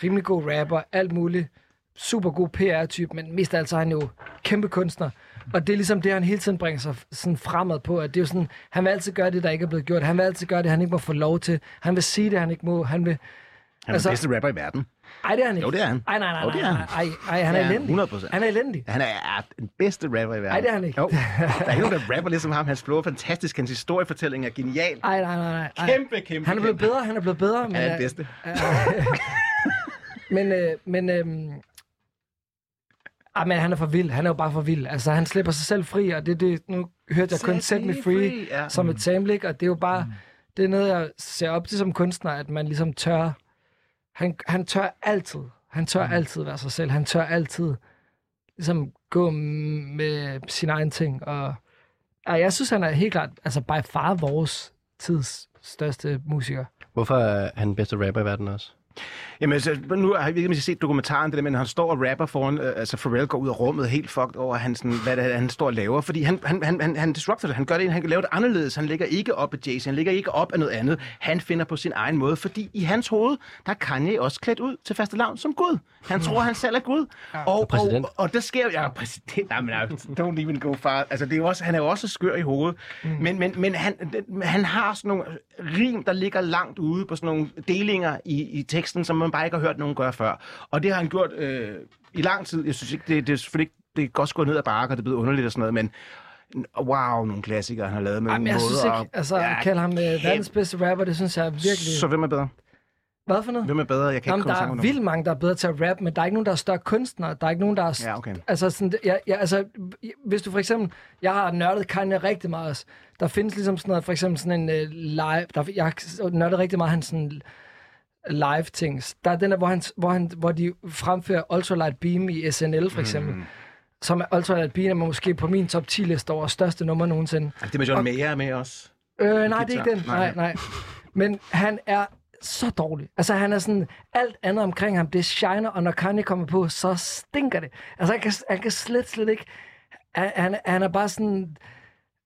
rimelig god rapper, alt muligt, super god PR-type, men mest af alt så er han jo kæmpe kunstner. Og det er ligesom det, han hele tiden bringer sig sådan fremad på, at det er jo sådan, han vil altid gøre det, der ikke er blevet gjort. Han vil altid gøre det, han ikke må få lov til. Han vil sige det, han ikke må. Han vil... Han er Altså- den bedste rapper i verden. Ej, det er han ikke. Jo, det er han. Ej, nej, nej, Jo, nej, det er nej, han. ej, ej, han er elendig. 100%. Han er elendig. Han er, er den bedste rapper i verden. Ej, det er han ikke. Jo. Der er ikke nogen, der rapper ligesom ham. Hans flow er fantastisk. Hans historiefortælling er genial. Ej, nej, nej, nej. ej. Kæmpe, kæmpe, Han er blevet bedre, han er blevet bedre. Han er den bedste. Men, øh, men, øh, ah, men han er for vild. Han er jo bare for vild. Altså, han slipper sig selv fri, og det, det nu hørte jeg kun Set Me Free Ja. som et sample, ikke? og det er jo bare, det er noget, jeg ser op til som kunstner, at man ligesom tør, han, han tør altid, han tør altid være sig selv, han tør altid ligesom gå med sin egen ting, og ja, jeg synes, han er helt klart, altså by far vores tids største musiker. Hvorfor er han den bedste rapper i verden også? Jamen, altså, nu har jeg ikke set dokumentaren, det der, men han står og rapper foran, øh, altså Pharrell går ud af rummet helt fucked over, han, sådan, hvad det er, han står og laver, fordi han, han, han, han, han disrupter det, han gør det, han kan lave det anderledes, han ligger ikke op af Jay-Z, han ligger ikke op af noget andet, han finder på sin egen måde, fordi i hans hoved, der er Kanye også klædt ud til faste lavn som Gud. Han tror, han selv er Gud. Og, og, og, og det sker jo, ja, præsident, nej, men nej, don't even go far, altså det er jo også, han er jo også skør i hovedet, mm. men, men, men han, han har sådan nogle rim, der ligger langt ude på sådan nogle delinger i, i teksten, som man bare ikke har hørt nogen gøre før. Og det har han gjort øh, i lang tid. Jeg synes ikke, det, det er selvfølgelig ikke, det kan godt gå ned ad bakke, og det er blevet underligt og sådan noget, men wow, nogle klassikere, han har lavet med Ej, men jeg synes ikke, altså, Ja, kalde ham øh, verdens bedste rapper, det synes jeg er virkelig... Så hvem er bedre? Hvad for noget? Hvem er bedre? Jeg kan Jamen, ikke der er vildt mange, der er bedre til at rap, men der er ikke nogen, der er større kunstnere. Der er ikke nogen, der er... Ja, okay. Altså, sådan, ja, ja, altså, hvis du for eksempel... Jeg har nørdet Kanye rigtig meget også. Der findes ligesom sådan noget, for eksempel sådan en uh, live... Der, jeg har nørdet rigtig meget hans sådan live things. Der er den der, hvor, han, hvor, han, hvor de fremfører Ultralight Beam i SNL, for eksempel. Mm. Som er Ultralight Beam er måske på min top 10 liste over største nummer nogensinde. Er det med John Mayer med os? Øh, nej, det er ikke den. Nej. Nej, nej. Men han er så dårlig. Altså, han er sådan... Alt andet omkring ham, det shiner, og når Kanye kommer på, så stinker det. Altså, han kan, han kan slet, slet ikke... Han, han er bare sådan...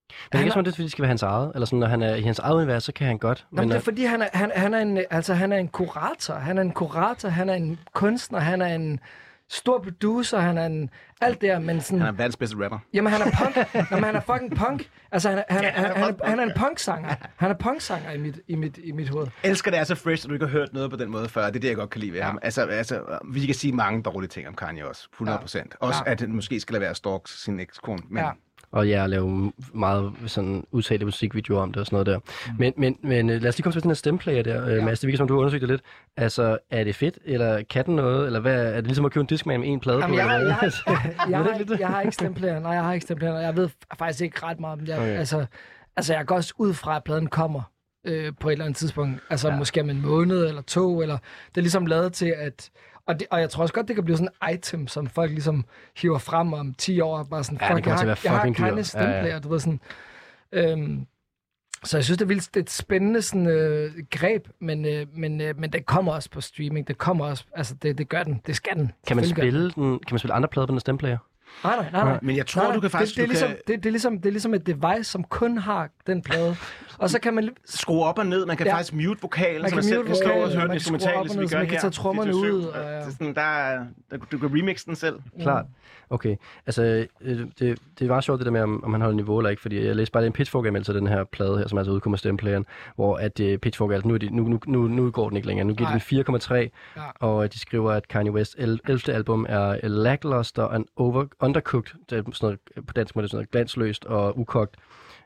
Men det er Han ikke er- om, det er, fordi det skal være hans eget. Eller sådan, når han er i hans eget univers, så kan han godt. Nå, men Men, det er øh, fordi, han er, han, han, er en, altså, han er en kurator. Han er en kurator, han er en kunstner, han er en stor producer, han er en... Alt det her, men sådan... Han er verdens bedste rapper. Jamen, han er punk. Jamen, han er fucking punk. Altså, han er, han, er, han, han, er, han er en punksanger. Han er punksanger i mit, i mit, i mit hoved. elsker det er så fresh, at du ikke har hørt noget på den måde før. Det er det, jeg godt kan lide ved ja. ham. Altså, altså, vi kan sige mange dårlige ting om Kanye også. 100 procent. Ja. Også, Ja. at han måske skal lade være at stalk sin ekskone. Men Ja. Ja. og ja, at lave meget sådan udtalte musikvideoer om det og sådan noget der. Mm. Men, men, men øh, lad os lige komme til den her stemplayer der, øh, Mads. Det virker som, du har undersøgt det lidt. Altså, er det fedt, eller kan den noget, eller hvad? Er det ligesom at købe en Discman med en plade Jamen, på? jeg, jeg, jeg, Ved du har, ikke jeg har ikke stemplaner. Nej, jeg har ikke stemplaner. Jeg ved faktisk ikke ret meget om det. Okay. Altså, altså, jeg går også ud fra, at pladen kommer øh, på et eller andet tidspunkt. Altså, ja. måske om en måned eller to. Eller, det er ligesom lavet til, at... Og, det, og jeg tror også godt, det kan blive sådan en item, som folk ligesom hiver frem om 10 år. Bare sådan, Ja, fuck, jeg, har, jeg har fucking dyrt. keine Ja, ja. du ved sådan... Øhm, så jeg synes, det er, vildt, det er et spændende sådan, øh, greb, men, øh, men, øh, men det kommer også på streaming. Det kommer også, altså det, det gør den. Det skal den. Kan man, spille den, kan man spille andre plader på den stemplayer? Nej, nej, nej, nej. Men jeg tror, nej, nej. du kan faktisk- Det, det, er ligesom, kan- det, det, er ligesom, det er ligesom et device, som kun har den plade. Og så kan man... Skrue op og ned. Man kan Ja. faktisk mute vokalen, Man så man selv mute kan stå og høre den instrumentale, og som vi gør man kan her. tage trommerne 24/7. ud, og ja. Det er sådan, der, er- der, du kan remixe den selv. Klart. Okay. Altså, øh, det, det er meget sjovt det der med, om, om han holder niveau eller ikke, fordi jeg læste bare en Pitchfork-anmeldelse af den her plade her, som altså udkommer af stemplayeren, hvor at uh, Pitchfork, altså nu, er de, nu, nu, nu, nu går den ikke længere. Nu giver de den 4,3, Ja. og øh, de skriver, at Kanye West 11. album er lackluster and over, undercooked, det er sådan noget, på dansk må det sådan noget glansløst og ukogt.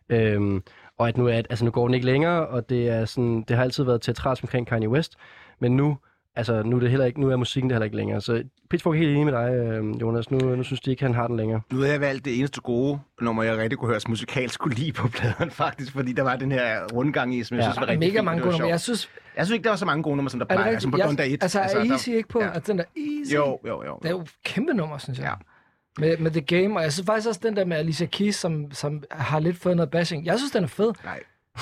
Øhm, og at nu, er, altså, nu går den ikke længere, og det, er sådan, det har altid været teatralsk omkring Kanye West, men nu Altså, nu er, det heller ikke, nu er musikken det heller ikke længere. Så Pitchfork er helt enig med dig, øh, Jonas. Nu, nu synes de ikke, han har den længere. Nu har jeg valgt det eneste gode nummer, jeg rigtig kunne høre musikalsk kunne lide på pladen, faktisk, fordi der var den her rundgang i, som jeg Ja. synes var Der er rigtig mega fint, mange gode numre. Jeg synes, Jeg synes ikke, der var så mange gode numre, som der er plejer, som på Jeg- Donda 1. Altså, er der- Easy ikke på? Ja. Altså, den der Easy? Jo, jo, jo. Det er jo kæmpe nummer, synes jeg. Ja. Med, med The Game, og jeg synes faktisk også den der med Alicia Keys, som, som har lidt fået noget bashing. Jeg synes, den er fed. Nej.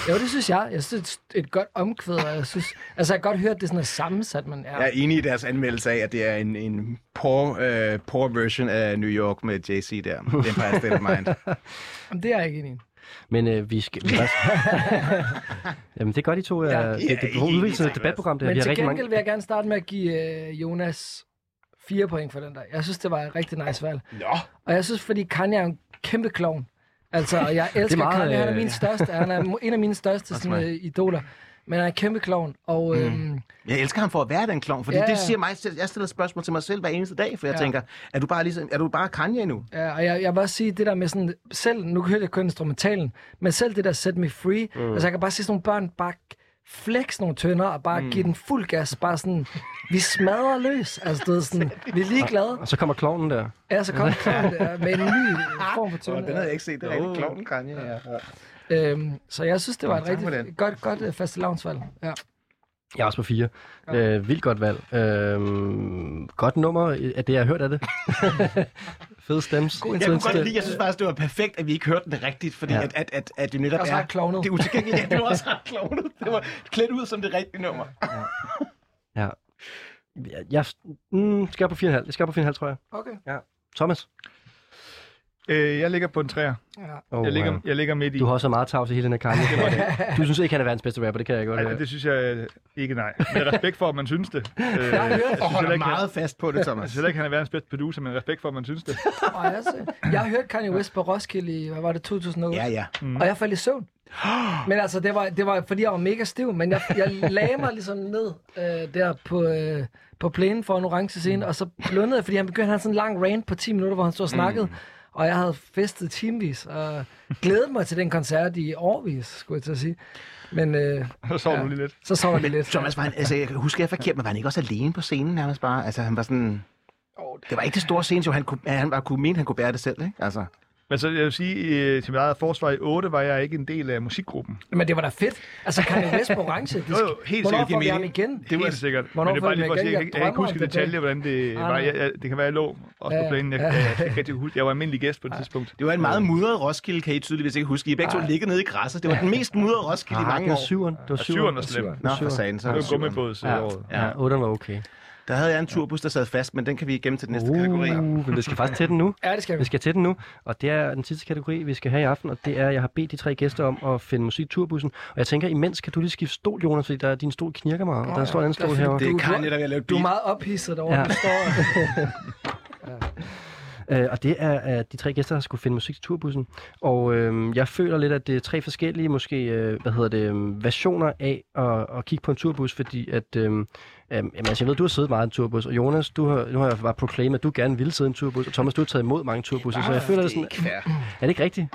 Jo, det synes jeg. Jeg synes, det er et godt omkvæd, og jeg synes... Altså, jeg har godt hørt, det er sådan er sammensat, men ja. Jeg er enig i deres anmeldelse af, at det er en, en poor, uh, poor version af New York med Jay-Z der. Empire State of Mind. Jamen, det er jeg ikke enig i. Men øh, vi skal... Vi Jamen, det er godt, I to. Er, Ja. ja, det, det, det Ja, er udviklet som ja, et debatprogram, det her. Men Vi har til rigtig gengæld mange... vil jeg gerne starte med at give øh, Jonas fire point for den der. Jeg synes, det var et rigtig nice valg. Nå, Og jeg synes, fordi Kanye er en kæmpe klovn. Altså, og jeg elsker meget, Kanye. Han er øh, min største. Han er en af mine største sådan, øh, idoler. Men han er en kæmpe klovn. Og øhm, jeg elsker ham for at være den klovn, fordi Ja, ja, ja. det siger mig selv. Jeg stiller spørgsmål til mig selv hver eneste dag, for jeg Ja. tænker, er du bare, ligesom, er du bare Kanye nu? Ja, og jeg, jeg vil også sige det der med sådan, selv, nu hørte jeg kun instrumentalen, men selv det der Set Me Free, mm. altså jeg kan bare se sådan nogle børn bare flex nogle tønder og bare mm. give den fuld gas, bare sådan, vi smadrer løs, altså du ved sådan, vi er ligeglade. Og så kommer klovnen der. Ja, så kommer kloven der med en ny form for tønder. den havde jeg ikke set. Det er rigtig klovnen Kanye. Ja. Øhm, så jeg synes, det var et for rigtig godt, godt uh, fastelavnsvalg. Ja. Jeg er også på fire. Øh, vildt godt valg. Øh, godt nummer af det, jeg har hørt af det. Fed stems. God Jeg kunne godt lide, jeg synes faktisk, det var perfekt, at vi ikke hørte den rigtigt, fordi Ja. ja. at, at, at, at det netop også er... ret klovnet. Det er utilgængeligt. Ja, det var også ret klovnet. Det var klædt ud som det rigtige nummer. Ja. Jeg, jeg mm, skal på 4,5. Jeg skal på 4,5, tror jeg. Okay. Thomas? Øh, jeg ligger på en træer. Ja. Oh, Jeg ligger, jeg ligger midt i. Du har også meget tavs i hele den her Kanye. du synes ikke, han er verdens bedste rapper, det kan jeg godt Ej, det synes jeg øh, ikke, nej. Med respekt for, at man synes det. Øh, jeg Jeg har hørt, synes Og heller holder ikke, han- meget fast på det, jeg Thomas. synes heller ikke, han er verdens bedste producer, men respekt for, at man synes det. og jeg, så, jeg har hørt Kanye West på Roskilde i, hvad var det, 2008? Ja, ja. Mm. Og jeg faldt i søvn. Men altså, det var, det var fordi, jeg var mega stiv, men jeg, jeg lagde mig ligesom ned øh, der på, øh, på plænen for en orange scene, og så blundede jeg, fordi han begyndte at have sådan en lang rant på 10 minutter, hvor han stod og snakkede, mm. Og jeg havde festet timevis, og glædet mig til den koncert i årvis, skulle jeg til at sige. Men øh, Så sov Ja. du lige lidt. så sov jeg lidt. Thomas var han, altså, jeg husker jeg forkert, men var han ikke også alene på scenen nærmest bare? Altså, han var sådan... Det var ikke det store scene, jo. Han kunne, han var, kunne mene, han kunne bære det selv, ikke? Altså, Men så jeg vil sige, øh, til mit eget forsvar i 8 var jeg ikke en del af musikgruppen. Men det var da fedt. Altså, Kanye West på orange. Det, Jo, jo, helt Hvornår sikkert. får vi ham igen? Det var det sikkert. Hvornår Men det er bare lige for at sige, jeg, Jeg kan- jeg kan ikke huske det detaljer, hvordan det Nej, var. Jeg, jeg, det kan være, jeg lå også Ja, på planen. Jeg, ja. jeg, jeg, kan ikke rigtig huske. jeg var almindelig gæst på et tidspunkt. det var en meget mudret Roskilde, kan I tydeligvis ikke huske. I begge to ligget nede i græsset. Det var den mest mudrede Roskilde i Ah, mange det var år. syveren. Det var Og syveren var slem. Nå, for sagen, så Det var var syveren. gummibåds Ja, året. ja, otteren var okay. Der havde jeg en turbus, der sad fast, men den kan vi gemme til den næste kategori. Uh, men vi skal faktisk til den nu. Ja, det skal Vi vi. skal til den nu, og det er den sidste kategori, vi skal have i aften, og det er, at jeg har bedt de tre gæster om at finde musik turbussen. Og jeg tænker, imens kan du lige skifte stol, Jonas, fordi der er din stol knirker meget, og der står en anden stol herovre. Det er Du- Kanye, der vil lave Du er meget ophidset over, Ja. står... Øh, og det er at de tre gæster, der skulle finde musik til turbussen. Og øh, jeg føler lidt, at det er tre forskellige måske, øh, hvad hedder det, versioner af at, at kigge på en turbus, fordi at, øh, øh, jamen, altså, jeg ved, du har siddet meget i en turbus, og Jonas, du har, nu har jeg bare proclaimet, at du gerne ville sidde i en turbus, og Thomas, du har taget imod mange turbusser, så jeg føler det sådan, ikke fair. er det ikke rigtigt?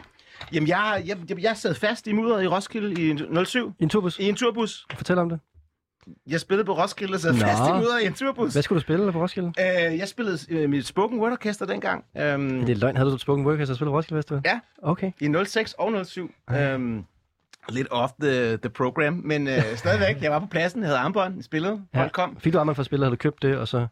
Jamen, jeg, jeg, jeg, jeg sad fast i mudderet i Roskilde i 07 I en turbus? i en turbus. Fortæl om det. Jeg spillede på Roskilde og sad Nå. fast i mudderet i en turbus. Hvad skulle du spille på Roskilde? Øh, jeg spillede øh, mit spoken word orkester dengang. Øhm, Det er løgn. Havde du et spoken word, kan spille på Roskilde Festival? Ja. Okay. I 06 og 07. Øhm, lidt off the, the program, men øh, stadigvæk. Jeg var på pladsen, jeg havde armbånd, jeg spillede, Ja. folk kom. Fik du armbånd for at spille, havde du købt det, og så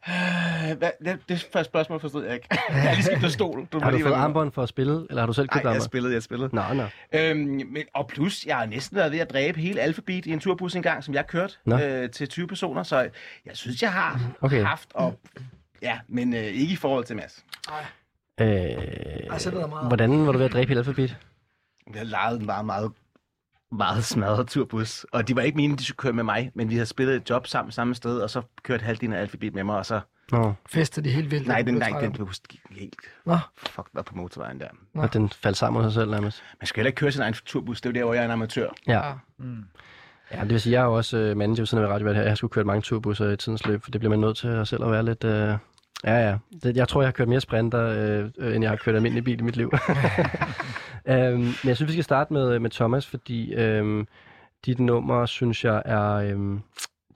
Øh, hvad, det, det første spørgsmål forstod jeg ikke. jeg har lige skiftet stol. Du har du fået armbånd for at spille, eller har du selv Nej, købt jeg armbånd? spillede, jeg spillede. Nå, nå. Øhm, men, og plus, jeg har næsten været ved at dræbe hele alfabet i en turbus engang, som jeg kørte Nå. øh, til 20 personer, så jeg synes, jeg har Okay. haft og Ja, men øh, ikke i forhold til Mads. Øh, er meget. hvordan var du ved at dræbe hele alfabet? Vi havde lejet en meget, meget, meget smadret turbus. Og de var ikke meningen, de skulle køre med mig, men vi havde spillet et job sammen samme sted, og så kørte halvdelen af alfabet med mig, og så... Nå, Fester de helt vildt. Nej, den, nej, den blev helt Nå. fucked op på motorvejen der. Nå. og den faldt sammen af sig selv nærmest. Man skal heller ikke køre sin egen turbus, det er jo der, hvor jeg er en amatør. Ja. Ja. Ja, det vil sige, jeg er jo også øh, manager ved siden af radiovært her. Jeg har sgu kørt mange turbusser i tidens løb, for det bliver man nødt til at selv at være lidt... Øh... Ja, ja. Det, jeg tror, jeg har kørt mere sprinter, øh, øh, end jeg har kørt almindelig bil i mit liv. øhm, men jeg synes, vi skal starte med, med Thomas, fordi øhm, dit nummer, synes jeg, er... Øhm,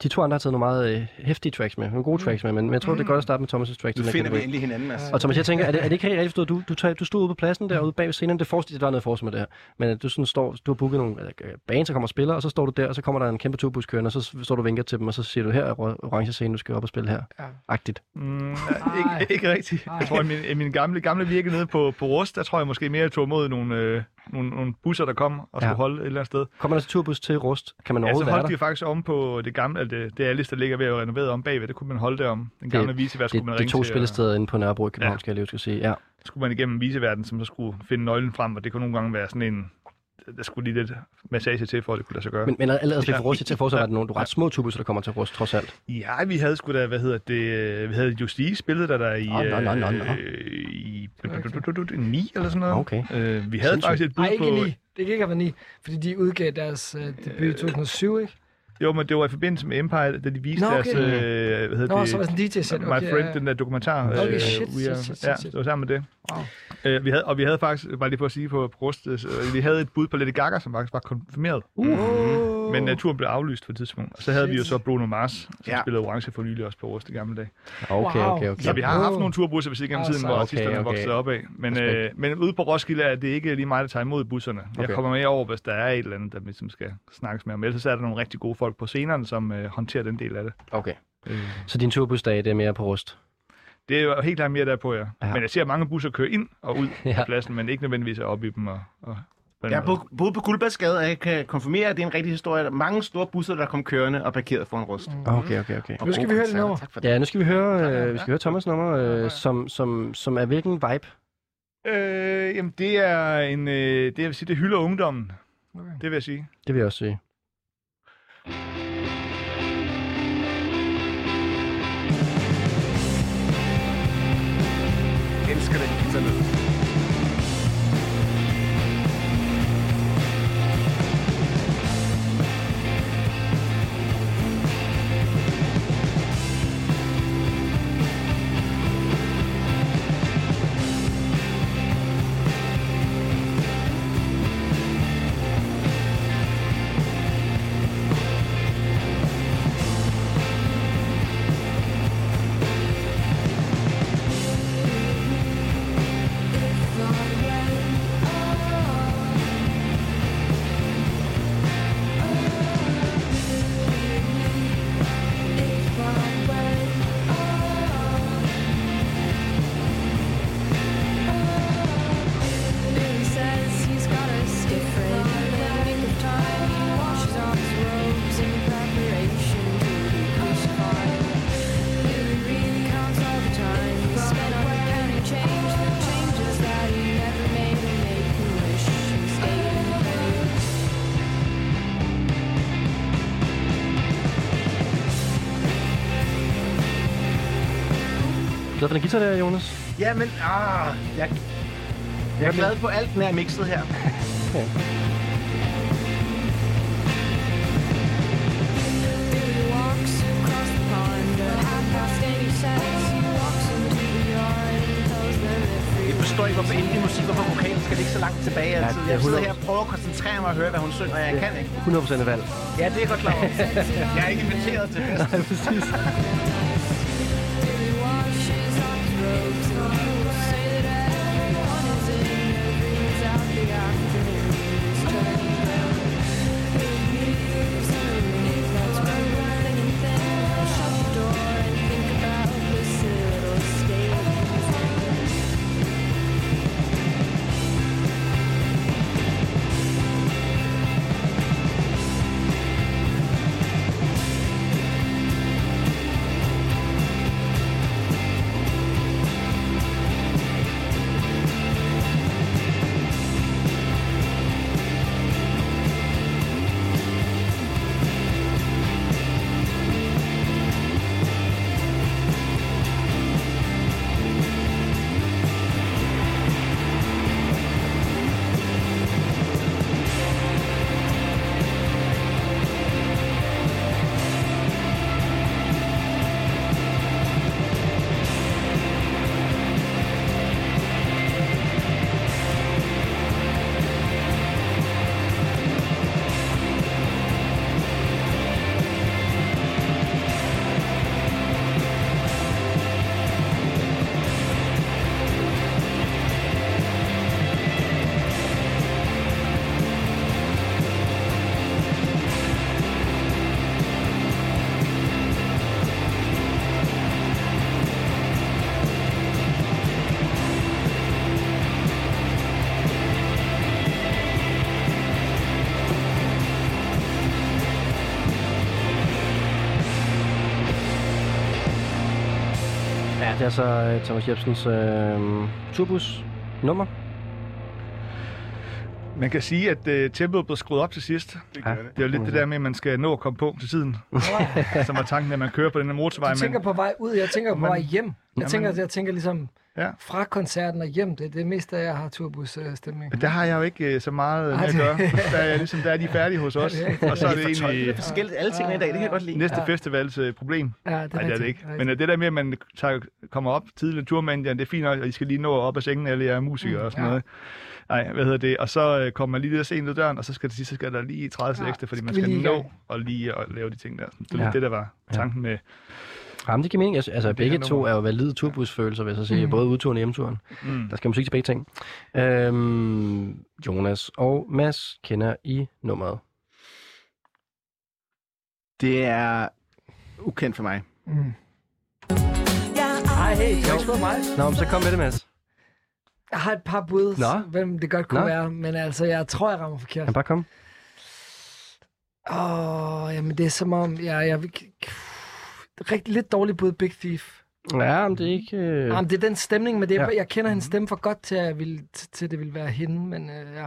de to andre har taget nogle meget øh, hæftige tracks med, nogle gode tracks med, men, men jeg tror, det er godt at starte med Thomas' tracks. Nu finder vi endelig hinanden, altså. Og Thomas, jeg tænker, er det, er det ikke helt rigtigt forstået? Du, du, tager, du stod ude på pladsen derude bag ved scenen. Det forestiller, det var noget forskel med det her. Men at du, sådan står, du har booket nogle øh, bands, der kommer og spiller, og så står du der, og så kommer der en kæmpe turbus kørende, og så står du og vinker til dem, og så siger du, her er or- orange scene, du skal op og spille her. Ja. Agtigt. Mm, ikke, ikke rigtigt. Ej. Jeg tror, at min, i min gamle, gamle virke nede på, på Rust, der tror jeg måske mere, jeg tog imod nogle, øh, nogle, nogle busser, der kom og skulle Ja. holde et eller andet sted. Kommer der til turbus til Rust? Kan man Ja, så holdt der? de faktisk om på det gamle, altså det, det Alice, der ligger ved at være renoveret om bagved, det kunne man holde det om. Den gamle visevært skulle Det, man det ringe er to til, spillesteder inde på Nørrebro i København, Ja. skal jeg lige at sige. Ja. og skulle man igennem viseverden, som så skulle finde nøglen frem, og det kunne nogle gange være sådan en, der skulle lige lidt massage til, for at det kunne lade sig gøre. Men, men ellers Ja. for Rust, til at forestille, at der er nogle ret små turbusser, der kommer til Rust, trods alt. Ja, vi havde sgu da, hvad hedder det, øh, vi havde Justice spillet der der i, øh, i 9 eller sådan noget. Okay. Øh, vi havde faktisk et bud Nej, ikke på... ni. Det kan ikke have været ni, fordi de udgav deres debut i 2007, ikke? Jo, men det var i forbindelse med Empire, da de viste Nå, okay. deres, øh, hvad hedder Nå, det, så var det en DJ-sæt. My Okay, Friend, ja. den der dokumentar. Okay, øh, shit, shit, shit, shit, Ja, det var sammen med det. Wow. Øh, vi havde, og vi havde faktisk, bare lige på at sige på Brust, øh, vi havde et bud på Lady Gaga, som faktisk var konfirmeret. Uh. Men uh, turen blev aflyst på et tidspunkt. Og så havde vi jo så Bruno Mars, som Ja. spillede orange for nylig også på Rust i gamle dage. Okay, Wow. okay, okay. Så vi har haft nogle turbusser ved siden gennem Ah, tiden, hvor Okay, artisterne okay. voksede op af. Men, øh, men ude på Roskilde er det ikke lige mig, der tager imod busserne. Jeg Okay. kommer med over, hvis der er et eller andet, der ligesom skal snakkes med om. Ellers så er der nogle rigtig gode folk på scenerne, som øh, håndterer den del af det. okay. Øh. Så din turbusdag, det er mere på Rust? Det er jo helt klart mere derpå, ja. Ja. ja. Men jeg ser mange busser køre ind og ud Ja. ja. af pladsen, men ikke nødvendigvis er oppe i dem. Og, og Jeg har bo- boet på Guldbergsgade, og jeg kan konfirmere, at det er en rigtig historie. Der er mange store busser, der kom kørende og parkeret foran rust. Okay, okay, okay. Og Nu skal vi høre det nummer. Ja, nu skal vi høre, Ja, ja, øh, vi skal ja. høre Thomas' nummer, Ja, ja. øh, som, som, som er hvilken vibe? Øh, jamen, det er en... Øh, det, jeg vil sige, det hylder ungdommen. Okay. Det vil jeg sige. Det vil jeg også sige. elsker den guitarlyd. Glad for den guitar der, Jonas? Ja, men... Ah, jeg, jeg er glad på alt, den er mixet her. Referee. Jeg forstår ikke, hvorfor indie musik, hvorfor vokalen skal ligge så langt tilbage Ja, altid. er Jeg sidder 100. her og prøver at koncentrere mig og høre, hvad hun synger, og jeg kan ikke. 100% valg. Ja, det er godt klar over. Jeg er ikke inviteret til fest. Nej, præcis. Det er så øh, Thomas Jebsens øh, turbus nummer. Man kan sige, at uh, tempoet blev skruet op til sidst. Det, Det er jo lidt det der med, at man skal nå at komme på til tiden. Som var tanken, at man kører på den her motorvej. Du tænker på vej ud, jeg tænker på Men- vej hjem. Jeg Jamen- tænker, jeg tænker ligesom Ja. fra koncerten og hjem. Det er det meste, af, jeg har turbus-stemning. Der har jeg jo ikke uh, så meget Ej, med at det- gøre. Der er, ligesom, der er de færdige hos os. Det Og så er det Det er egentlig forskelligt alle tingene i dag, det kan jeg godt lide. næste Ja. festivals uh, problem. Ja, det er, Nej, det er det ikke. Men det der med, at man tager, kommer op tidligt tur med Indian, det er fint nok, og I skal lige nå op af sengen, alle jer musikere og sådan ja. noget. Nej, hvad hedder det? Og så øh, kommer man lige lidt sent ud døren, og så skal, sidst, så skal der lige 30 Ja, ekstra, fordi man skal skal nå og lige at lave de ting der. Det er Ja. det, der var tanken med... Jamen, det giver mening. Altså, altså Det begge to er jo valide turbusfølelser, vil jeg så sige. Mm. Både udturen og hjemturen. Mm. Der skal musik til begge ting. Øhm, Jonas og Mads kender I nummeret. Det er ukendt for mig. Mm. Ej, hey, det ikke mig. Nå, men så kom med det, Mads. Jeg har et par bud, Nå. hvem det godt kunne Nå. være, men altså, jeg tror, jeg rammer forkert. Kan bare komme. Åh, oh, jamen det er som om, jeg, jeg rigtig lidt dårligt bud Big Thief. Ja, men det er ikke... Øh... Jamen, det er den stemning, men det er, Ja. ja. jeg kender hendes stemme for godt til, at, vil, til, det ville være hende, men øh, ja.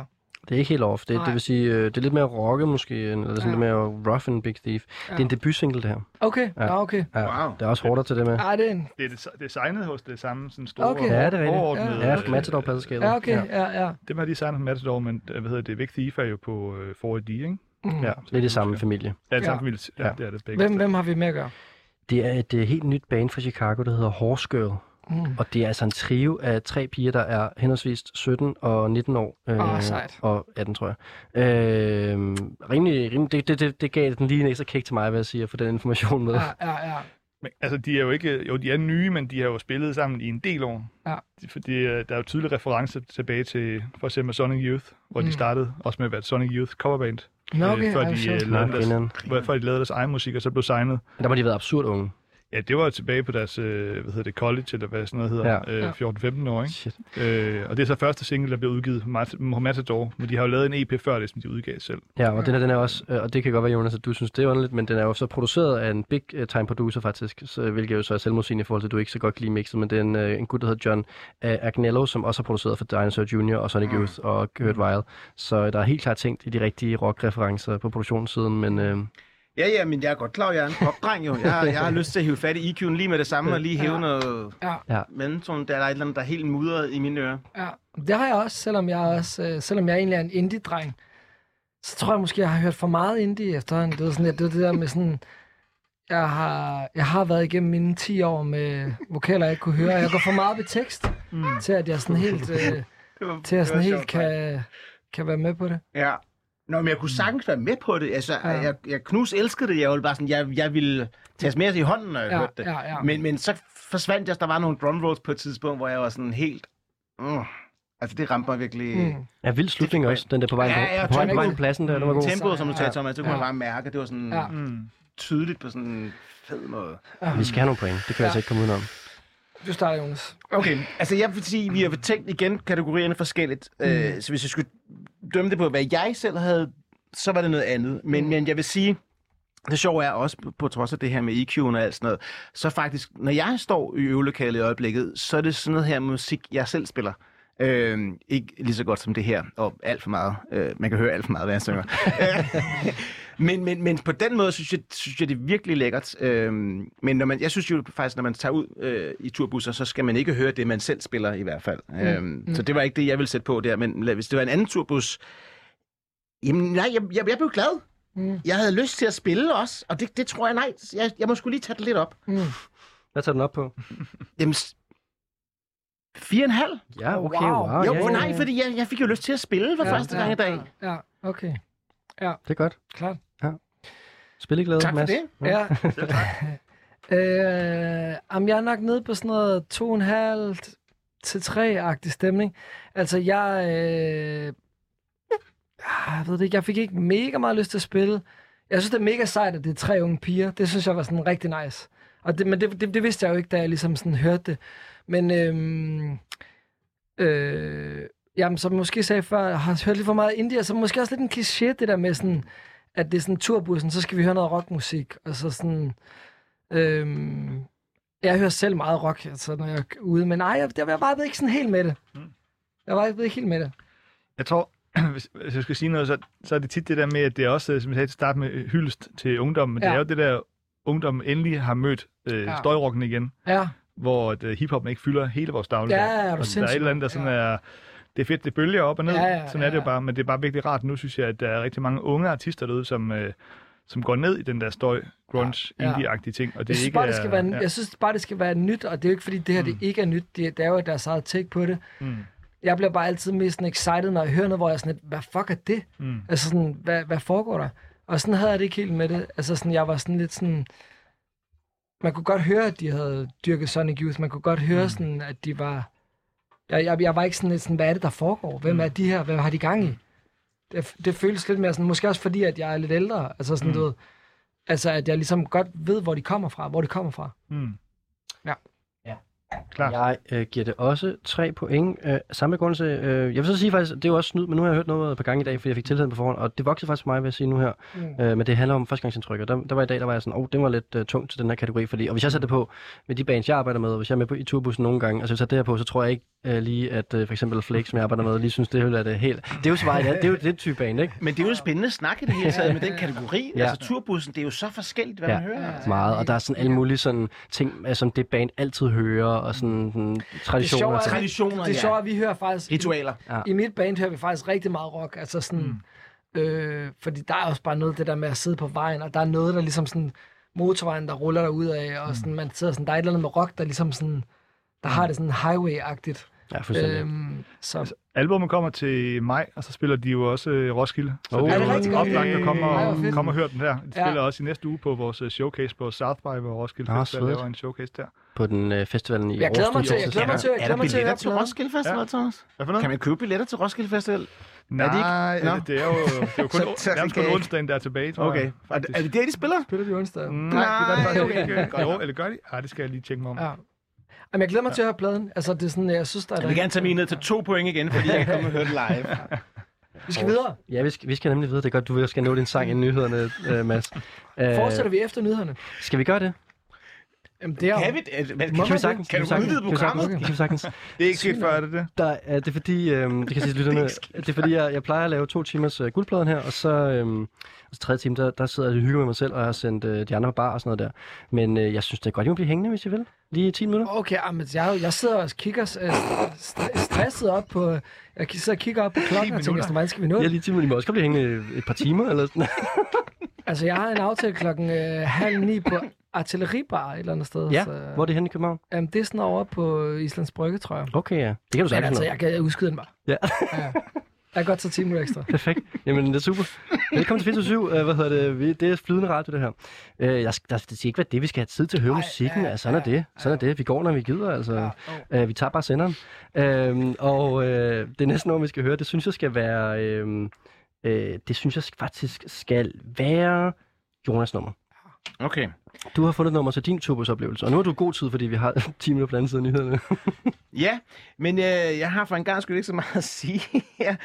Det er ikke helt off. Det, Nej. det vil sige, øh, det er lidt mere rocket måske, eller sådan Ja. lidt mere rough end Big Thief. Ja. Det er en debutsingle, det her. Okay, Ja. ja. okay. Ja, Wow. Der er også hårdere til det med. Ej, det er en... Det er des- designet hos det samme sådan store Okay. Ja, det er rigtigt. Ja, øh, Matador pladeskabet. Ja, okay, ja, ja. Dem har de designet Matador, men øh, hvad hedder det, Big Thief er jo på øh, 4D, ikke? Mm. Ja, det er det samme familie. Ja, det Ja. samme familie. Ja, Ja. det er det begge. Hvem, hvem har vi med at gøre? Det er et uh, helt nyt band fra Chicago, der hedder Horse Girl. Mm. Og det er altså en trio af tre piger, der er henholdsvis 17 og 19 år. øh, sejt. Og 18, tror jeg. Øh, rimelig, rimelig, det, det, det, det gav den lige en ekstra kick til mig, vil jeg sige, at få den information med. Ja, ja, ja. Men, altså, de er jo ikke... Jo, de er nye, men de har jo spillet sammen i en del år. Ja. Fordi øh, der er jo tydelig reference tilbage til for eksempel Sonic Youth, hvor mm. Mm. de startede også med at være et Sonic Youth coverband. Nå, okay. øh, før, de, øh, lavede deres, før de lavede deres egen musik, og så blev signet. Der må de have været absurd unge. Ja, det var tilbage på deres, øh, hvad hedder det, college, eller hvad sådan noget hedder, Ja. øh, 14-15 år, ikke? Shit. Øh, og det er så første single, der blev udgivet Matador, men de har jo lavet en EP før det, som de udgav selv. Ja, og den, her, den er også, øh, og det kan godt være, Jonas, at du synes, det er underligt, men den er jo så produceret af en big uh, time producer faktisk, så, hvilket jo så er selvmodsigende i forhold til, at du ikke så godt kan lide mixet, men det er en, uh, en gut, der hedder John Agnello, som også har produceret for Dinosaur Jr. og Sonic Youth og Kurt Weill. Så der er helt klart tænkt i de rigtige rock-referencer på produktionssiden, men uh, Ja, ja, men jeg er godt klar, jeg er en popdreng jo. Jeg, har- jeg har lyst til at hive fat i EQ'en lige med det samme, og lige hæve Ja. noget Ja. Ja. mellemtone. Der er et eller andet, der er helt mudret i mine ører. Ja, det har jeg også, selvom jeg, også, øh, selvom jeg egentlig er en indie-dreng. Så tror jeg måske, jeg har hørt for meget indie efterhånden. Det er sådan, at det, det der med sådan... Jeg har, jeg har været igennem mine 10 år med vokaler, jeg ikke kunne høre. Jeg går for meget ved tekst, mm. til at jeg sådan helt, øh, var, til at jeg sådan helt sjovt, kan, kan være med på det. Ja. Nå, men jeg kunne sagtens være med på det. Altså, Ja. ja. jeg, jeg knus elskede det. Jeg ville bare sådan, jeg, jeg ville tages mere i hånden, når jeg Ja, hørte det. ja, ja. Men, men så forsvandt jeg, der var nogle drum rolls på et tidspunkt, hvor jeg var sådan helt... Mm, altså, det ramte mig virkelig... Mm. Mm. Ja, vild slutning også. Den der på vej Ja, ja, på, på, vej på pladsen der, den var god. Tempoet, som du sagde, Ja. Thomas, det kunne Ja. man bare mærke. Det var sådan Ja. Mm. tydeligt på sådan en fed måde. Vi skal have nogle point. Det kan jeg Ja. altså ikke komme udenom. Du starter, Jonas. Okay, altså jeg vil sige, vi har tænkt igen kategorierne forskelligt. Mm. Øh, så hvis jeg skulle dømme det på, hvad jeg selv havde, så var det noget andet. Men, mm. men jeg vil sige, det sjove er også, på, trods af det her med EQ'en og alt sådan noget, så faktisk, når jeg står i øvelokalet i øjeblikket, så er det sådan noget her musik, jeg selv spiller. Øh, ikke lige så godt som det her, og alt for meget. Øh, man kan høre alt for meget, hvad jeg synger. men, men, men på den måde synes jeg, synes jeg det er virkelig lækkert. Øh, men når man, jeg synes jo faktisk, når man tager ud øh, i turbusser, så skal man ikke høre det, man selv spiller i hvert fald. Mm. Øh, Mm. Så det var ikke det, jeg ville sætte på der. Men hvis det var en anden turbus, jamen nej, jeg, jeg, jeg blev glad. Mm. Jeg havde lyst til at spille også, og det, det tror jeg, nej, jeg, jeg må skulle lige tage det lidt op. Mm. Hvad tager den op på? Jamen, fire og en halv? Ja, okay, Wow. wow. Jo, ja, for ja, nej, ja. fordi jeg, jeg fik jo lyst til at spille for ja, første gang i dag. Ja, okay. Det er godt. Klart. Spilleglæde, Tak for Mads. det. Ja. øh, jamen, jeg er nok nede på sådan noget to og en halv til tre-agtig stemning. Altså, jeg... Øh, jeg ved det ikke, jeg fik ikke mega meget lyst til at spille. Jeg synes, det er mega sejt, at det er tre unge piger. Det synes jeg var sådan rigtig nice. Og det, men det, det, det vidste jeg jo ikke, da jeg ligesom sådan hørte det. Men øhm, øh, jamen, som jeg måske sagde før, jeg har hørt lidt for meget indie, og så måske også lidt en kliché, det der med sådan, at det er sådan turbussen, så skal vi høre noget rockmusik, og så sådan... Øhm, jeg hører selv meget rock, altså, når jeg er ude, men nej, jeg, jeg, jeg var ikke sådan helt med det. Jeg var ikke helt med det. Jeg tror, hvis, hvis jeg skal sige noget, så, så er det tit det der med, at det er også, som jeg sagde til start med, hyldest til ungdommen. Men ja. det er jo det der, ungdommen endelig har mødt øh, Ja. støjrocken igen, Ja, hvor at, øh, hiphoppen ikke fylder hele vores dagligdag. Ja, er du Og der er et eller andet, der sådan ja. er... Det er fedt, det bølger op og ned. Ja, ja, sådan er det ja. jo bare, men det er bare virkelig rart. Nu synes jeg, at der er rigtig mange unge artister derude, som, øh, som går ned i den der støj, grunge, Ja. indie-agtige ting. Og det jeg synes, ikke bare, det skal er- være, ja. jeg synes bare, det skal være nyt, og det er jo ikke, fordi det her det ikke er nyt. Det, det er jo deres eget take på det. Mm. Jeg bliver bare altid mest sådan excited, når jeg hører noget, hvor jeg er sådan lidt, hvad fuck er det? Mm. Altså sådan, hvad, hvad foregår der? Og sådan havde jeg det ikke helt med det. Altså sådan, jeg var sådan lidt sådan... Man kunne godt høre, at de havde dyrket Sonic Youth. Man kunne godt høre sådan, at de var... Jeg, jeg, jeg var ikke sådan lidt sådan, hvad er det, der foregår? Hvem er de her? Hvad har de gang i? Det, det føles lidt mere sådan, måske også fordi, at jeg er lidt ældre. Altså sådan, Mm. du ved, altså at jeg ligesom godt ved, hvor de kommer fra. Hvor de kommer fra. Mm. Ja. Klart. Jeg øh, giver det også tre point. Øh, samme begrundelse. Øh, jeg vil så sige faktisk, det er jo også snyd, men nu har jeg hørt noget på gang i dag, fordi jeg fik tilheden på forhånd, og det voksede faktisk for mig, vil jeg sige nu her. Mm. Øh, men det handler om førstegangsindtryk, og der, der var i dag, der var jeg sådan, åh, oh, det var lidt uh, tungt til den her kategori, fordi, og hvis jeg sætter det på med de bands, jeg arbejder med, og hvis jeg er med på i turbussen nogle gange, altså hvis jeg sætter det her på, så tror jeg ikke uh, lige, at uh, for eksempel Flake, som jeg arbejder med, lige synes, det er det helt... Det er jo svaret, det er jo det type band, ikke? Men det er jo en spændende snak i det hele taget med den kategori. Ja. Ja. Altså turbussen, det er jo så forskelligt, hvad Ja. man hører. Meget, og der er sådan alle mulige sådan ting, øh, som det band altid hører, og sådan, sådan traditioner. sjove er- sådan- Traditioner, Det er ja. sjovt, at vi hører faktisk... Ritualer. Ja. I mit band hører vi faktisk rigtig meget rock. Altså sådan... Mm. Øh, fordi der er også bare noget det der med at sidde på vejen, og der er noget, der ligesom sådan... Motorvejen, der ruller der ud af, og sådan, man sidder sådan... Der er et eller andet med rock, der ligesom sådan... Der har det sådan highway-agtigt. Ja, fuldstændig. Øhm, så Albummet kommer til maj, og så spiller de jo også øh, Roskilde. Så Oh. det Er er det rigtig godt? oplagt at komme Ej, og, fedt. komme og høre den her. De Ja. spiller også i næste uge på vores øh, showcase på South by, hvor Roskilde Ah, Festival laver en showcase der. På den øh, festivalen i jeg glæder mig til, jeg glæder mig til, jeg Er der glæder mig til at billetter høre til. Roskilde Festival, Ja. Thomas? Hvad for noget? Kan man købe billetter til Roskilde Festival? Nej, Er de ikke- Nå. det er jo, det er jo kun, Så- så nærmest kan kun onsdagen, der er tilbage, tror Okay. jeg. Er det, er det der, de spiller? Spiller de onsdag? Mm, Nej, det gør det faktisk okay. ikke. Godt Jo, eller gør de? Ah, det skal jeg lige tjekke mig om. Ja. Jamen, jeg glæder mig til at høre pladen. Altså, det er sådan, jeg synes, der er... Jeg vil gerne tage mig ned til to point igen, fordi jeg kan komme og høre det live. Vi skal videre. Ja, vi skal, vi skal nemlig vide, det er godt, du skal nå din sang i nyhederne, øh, Mads. Øh, Fortsætter vi efter nyhederne? Skal vi gøre det? Jamen, det er. Kan vi, øh, hvad, Må kan, du, det? kan du sagtens- udvide kan vi sagtens- programmet? Kan vi sagtens. Det er ikke sket før, er det det? Der, er, det er fordi, øhm, det kan sige lytterne, det er fordi, jeg, jeg plejer at lave to timers uh, guldpladen her, og så, øhm, og så tredje time, der, der sidder jeg og hygger med mig selv, og jeg har sendt øh, de andre på bar og sådan noget der. Men øh, jeg synes, det er godt, I må blive hængende, hvis I vil. Lige 10 minutter. Okay, ah, men jeg, jeg sidder og kigger øh, st- stresset op på... Jeg sidder og kigger op på klokken og tænker, sådan, hvordan skal vi nå? Ja, lige 10 minutter. I må også godt blive hængende et par timer, eller sådan Altså, jeg har en aftale klokken øh, halv ni på artilleribar et eller andet sted. Ja, så, hvor er det henne i København? Jamen, det er sådan over på Islands Brygge, tror jeg. Okay, ja. Det kan du sagtens altså, jeg kan udskyde den bare. Ja. ja. Jeg kan godt tage 10 minutter ekstra. Perfekt. Jamen, det er super. Velkommen til 24 uh, Hvad hedder det? Vi, det er flydende radio, det her. Uh, jeg, skal- der, det skal ikke være det, vi skal have tid til at høre Ej, musikken. ja, Ja, sådan er ja, det. Sådan er det. Vi går, når vi gider, altså. Ja, Uh, vi tager bare senderen. Uh, og uh, det næste nummer, vi skal høre, det synes jeg skal være... Uh, uh, det synes jeg faktisk skal være Jonas nummer. Okay. Du har fundet et nummer til din turbusoplevelse, og nu har du god tid, fordi vi har 10 minutter på den anden side af nyhederne. Ja, men øh, jeg har for en gang skyld ikke så meget at sige her.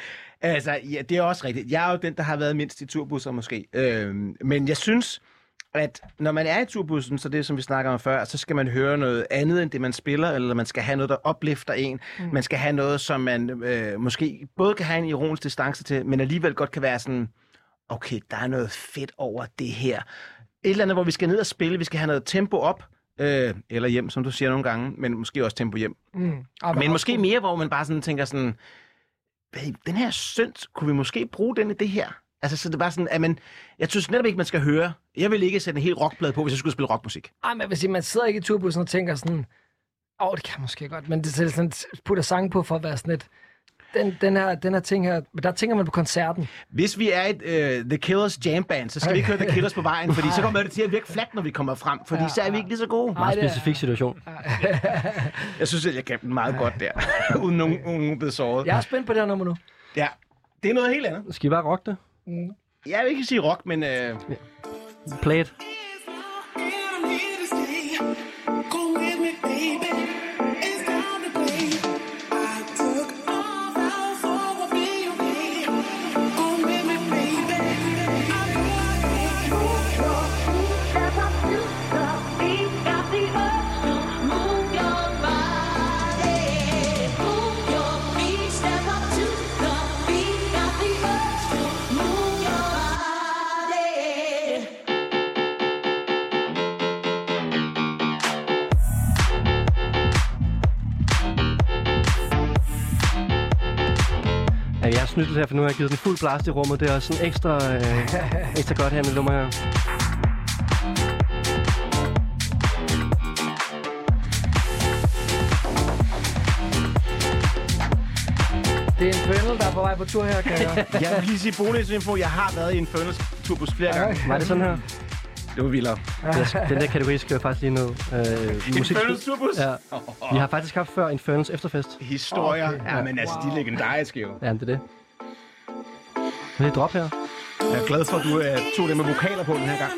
Altså, ja, det er også rigtigt. Jeg er jo den, der har været mindst i turbusser måske. Øhm, men jeg synes, at når man er i turbussen, så det som vi snakker om før, så skal man høre noget andet end det, man spiller, eller man skal have noget, der opløfter en. Mm. Man skal have noget, som man øh, måske både kan have en ironisk distance til, men alligevel godt kan være sådan, okay, der er noget fedt over det her. Et eller andet, hvor vi skal ned og spille, vi skal have noget tempo op, øh, eller hjem, som du siger nogle gange, men måske også tempo hjem. Mm. Men måske mere, hvor man bare sådan tænker sådan, "Hey, den her synt, kunne vi måske bruge den i det her? Altså, så det er bare sådan, at man, jeg synes netop ikke, man skal høre. Jeg vil ikke sætte en helt rockplade på, hvis jeg skulle spille rockmusik. Ej, men sige, man sidder ikke i turbussen og tænker sådan, åh, det kan jeg måske godt, men det er sådan, putter sang på for at være sådan et, den, den, her, den her ting her, men der tænker man på koncerten. Hvis vi er et uh, The Killers jam band, så skal vi ikke høre The Killers på vejen, fordi så kommer det til at virke flat, når vi kommer frem, fordi så er vi ikke lige så gode. Meget det er- specifik situation. Jeg synes, at jeg kan den meget godt der, uden nogen, nogen blevet såret. Jeg er spændt på det her nummer nu. ja. Det er noget helt andet. Skal I bare rocke det? Jeg vil ikke sige rock, men øh, Play it. Lidt her, for nu har jeg givet den fuld blast i rummet. Det er også sådan ekstra, øh, ekstra godt her med nummer her. Det er en pønnel, der er på vej på tur her, kan jeg. jeg vil lige sige bonusinfo. Jeg har været i Infernals turbus flere gange. Var det sådan her? Det var vildere. Den- Den der kategori skal jeg faktisk lige ned. Øh, musik- Infernals turbus? Ja. Vi har faktisk haft før Infernals efterfest. Historier. Okay. Ja, men altså, de er legendariske jo. Ja, det er det. Vil det drop her? Jeg er glad for, at du uh, tog det med vokaler på den her gang.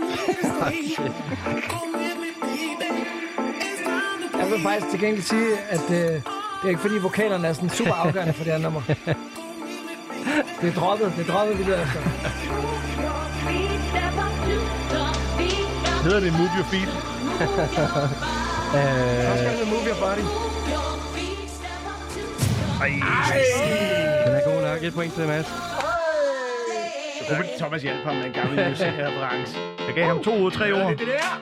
Jeg vil faktisk til gengæld sige, at øh, det er ikke fordi vokalerne er sådan super afgørende for det her nummer. Det er droppet, det er droppet, vi der efter. Hedder det Move Your Feet? Så skal det move your body. Den er god nok. Et point til Mads. Håber, Thomas hjælper ham med en gammel musikreference. Jeg gav ham to ud af tre ord. Det der!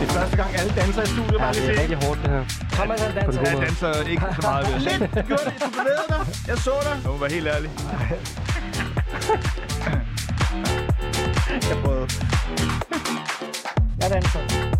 Det er første gang, alle danser i studiet. Ja, Bare lige det er rigtig hårdt, det her. Thomas han danser. Jeg danser ikke så meget, sige. Lidt gjorde det. Du bevægede dig. Jeg så dig. Jeg må være helt ærlig. Jeg prøvede. Jeg danser.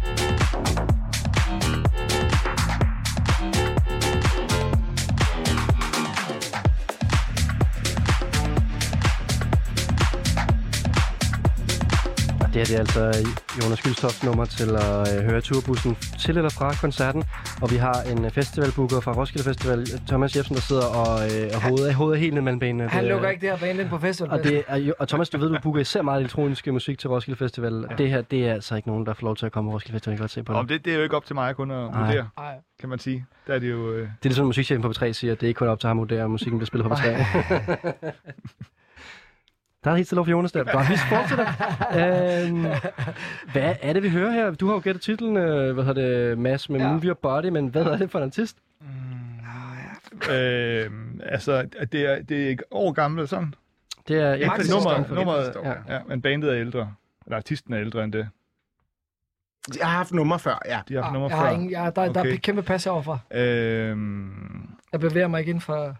Det her det er altså Jonas Gylstoft nummer til at øh, høre turbussen til eller fra koncerten. Og vi har en øh, festivalbooker fra Roskilde Festival, Thomas Jebsen, der sidder og, øh, og hovedet, hovedet helt ned mellem benene. Han Det, lukker øh, ikke det her band ind på festival. Og, det er, og Thomas, du ved, du booker især meget elektronisk musik til Roskilde Festival. Ja. Det her, det er altså ikke nogen, der får lov til at komme på Roskilde Festival. Jeg kan godt se på Om det. det, det er jo ikke op til mig kun at vurdere, Ej. kan man sige. Der er det jo... Øh... Det er ligesom musikchefen på P3 siger, at det er ikke kun op til ham at vurdere, om musikken bliver spillet på P3. Der er helt stille over for Jonas der. Godt, vi fortsætter. øhm, hvad er det, vi hører her? Du har jo gættet titlen, øh, hvad hedder det, Mads, med Ja. ja. Movie Your Body, men hvad er det for en artist? Øh, altså, det er, det er ikke år gammelt sådan. Det er Ikke Maxi nummeret, nummeret, Ja. ja. men bandet er ældre. Eller artisten er ældre end det. Jeg har haft nummer før, ja. De har haft Ah, nummer jeg før. har ingen, jeg, der, der er Okay. kæmpe pas overfra. Øhm, Jeg bevæger mig ikke inden for...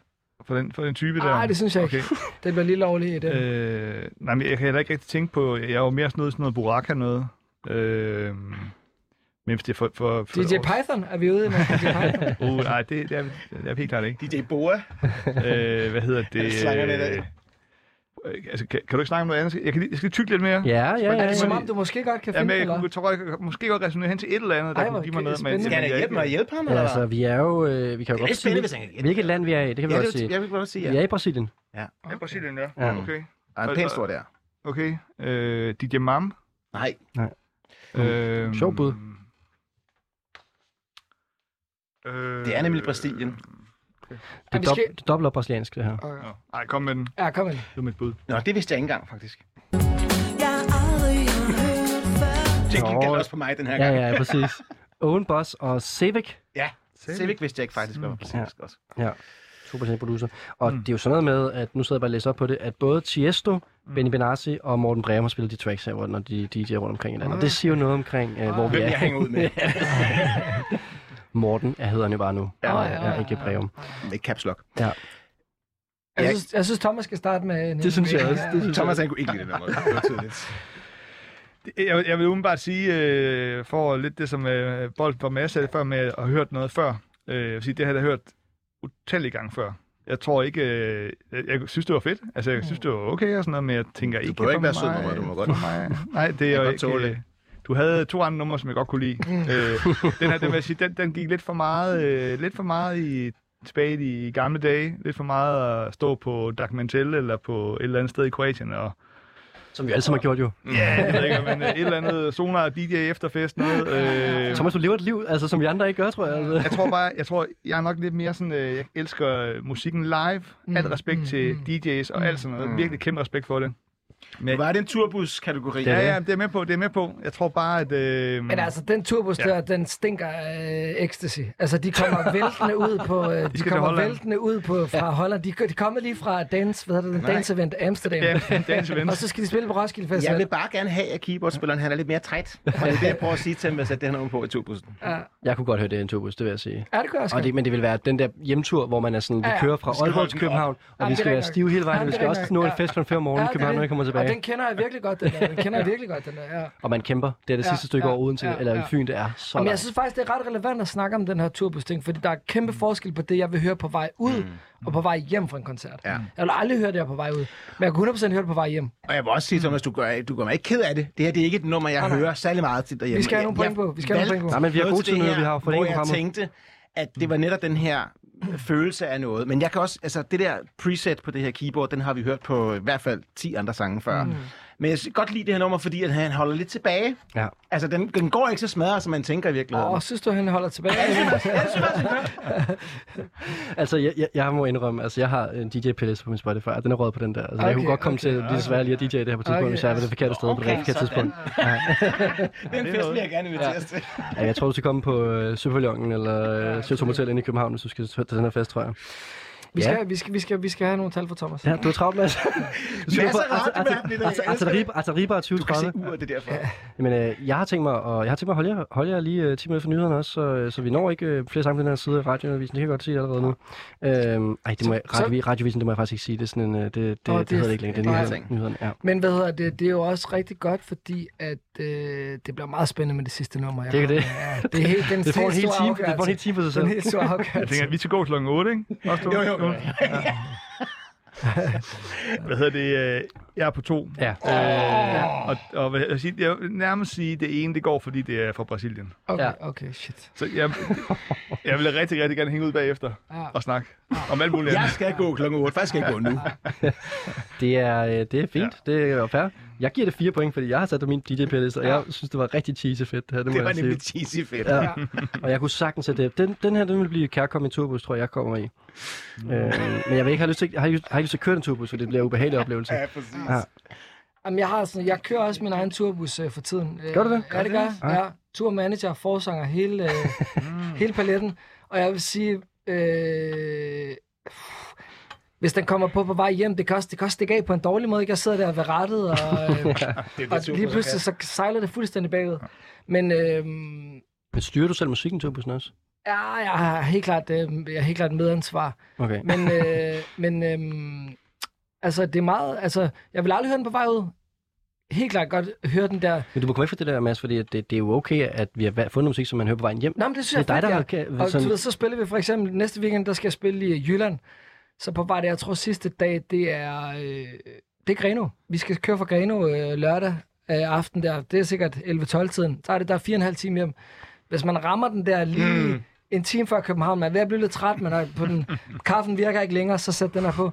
for, den, for den type der. Nej, det synes jeg ikke. Okay. Det bliver lige lovligt i det. Øh, nej, men jeg kan heller ikke rigtig tænke på... Jeg er jo mere sådan noget, sådan noget Buraka noget. Øh, men hvis det er for... for, for DJ Python, er vi ude med DJ Python? Uh, nej, det, det, er, det er helt klart ikke. DJ Boa. Øh, hvad hedder det? i. Øh, altså, kan, kan, du ikke snakke om noget andet? Jeg, kan, lige- jeg skal lige tykke lidt mere. Ja, ja, ja. Er det ja. som om, du måske godt kan Ja, finde men det, jeg kunne, tror, jeg kan måske godt resonere hen til et eller andet, der Ej, kunne give mig noget. spændende. Skal jeg hjælpe mig at hjælpe ham, Ja, eller altså, hvad? vi er jo, øh, vi kan jo Det er godt sige, hvilket land vi er i, det kan vi Ja, godt det, sige. jeg vil godt sige, Vi er ja. i Brasilien. Ja, Brasilien, ja. Ja. Okay. Der er en pænt stor der. Okay. Øh, DJ Mam. Nej. Øh, Sjov bud. Øh, Det er nemlig Brasilien. Det Ja, er, vi dob- skal- det er dobbelt op brasiliansk, det her. Nå, Ej, kom med den. Ja, kom ind. Det var mit bud. Nå, det vidste jeg ikke engang, faktisk. Jeg aldrig har hørt før. Jinglen Nå. gælder også på mig den her Ja, gang. ja, præcis. Owen Boss og Civic. Ja, Civic vidste jeg ikke faktisk var brasiliansk også. Ja, super producer. Og Mm. det er jo sådan noget med, at nu sidder jeg bare og læser op på det, at både Tiesto, Mm. Benny Benassi og Morten Breum har spillet de tracks her, når de DJ'er rundt omkring i landet. Og det siger jo noget omkring, uh, hvor vi Hvem er. jeg hænger ud med. Morten, jeg hedder bare nu. Ja, ja, ja, ja, ikke Breum. Med caps lock. Ja. Jeg synes, jeg synes Thomas skal starte med... en- Det synes jeg også. Det synes Thomas jeg. han kunne ikke lide det nummer. Var Jeg, jeg vil umiddelbart sige, øh, for lidt det som øh, Bold for Mads sagde før med at have hørt noget før. Øh, jeg vil sige, det har jeg hørt utallige gange før. Jeg tror ikke, øh, jeg, jeg synes, det var fedt. Altså, jeg synes, det var okay og sådan noget, men jeg tænker ikke behøver for ikke være sød mig- med mig, du må godt. mig. Nej, det er Jeg jo ikke... godt tåle øh. Du havde to andre numre, som jeg godt kunne lide. Mm. øh, den her, den, vil sige, den, den gik lidt for meget, øh, lidt for meget i tilbage i gamle dage. Lidt for meget at stå på Documentel eller på et eller andet sted i Kroatien og Som vi alle sammen har gjort jo. Ja, jeg ved ikke, men øh, et eller andet sonar DJ efterfest noget. Øh, Thomas, du lever et liv, altså, som vi andre ikke gør, tror jeg. Altså. jeg tror bare, jeg tror, jeg er nok lidt mere sådan, øh, jeg elsker musikken live. Mm, Alt respekt mm, til mm. DJ's og alt sådan noget. Mm. Virkelig kæmpe respekt for det. Men, Var det en turbus-kategori? Er ja, ja, det er med på, det er med på. Jeg tror bare, at... Øh, Men altså, den turbus Ja. der, den stinker af ecstasy. Altså, de kommer væltende ud på... øh, De, til kommer væltende ud på, fra Holland. De, de kommer lige fra dance, hvad hedder det. Dance Event Amsterdam. ja, dance event. Og så skal de spille på Roskilde Jeg Festival. vil bare gerne have, at keyboardspilleren han er lidt mere træt. Og det er det, jeg prøver at sige til ham, at sætte det her på i turbussen. Ja. Jeg kunne godt høre det i en turbus, det vil jeg sige. ja, det gør jeg også. Og det, men det vil være den der hjemtur, hvor man er sådan, vi Ja, ja. kører fra Aalborg til. København, og vi skal er være stive hele vejen. Vi skal er også nå en fest kl. 5 om morgenen i er København, når vi kommer Og tilbage. den kender jeg virkelig godt, den der. Den kender jeg virkelig godt, den der. Ja. Og man kæmper. Det er det Ja, sidste stykke ja, over Odense, ja, eller ja. Fyn, det er så Jamen, jeg synes faktisk, det er ret relevant at snakke om den her turbus-ting, fordi der er kæmpe forskel på det, jeg vil høre på vej ud, Mm. og på vej hjem fra en koncert. Ja. Jeg vil aldrig høre det her på vej ud, men jeg kan 100% høre det på vej hjem. Og jeg vil også sige, Thomas, du gør, du gør mig ikke ked af det. Det her det er ikke et nummer, jeg nej. hører særlig meget til derhjemme. Vi skal have nogle Jeg- point på. Vi skal have nogle point på. Nej, men vi har gode til nu, vi har Hvor jeg tænkte, at det var netop den her følelse af noget. Men jeg kan også, altså det der preset på det her keyboard, den har vi hørt på i hvert fald 10 andre sange før. Mm. Men jeg kan godt lide det her nummer, fordi at han holder lidt tilbage. Ja. Altså, den, den går ikke så smadret, som man tænker i virkeligheden. Og synes du, han holder tilbage? Altså, jeg, jeg, jeg må indrømme, altså, jeg har en DJ-playlist på min Spotify, og den er råd på den der. Altså, okay, jeg kunne Okay, godt komme okay, til lige desværre lige at DJ det her på et tidspunkt, Okay, hvis jeg er ved det forkerte sted på det okay, forkerte tidspunkt. det er en fest, vil jeg gerne inviteres til. Ja, jeg tror, du skal komme på øh, eller øh, Søtom Hotel inde i København, hvis du skal til den her fest, tror jeg. Vi Ja. skal, vi, skal, vi, skal, vi skal have nogle tal for Thomas. Ja, du er travlt, Mads. Du på af radioværten i dag. Jeg elsker det. Artilleribar Du kan se 2030. uret, det er derfor. Jamen, øh, jeg har tænkt mig, og jeg har tænkt mig at holde jer, holde jer lige øh, 10 minutter for nyhederne også, så, øh, så vi når ikke øh, flere sange på den her side af radioavisen. Det kan jeg godt sige allerede nu. Øhm, ej, det må jeg, Så- radio, radioavisen, det må jeg faktisk ikke sige. Det er sådan en, øh, det, det, det, Åh, det, det er- hedder det ikke længere. Det er nyhederne ja. Men hvad hedder det? Det er jo også rigtig godt, fordi at, øh, det bliver meget spændende med det sidste nummer. Jeg Det har. det. Ja, det er helt, den Det får en helt hel store time, det får en hel time for sig Det er selv. en helt stor Jeg afgørelse. tænker, at vi skal gå klokken 8, ikke? Også to? Jo, jo, jo. Hvad hedder det? øh, Jeg er på to. Ja. Øh, og, og hvad jeg, sige, jeg vil nærmest sige, at det ene, det går, fordi det er fra Brasilien. Okay, Ja. okay, shit. Så jeg, jeg vil rigtig, rigtig gerne hænge ud bagefter Ja. og snakke om alt muligt Jeg skal gå klokken 8. Faktisk skal jeg gå nu. Det er, øh, det er fint. Ja. Det er fair. Jeg giver det fire point, fordi jeg har sat på min dj playlist og jeg synes, det var rigtig cheesy fedt. Det, her, det, må Det var jeg sige. nemlig cheesy fedt. Ja. og jeg kunne sagtens sætte det. Den, den her, den vil blive kærkommen i turbus, tror jeg, jeg kommer i. Øh, men jeg vil ikke have lyst til, jeg har, ikke- har ikke lyst til at køre en turbus, for det bliver en ubehagelig oplevelse. Ja, præcis. Ja. Jamen, jeg, har sådan, jeg kører også min egen turbus øh, for tiden. Øh, Gør du det? Ja, det gør jeg. Ja. Ja. Turmanager, forsanger, hele, øh, hele paletten. Og jeg vil sige, øh, hvis den kommer på på vej hjem, det kan også, det kan også stikke af på en dårlig måde. Ikke? Jeg sidder der ved rettet, og, øh, Det er og det super, lige pludselig så sejler det fuldstændig bagud. Men øh, Men styrer du selv musikken i turbussen også? ja, jeg har helt klart, øh, jeg har helt klart medansvar. Okay. Men, øh, men øh, altså, det er meget... Altså, jeg vil aldrig høre den på vej ud. Helt klart godt høre den der... Men du må komme fra det der, Mads, fordi at det, det er jo okay, at vi har fundet musik, som man hører på vejen hjem. Nå, men det synes det er jeg dig, der ja. Og sådan, du ved, så spiller vi for eksempel næste weekend, der skal jeg spille i Jylland. Så på vej der, jeg tror sidste dag, det er, øh, det er Greno. Vi skal køre fra Greno øh, lørdag øh, aften der. Det er sikkert 11-12-tiden. Så er det der fire og en halv time hjem. Hvis man rammer den der lige mm. en time før København, man er ved at blive lidt træt, men er på den, kaffen virker ikke længere, så sæt den her på.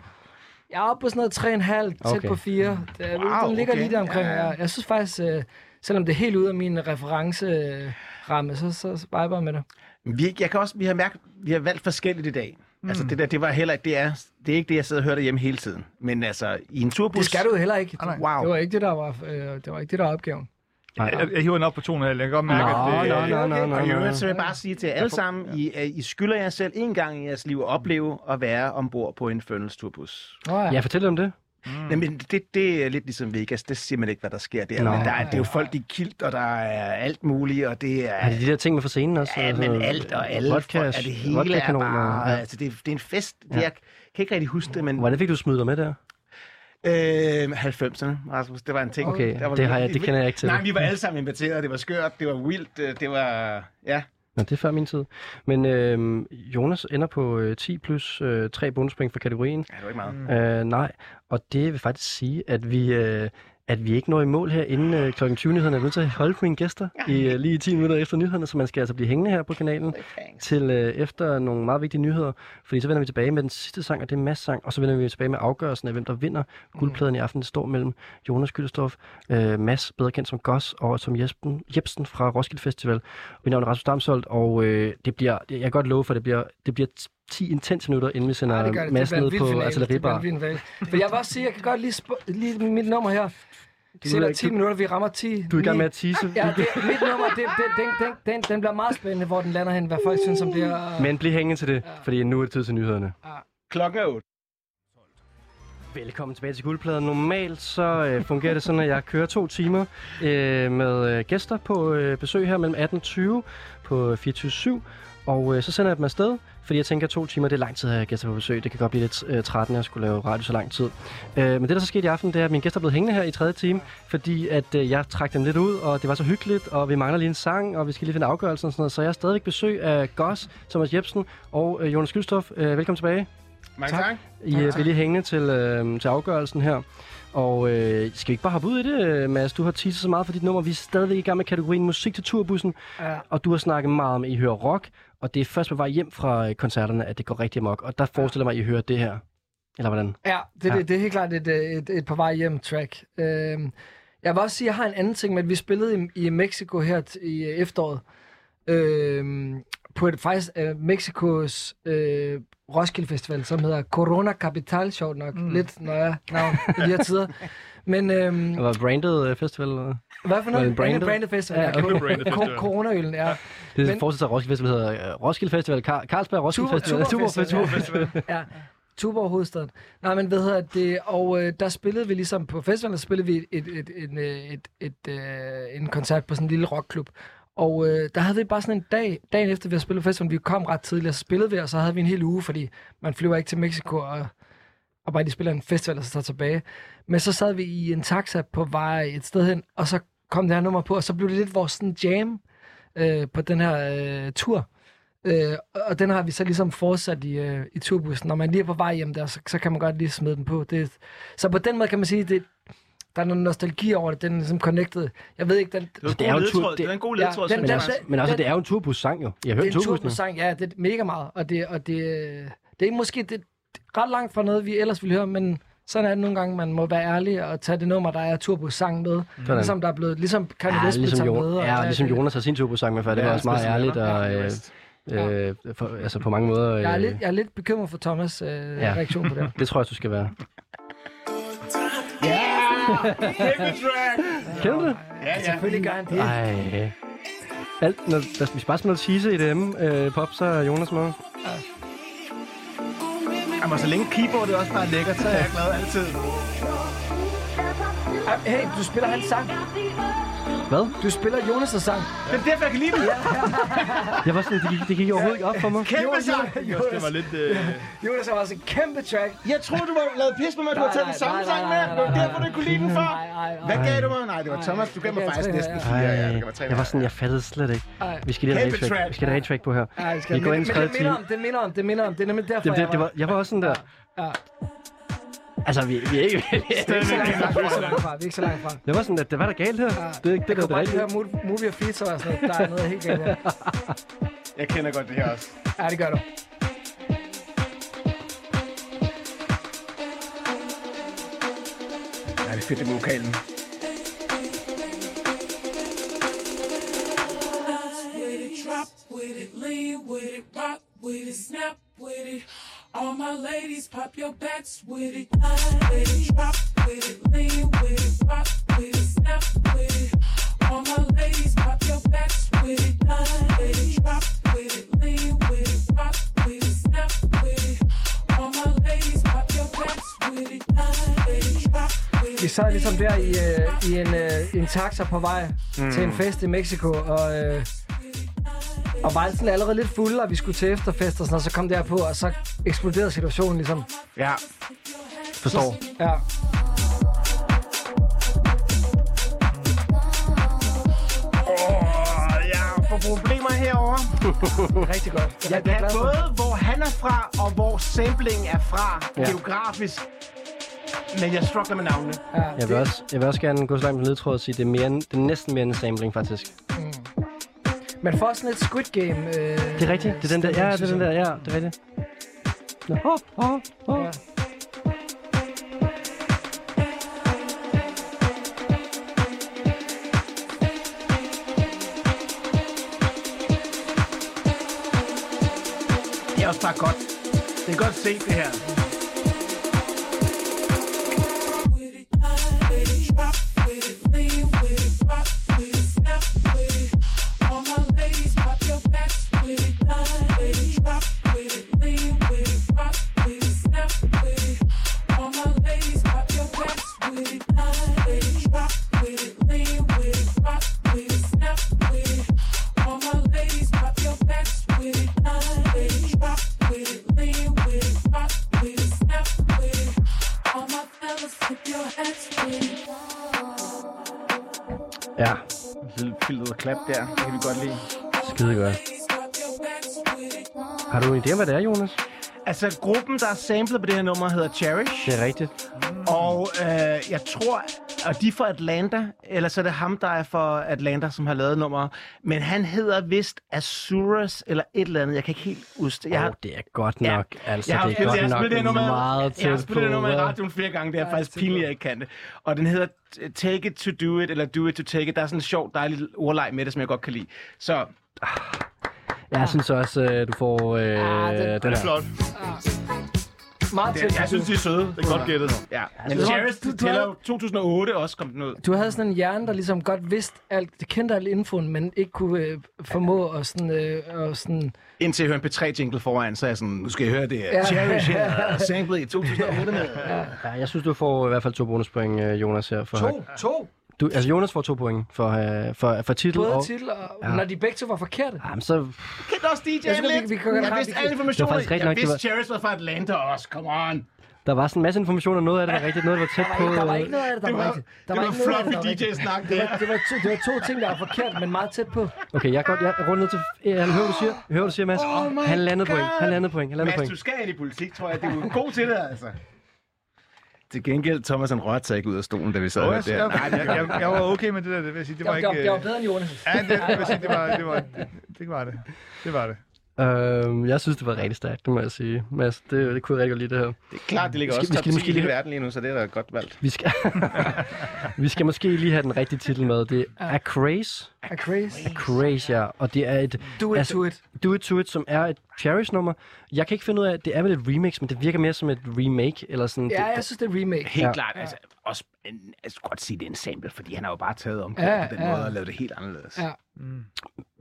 Jeg er oppe på sådan noget 3,5, tæt Okay. på 4. Det, Wow, den ligger okay. lige der omkring. Ja. Jeg, jeg synes faktisk, øh, selvom det er helt ude af min referenceramme, så, så viber jeg med det. Vi, jeg kan også, vi har mærket, vi har valgt forskelligt i dag. Mm. Altså det der, det var heller ikke, det er, det er ikke det, jeg sidder og hører derhjemme hele tiden. Men altså, i en turbus... Det skal du heller ikke. nej. Wow. Det var ikke det, der var, øh, det var ikke det, der var opgaven. Jeg, jeg, jeg hiver den op på 2,5. Jeg kan godt mærke, Nå, at det... nå, nå, nå, nå, Og i nå. øvrigt, så vil jeg bare sige til jer alle sammen, I, at I skylder jer selv en gang i jeres liv at opleve at være ombord på en Fønels turbus. Nå, ja. Ja, fortæl om det. Mm. Jamen, det, det er lidt ligesom Vegas. Det siger man ikke, hvad der sker der. Nå. Men der er, det er jo folk, de er kilt, og der er alt muligt, og det er... Det de der ting med for scenen også? Ja, Altså, men alt og alle. Vodka, er det hele er bare... ja. Altså, det, er- det er en fest. Det, jeg kan ikke rigtig huske det, men... Hvordan fik du smidt dig med der? Øh, 90'erne, Rasmus. Det var en ting. Okay, Der var det har jeg- det kender jeg ikke til. Nej, vi var alle sammen inviteret. Det var skørt, det var vildt, øh, det var... Ja. Nå, det er før min tid. Men øh, Jonas ender på øh, 10 plus øh, 3 bonuspoint for kategorien. ja, det var ikke meget. Øh, nej, og det vil faktisk sige, at vi, øh, at vi ikke når i mål her inden øh, kl. 20-nyhederne. Jeg er nødt til at holde på mine gæster i øh, lige 10 minutter efter nyhederne, så man skal altså blive hængende her på kanalen til øh, efter nogle meget vigtige nyheder. Fordi så vender vi tilbage med den sidste sang, og det er Mads sang, og så vender vi tilbage med afgørelsen af, hvem der vinder guldpladen i aften. Det står mellem Jonas Gyldestof, øh, Mads, bedre kendt som Goss, og som Jespen, Jebsen fra Roskilde Festival. Mit navn er Rasmus Damsholdt, og øh, det bliver, jeg kan godt love for, det bliver, det bliver 10 intense minutter, inden vi sender Ja, det det. Bliver ned på artilleribar. For jeg vil også sige, jeg kan godt lige, sp- lige mit nummer her. Sætter ikke, 10 du- minutter, vi rammer 10. Du er i gang med at tease. Ja, det, mit nummer, det, det, den, den, den, den bliver meget spændende, hvor den lander hen, hvad folk synes om det her. Men bliv hængende til det, fordi nu er det tid til nyhederne. Klokken er 8. Velkommen tilbage til Guldpladen. Normalt så øh, fungerer det sådan, at jeg kører to timer øh, med øh, gæster på øh, besøg her mellem 18 og 20 på 24 og øh, så sender jeg dem afsted, fordi jeg tænker, at to timer det er lang tid at have gæster på besøg. Det kan godt blive lidt øh, trættende at skulle lave radio så lang tid. Øh, men det, der så skete i aften, det er, at mine gæster er blevet hængende her i tredje time, fordi at øh, jeg trak dem lidt ud, og det var så hyggeligt, og vi mangler lige en sang, og vi skal lige finde afgørelsen og sådan noget. Så jeg er stadigvæk besøg af Goss, Thomas Jebsen og øh, Jonas Gylstof. Øh, velkommen tilbage. Mange tak. I øh, bliver lige hængende til, øh, til afgørelsen her. Og øh, skal vi ikke bare hoppe ud i det, øh, Mads? Du har teaset så meget for dit nummer. Vi er stadigvæk i gang med kategorien musik til turbussen. Ja. Og du har snakket meget om, at I hører rock. Og det er først på vej hjem fra øh, koncerterne, at det går rigtig amok. Og der forestiller mig, at I hører det her. Eller hvordan? Ja, det, Ja. Det, det er helt klart et, øh, et, et på vej hjem track. Øhm, jeg vil også sige, at jeg har en anden ting med, at vi spillede i, i Mexico her t- i øh, efteråret. Øhm, på et faktisk uh, Mexikos øh, Roskilde Festival, som hedder Corona Capital, sjovt nok. Mm. Lidt nøje navn i de her tider. Men øhm, Det var branded øh, festival? Eller? hvad for Var det noget? en branded? Branded festival. Ja, Ja, okay. Branded festival. Coronaølen, ja. Det er fortsat af Roskilde Festival, hedder øh, Roskilde Festival, Kar- Carlsberg Roskilde Tuborg- Festival. Tuborg Festival. Festival. ja. Tuborg hovedstaden. Nej, men hvad hedder det? Og øh, der spillede vi ligesom på festivalen, der spillede vi et, et, et, et, et, et, øh, en koncert på sådan en lille rockklub. Og øh, der havde vi bare sådan en dag, dagen efter vi havde spillet festivalen, vi kom ret tidligt, og så spillede vi, og så havde vi en hel uge, fordi man flyver ikke til Mexico og, og bare lige spiller en festival, og så tager tilbage. Men så sad vi i en taxa på vej et sted hen, og så kom det her nummer på, og så blev det lidt vores sådan jam øh, på den her øh, tur. Øh, og den har vi så ligesom fortsat i, øh, i turbussen. Når man lige er på vej hjem der, så, så kan man godt lige smide den på. Det, så på den måde kan man sige, det, der er noget nostalgi over det. Den er ligesom connected. Jeg ved ikke, den... Det Det er jo tur- ledtråd. Det var en god Ja, ledtråd. den- synes Men, den- jeg. altså, den- men altså, den- det er jo en turbus-sang jo. Jeg har hørt det er en turbus-sang, ja, det er mega meget. Og det, og det, det er måske det, ret langt fra noget, vi ellers ville høre, men sådan er det nogle gange, man må være ærlig og tage det nummer, der er turbus-sang med. Sådan. Ligesom der er blevet, ligesom Kanye Ja, West blev ligesom, Jon- med. og ja, alt ligesom det. Jonas har sin turbus-sang med før. Det var Ja, også meget ærligt. Og, Ja, øh, West. øh, for, altså på mange måder... Jeg er, øh, lidt, jeg er lidt bekymret for Thomas' øh, Ja. reaktion på det. Det tror jeg, du skal være. Kæmpe track! Kender du det? Ja, ja. Selvfølgelig gør han det. Ej. Alt, når, hvis bare noget cheese i dem, øh, pop, så er Jonas med. Jamen, så længe keyboardet også bare er lækkert, så er jeg glad altid. Hey, du spiller hans sang. Hvad? Du spiller Jonas' sang. Det er derfor, jeg kan lide det. Jeg var sådan, det gik, det gik overhovedet ikke op for mig. Kæmpe sang! Det var lidt... Øh... Jonas har også en kæmpe track. Jeg troede, du var lavet pis med mig, du har taget den samme sang med. Det var derfor, du kunne lide den før. Hvad gav du mig? Nej, det var Thomas. Du gav mig faktisk næsten ja. fire. Ja, det tre. jeg var sådan, jeg fattede slet ikke. Vi skal lige have en track. track. Vi skal have en track på her. Ja, Vi går ind i men tredje det minder om, det minder om, det minder om. Det er nemlig derfor, jeg det var, jeg var også sådan der. Ja. Altså, vi, vi er ikke... Vi er ikke så langt fra, vi er ikke så langt fra, vi er ikke så langt fra. Jeg var sådan, at det var der galt her. Det er ikke det, der Jeg det bare høre Mo- Movie og Feature og sådan noget. Der er noget helt galt her. Jeg kender godt det her også. Ja, det gør du. Ja, det er fedt, det med vokalen. with it, drop with it, lean with it, rock with it, snap with it. All my ladies, pop your backs with it, with it, drop with it, lean with it, rock with it, snap with it. All my ladies, pop your backs with it, with it, drop with it, lean with it, rock with it, snap with it. All my ladies, pop your backs with it, with it, drop with Vi it. sad ligesom der i, øh, i en, øh, en taxa på vej mm. til en fest i Mexico, og, øh, og var sådan allerede lidt fulde, og vi skulle til efterfest og sådan noget, så kom det her på, og så eksploderede situationen ligesom. Ja. Forstår. Ja. Jeg problemer herovre. Rigtig godt. Jeg er glad for. både, hvor han er fra, og hvor sampling er fra, Ja. geografisk. Men jeg struggler med navnene. Ja, Jeg vil, også, jeg vil også gerne gå så langt med ledtråd og sige, det er, mere end, det er næsten mere end en sampling, faktisk. Men for sådan et Squid Game... Øh, Det er rigtigt. Det er den der. Ja, det er den der. Ja, det er rigtigt. Nå, oh, oh, oh. Ja. Det er også bare godt. Det er godt set, det her. Hvad det er, Jonas? Altså, gruppen, der er samlet på det her nummer, hedder Cherish. Det er rigtigt. Og øh, jeg tror, og de er fra Atlanta, eller så er det ham, der er fra Atlanta, som har lavet nummer. Men han hedder vist Asurus, eller et eller andet. Jeg kan ikke helt huske det. Jeg Åh, har, oh, det er godt Ja. nok. Altså, jeg har, det er spillet- godt jeg spillet det nok nummer, meget jeg har tæt på. spillet det nummer i radioen flere gange. Det er faktisk pinligt, at jeg ikke kan det. Og den hedder Take It To Do It, eller Do It To Take It. Der er sådan en sjov, dejlig ordleg med det, som jeg godt kan lide. Så Jeg synes også, øh, du får øh, Ah, den- den Det er flot. Meget det, tæt. jeg synes, de er søde. Det er godt gættet. Ja, men Cherish du- du jo 2008 også kom den ud. Du havde sådan en hjerne, der ligesom godt vidste alt, det kendte al infoen, men ikke kunne øh, formå at sådan, øh, og sådan... Indtil jeg hørte en P3-jingle foran, så er jeg sådan, nu skal jeg høre det. Ja. Cherish her, samlet i 2008 med. Ja, jeg synes, du får i hvert fald to bonuspoint, øh, Jonas, her. For To, to. Du, altså Jonas får to point for, uh, for, for titel. Både og, titel og... Ja. Når de begge to var forkerte. Jamen, så... Kendte også DJ'en Jeg synes, vi- lidt. vi kan godt jeg have- vidste vi- alle informationer. Det var jeg nok, det vidste, Charis var fra Atlanta også. Come on. Der var sådan en masse information, og noget af det var rigtigt, noget af det var tæt på. Der var ikke noget af det, der Det var var- rigtigt. Der det var ikke noget af det, der floppy. DJ-snak, Det det var, det, var to, det var to ting, der var forkert, men meget tæt på. Okay, jeg, godt, jeg runder ned til... Jeg hører, hvad du siger. Hører, du siger, Mads. Oh han landede point. Han landede point. Han landede Mads, point. du skal ind i politik, tror jeg. Det er jo god til det, altså. Til gengæld, Thomas han rørte sig ikke ud af stolen, da vi sad oh, jeg, der. jeg, jeg, jeg, jeg var okay med det der, det vil jeg sige. Det Det var var, ikke... det var, var øh, bedre end Jonas. Ja, det, det, vil jeg sige, det var, det var, det, det var det. Det var det. Øhm, jeg synes, det var rigtig stærkt, det må jeg sige. Mads, det, det kunne jeg rigtig godt lide, det her. Det er klart, det ligger Vi også skal- vi top skal 10 måske i lige- verden lige nu, så det er da godt valgt. Vi skal, vi skal måske lige have den rigtige titel med. Det er Craze. Er crazy. Craze, ja. Og det er et... Do it to it. Do It To It, som er et Cherish-nummer. Jeg kan ikke finde ud af, det er vel et remix, men det virker mere som et remake, eller sådan... Ja, det, jeg synes, det er remake. Helt Ja. klart. Altså, også, en, jeg skulle godt sige, det er en sample, fordi han har jo bare taget om Ja, på den ja. måde og lavet det helt anderledes. Ja.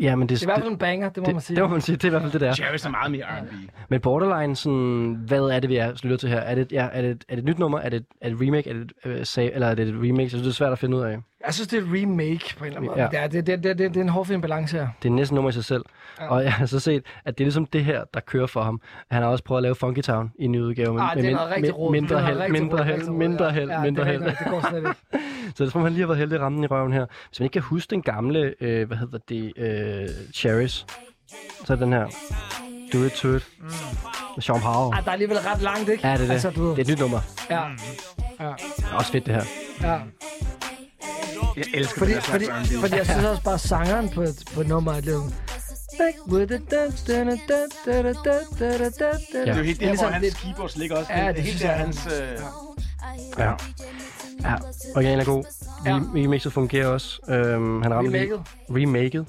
ja, men det, Det er i hvert fald en banger, det må det, man sige. det må man sige. Det er i hvert fald det, der. Charis er meget mere R&B. Men Borderline, sådan, hvad er det, vi er lytter til her? Er det, ja, er det, er det et nyt nummer? Er det, er det et remake? Er det, et, øh, sag, eller er det et remix? Jeg synes, det er svært at finde ud af. Jeg synes, det er et remake på en eller anden måde. Ja. Ja. Det, er, det, det, det, det er en hårfin balance her. Det er næsten nummer i sig selv. Ja. Og jeg har så set, at det er ligesom det her, der kører for ham. Han har også prøvet at lave Funky Town i en ny udgave. Men, Ah, det er med noget rigtig rod. mindre held, rigtig mindre held, mindre held, mindre held. Det går slet ikke. Så det som om, han lige har været heldig at ramme den i røven her. Hvis man ikke kan huske den gamle, øh, hvad hedder det, øh, Cherries, så er den her. Do It To It. Med Sean Powell. Ah, der er alligevel ret langt, ikke? Ja, det er det. Altså, du. Det er et nyt nummer. Ja. Ja. Det er også fedt, det her. ja. Jeg elsker Fordi, den fordi, R&B. fordi jeg synes også bare, sangeren på, på nummeret er lidt... Back with it, da, da, da, da, da, da, da, da, da, da. Det er jo helt der, hvor ligesom hans keyboards ligger også. Ja, det er det helt synes der, jeg er- hans... Øh, Ja. Ja, originalen er god. Ja. Remixet fungerer også. Øhm, han ramte lige- Remaket. Remaket.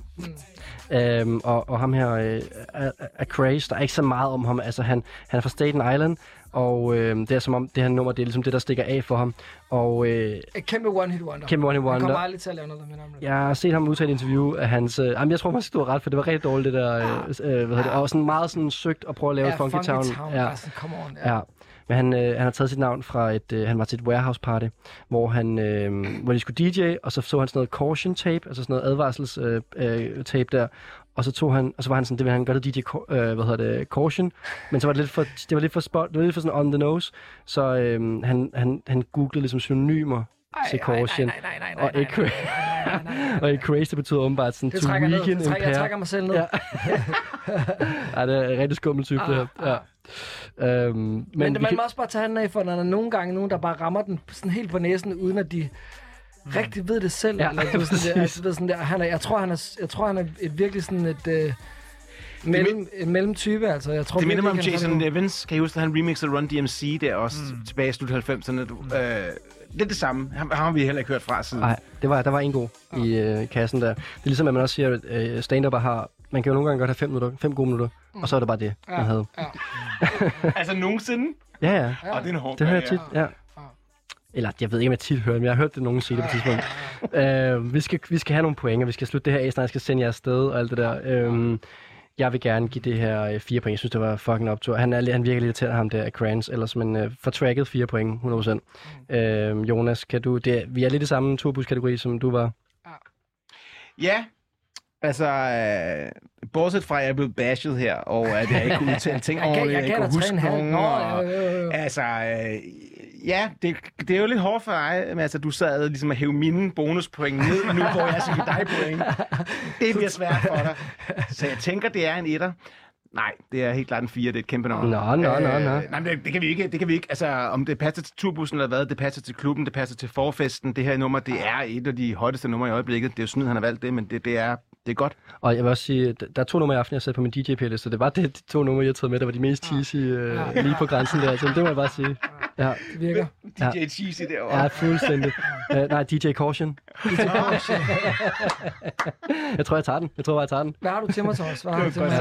Øhm, og, og ham her øh, er, er Craze, der er ikke så meget om ham. Altså, han, han er fra Staten Island, og øh, det er som om, det her nummer, det er ligesom det, der stikker af for ham. Og øh, Et kæmpe one-hit wonder. Kæmpe one-hit Han wonder. kommer aldrig til at lave noget med ham. jeg har set ham udtale interview af hans... Øh, jamen, jeg tror faktisk, du har ret, for det var rigtig dårligt, det der... Øh, øh, hvad hedder det, og sådan meget sådan søgt at prøve at lave Ja, Funky, Funky Town. Town, Ja. altså, come on, ja. ja. Men han, øh, han har taget sit navn fra et... Øh, han var til et warehouse party, hvor, han, øh, hvor de skulle DJ, og så så han sådan noget caution tape, altså sådan noget advarsels øh, øh, tape der. Og så tog han, og så var han sådan, det vil han gøre det DJ, øh, hvad hedder det, caution. Men så var det lidt for, det var lidt for spot, det var lidt for sådan on the nose. Så øh, han, han, han googlede ligesom synonymer Ej, til caution. Og ikke og ikke crazy, det betyder åbenbart sådan Det to trækker ned. weekend Det trækker, jeg trækker mig selv ned. Ja. Ej, det er en rigtig skummel type, det her. Ja. Øhm, men Men, man kan- må også bare tage den af, for når der er nogle gange nogen, der bare rammer den sådan helt på næsen, uden at de rigtig ved det selv. Mm. Ja, eller, du sådan der, altså, du sådan der, han er, jeg, tror, han er, jeg tror, han er et, virkelig sådan et... Øh, mellem, en mellemtype, altså. Jeg tror, det minder mig om han er Jason sådan- Evans. Kan I huske, at han remixede Run DMC der også mm. tilbage i slut 90'erne? Du, øh, det er det samme. Ham, ham har vi heller ikke hørt fra siden. Nej, det var, der var en god i øh, kassen der. Det er ligesom, at man også siger, at øh, stand-up har... Man kan jo nogle gange godt have fem, minutter, fem gode minutter, mm. og så er det bare det, man havde. Ja. altså nogensinde? Ja, ja. Ja. Og det er en hård Det hører jeg tit, ja. Eller, jeg ved ikke, om jeg tit hører det, men jeg har hørt det nogen sige det på et tidspunkt. øh, vi, skal, vi skal have nogle point, og vi skal slutte det her af, snart jeg skal sende jer afsted og alt det der. Øh, jeg vil gerne give det her øh, fire point. Jeg synes, det var fucking optur. Han, er, han virker lidt til ham der, Krans, ellers, men øh, for tracket fire point, 100%. Øh, Jonas, kan du, det, er- vi er lidt i samme tobuskategori, som du var. Ja, altså, øh, bortset fra, at jeg er blevet bashed her, og at jeg ikke kunne udtale ting Jeg ordentligt, jeg jeg, gav ikke kunne huske 3,5. nogen. Og, jo, jo, jo. Altså, øh, ja, det, det er jo lidt hårdt for dig, men altså, du sad ligesom at hæve mine bonuspoint ned, nu hvor jeg give dig point. Det bliver svært for dig. Så jeg tænker, det er en etter. Nej, det er helt klart en 4, det er et kæmpe nummer. Nå, nå, nå, nå. Nej, men det, det, kan vi ikke, det kan vi ikke. Altså, om det passer til turbussen eller hvad, det passer til klubben, det passer til forfesten. Det her nummer, det er et af de hotteste numre i øjeblikket. Det er jo sådan, han har valgt det, men det, det, er, det er godt. Og jeg vil også sige, at der er to numre i aften, jeg har sat på min DJ-playliste. Det var det, de to numre, jeg har taget med, der var de mest cheesy øh, lige på grænsen der. Så det må jeg bare sige. Ja, Det virker. Ja. DJ Cheesy derovre. ja fuldstændig. uh, nej, DJ Caution. jeg tror, jeg tager den. Jeg tror, jeg tager den. Hvad har du til mig, Thomas? Hvad har du til mig?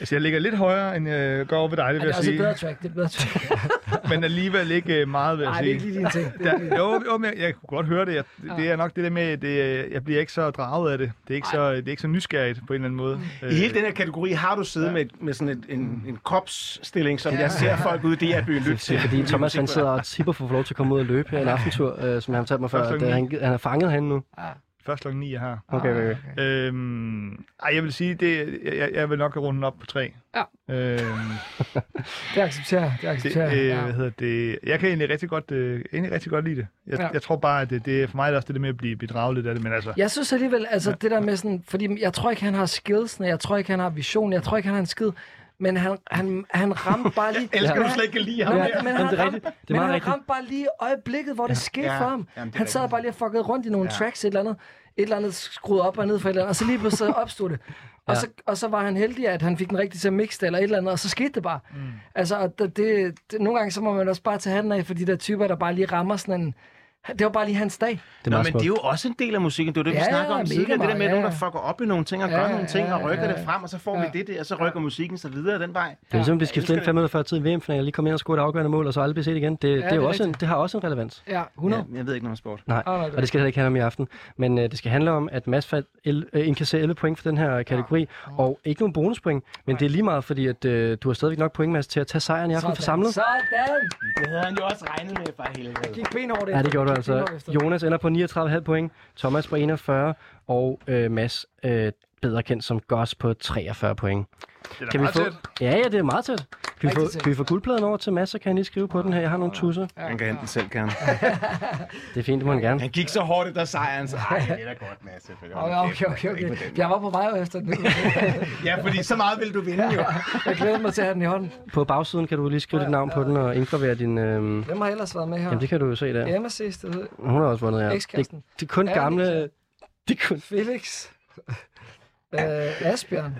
Altså, jeg ligger lidt højere, end jeg går over ved dig, det Ja, vil det er jeg også et sige. bedre track. Det er et bedre track. Men alligevel ikke øh, meget, vil jeg Nej, sige. det er ikke lige din ting. Det er Der, jo, jo, men jeg, jeg kunne godt høre det. Jeg, det er nok det der med, at det, jeg bliver ikke så draget af det. Det er ikke, så, det er ikke så nysgerrigt på en eller anden måde. I hele den her kategori har du siddet med, med sådan et, en, en kropsstilling, som jeg ser folk ude i DR-byen lytte Det til. er fordi Thomas han sidder og tipper for at få lov til at komme ud og løbe her en aftentur, øh, som han fortalte mig før. Første At, øh, han, han har fanget herinde nu? Først klokken 9 her. Okay, okay. okay. Øhm, ej, jeg vil sige, det, jeg, jeg vil nok runde den op på 3. Ja. Øhm, Det accepterer jeg. Det det, accepterer øh, jeg. hvad Ja. hedder det, jeg kan egentlig rigtig godt, øh, egentlig rigtig godt lide det. Jeg, Ja. ja. jeg tror bare, at det, det er for mig er det også det der med at blive bedraget lidt af det, men altså... Jeg synes alligevel, altså ja. det der med sådan, fordi jeg tror ikke, han har skillsene, jeg tror ikke, han har vision, jeg tror ikke, han har en skid, men han, han, han ramte bare lige... Jeg elsker, du han- slet ikke lide ham. Men, mere. men, han, det er ramte. Det men han rigtigt. ramte bare lige øjeblikket, hvor det skete Ja. for ham. Jamen, han sad rigtigt. bare lige og fuckede rundt i nogle Ja. tracks, et eller andet, et eller andet skruet op og ned for et eller andet, og så lige pludselig opstod det. Og, Ja. så, og så var han heldig, at han fik den rigtige til at mixe det, eller et eller andet, og så skete det bare. Mm. Altså, og det, det, det, nogle gange så må man også bare tage handen af for de der typer, der bare lige rammer sådan en... Det var bare lige hans dag. Det er Nå, men smukt. det er jo også en del af musikken. Det er jo det, vi Ja, snakker om tidligere. Det der med, at ja, nogen, der ja. fucker op i nogle ting og Ja, gør nogle ting ja, og rykker ja. det frem, og så får Ja. vi det der, og så rykker musikken så videre den vej. Det er ligesom, vi skifter ind fem minutter før tid i VM-finalen, lige komme ind og score et afgørende mål, og så aldrig blive set igen. Det, det, er det jo er også en, det har også en relevans. Ja, 100. Ja, jeg ved ikke noget om sport. Nej, det- og det skal det heller ikke handle om i aften. Men øh, det skal handle om, at Mads fandt el, øh, indkasserer 11 point for den her kategori, og ikke nogen bonuspoint, men det er lige meget, fordi at, øh, du har stadigvæk nok point, Mads, til at tage sejren i aften for samlet. Sådan! Det havde han jo også regnet med for helvede. Gik benhårdt Ja, det gjorde du altså. Jonas ender på 39,5 point, Thomas på 41, og øh, Mads, øh, bedre kendt som Goss, på 43 point. Det er Kan vi få... tæt. Ja, ja, det er meget tæt. Kan vi, få, tæt. kan vi få guldpladen over til Mads, så kan han lige skrive på den her. Jeg har nogle tusser. Han kan hente den selv, kan. Det er fint, det må han gerne. Han gik så hårdt efter sejren, så ej, det er da godt, Mads. Okay, okay, okay, okay. Jeg var på vej efter den. Ja, fordi så meget vil du vinde jo. Jeg glæder mig til at have den i hånden. På bagsiden kan du lige skrive dit navn på den og indgravere din... Øh... Hvem har ellers været med her? Jamen, det kan du jo se der. Emma ses det. Hun har også vundet, ja. Det, det er kun Ja, gamle... det Det er kun... Felix øh, Asbjørn.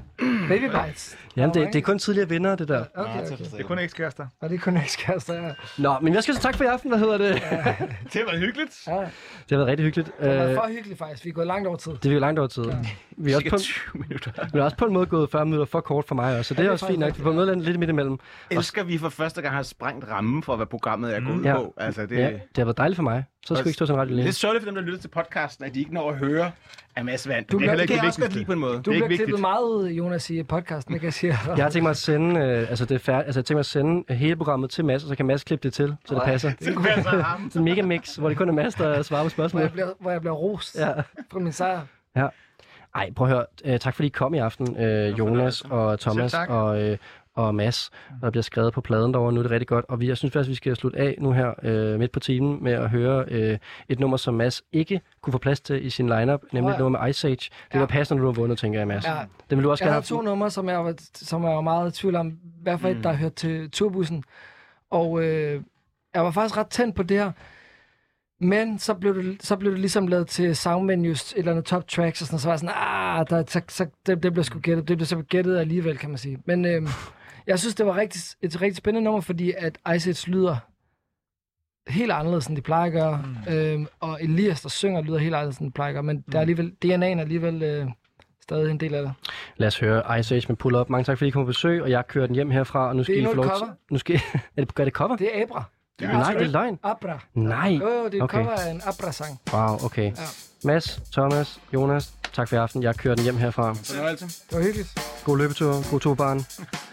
Baby Bites. Jamen, det, det er kun tidligere vinder, det der. Okay, okay. Det er kun ekskærester. Og det er kun ekskærester, ja. Nå, men jeg skal så tak for i aften. Hvad hedder det? Det var hyggeligt. ja. Det har været rigtig hyggeligt. Det har været Øh, for hyggeligt faktisk. Vi er gået langt over tid. det er jo langt over tid. Vi er, også på, 20 minutter. vi er også på en måde gået 40 minutter for kort for mig også, så det Ja, er det er også fint nok. Vi får noget lidt midt imellem. Elsker vi for første gang har sprængt rammen for, hvad programmet er gået Mm. Ja. på. Altså, det, Ja, det har været dejligt for mig. Så skal vi ikke stå sådan ret det længe. er sørgeligt for dem, der lytter til podcasten, at de ikke når at høre, at Mads vandt. Du det, bliver- kan, det det er også lide på en måde. Du er bliver ikke klippet vigtigt. meget ud, Jonas, i podcasten, det kan jeg sige. Jeg har tænkt mig at sende, øh, altså det er færd, altså jeg tænkt mig at sende hele programmet til Mads, og så kan Mads klippe det til, så det passer. Det kunne være så ham. Sådan en mega mix, hvor det kun er Mads, der svarer på Hvor spørgsmål. jeg bliver, hvor jeg bliver rost Ja. for min sejr. Ej, prøv at høre. Øh, tak fordi I kom i aften, øh, Jonas og Thomas Selv tak. og, øh, og Mads. Der bliver skrevet på pladen derovre, nu er det rigtig godt. Og vi, jeg synes faktisk, vi skal slutte af nu her øh, midt på timen med at høre øh, et nummer, som Mads ikke kunne få plads til i sin lineup, nemlig ja. et nummer med Ice Age. Det Ja. var passende, når du har vundet, tænker jeg, Mads. Ja. Den vil du også Jeg gerne havde to have. numre, som jeg var, som jeg var meget i tvivl om, hvad for et, Mm. der hørte til turbussen. Og øh, jeg var faktisk ret tændt på det her. Men så blev det, så blev det ligesom lavet til soundmenus, et eller andet top tracks, og sådan, så var jeg sådan, ah, der, så, så, det, det blev sgu gættet. Det blev så gættet alligevel, kan man sige. Men øh, jeg synes, det var rigtig, et rigtig spændende nummer, fordi at Ice Age lyder helt anderledes, end de plejer at gøre. Mm. Øhm, og Elias, der synger, lyder helt anderledes, end de plejer at gøre. Men mm. der er alligevel, DNA'en er alligevel øh, stadig en del af det. Lad os høre Ice Age med Pull Up. Mange tak, fordi I kom på besøg, og jeg kører den hjem herfra, og nu skal Det er I nu få et lov til... cover. Nu skal er det, gør det cover? Det er Abra. Det er Nej, det er løgn. Abra. Nej. Jo, jo, det er Okay. cover af en Abra-sang. Wow, okay. Ja. Mads, Thomas, Jonas, tak for i aften. Jeg kører den hjem herfra. Fornøjelse. Det var hyggeligt. God løbetur, god turbarn. Told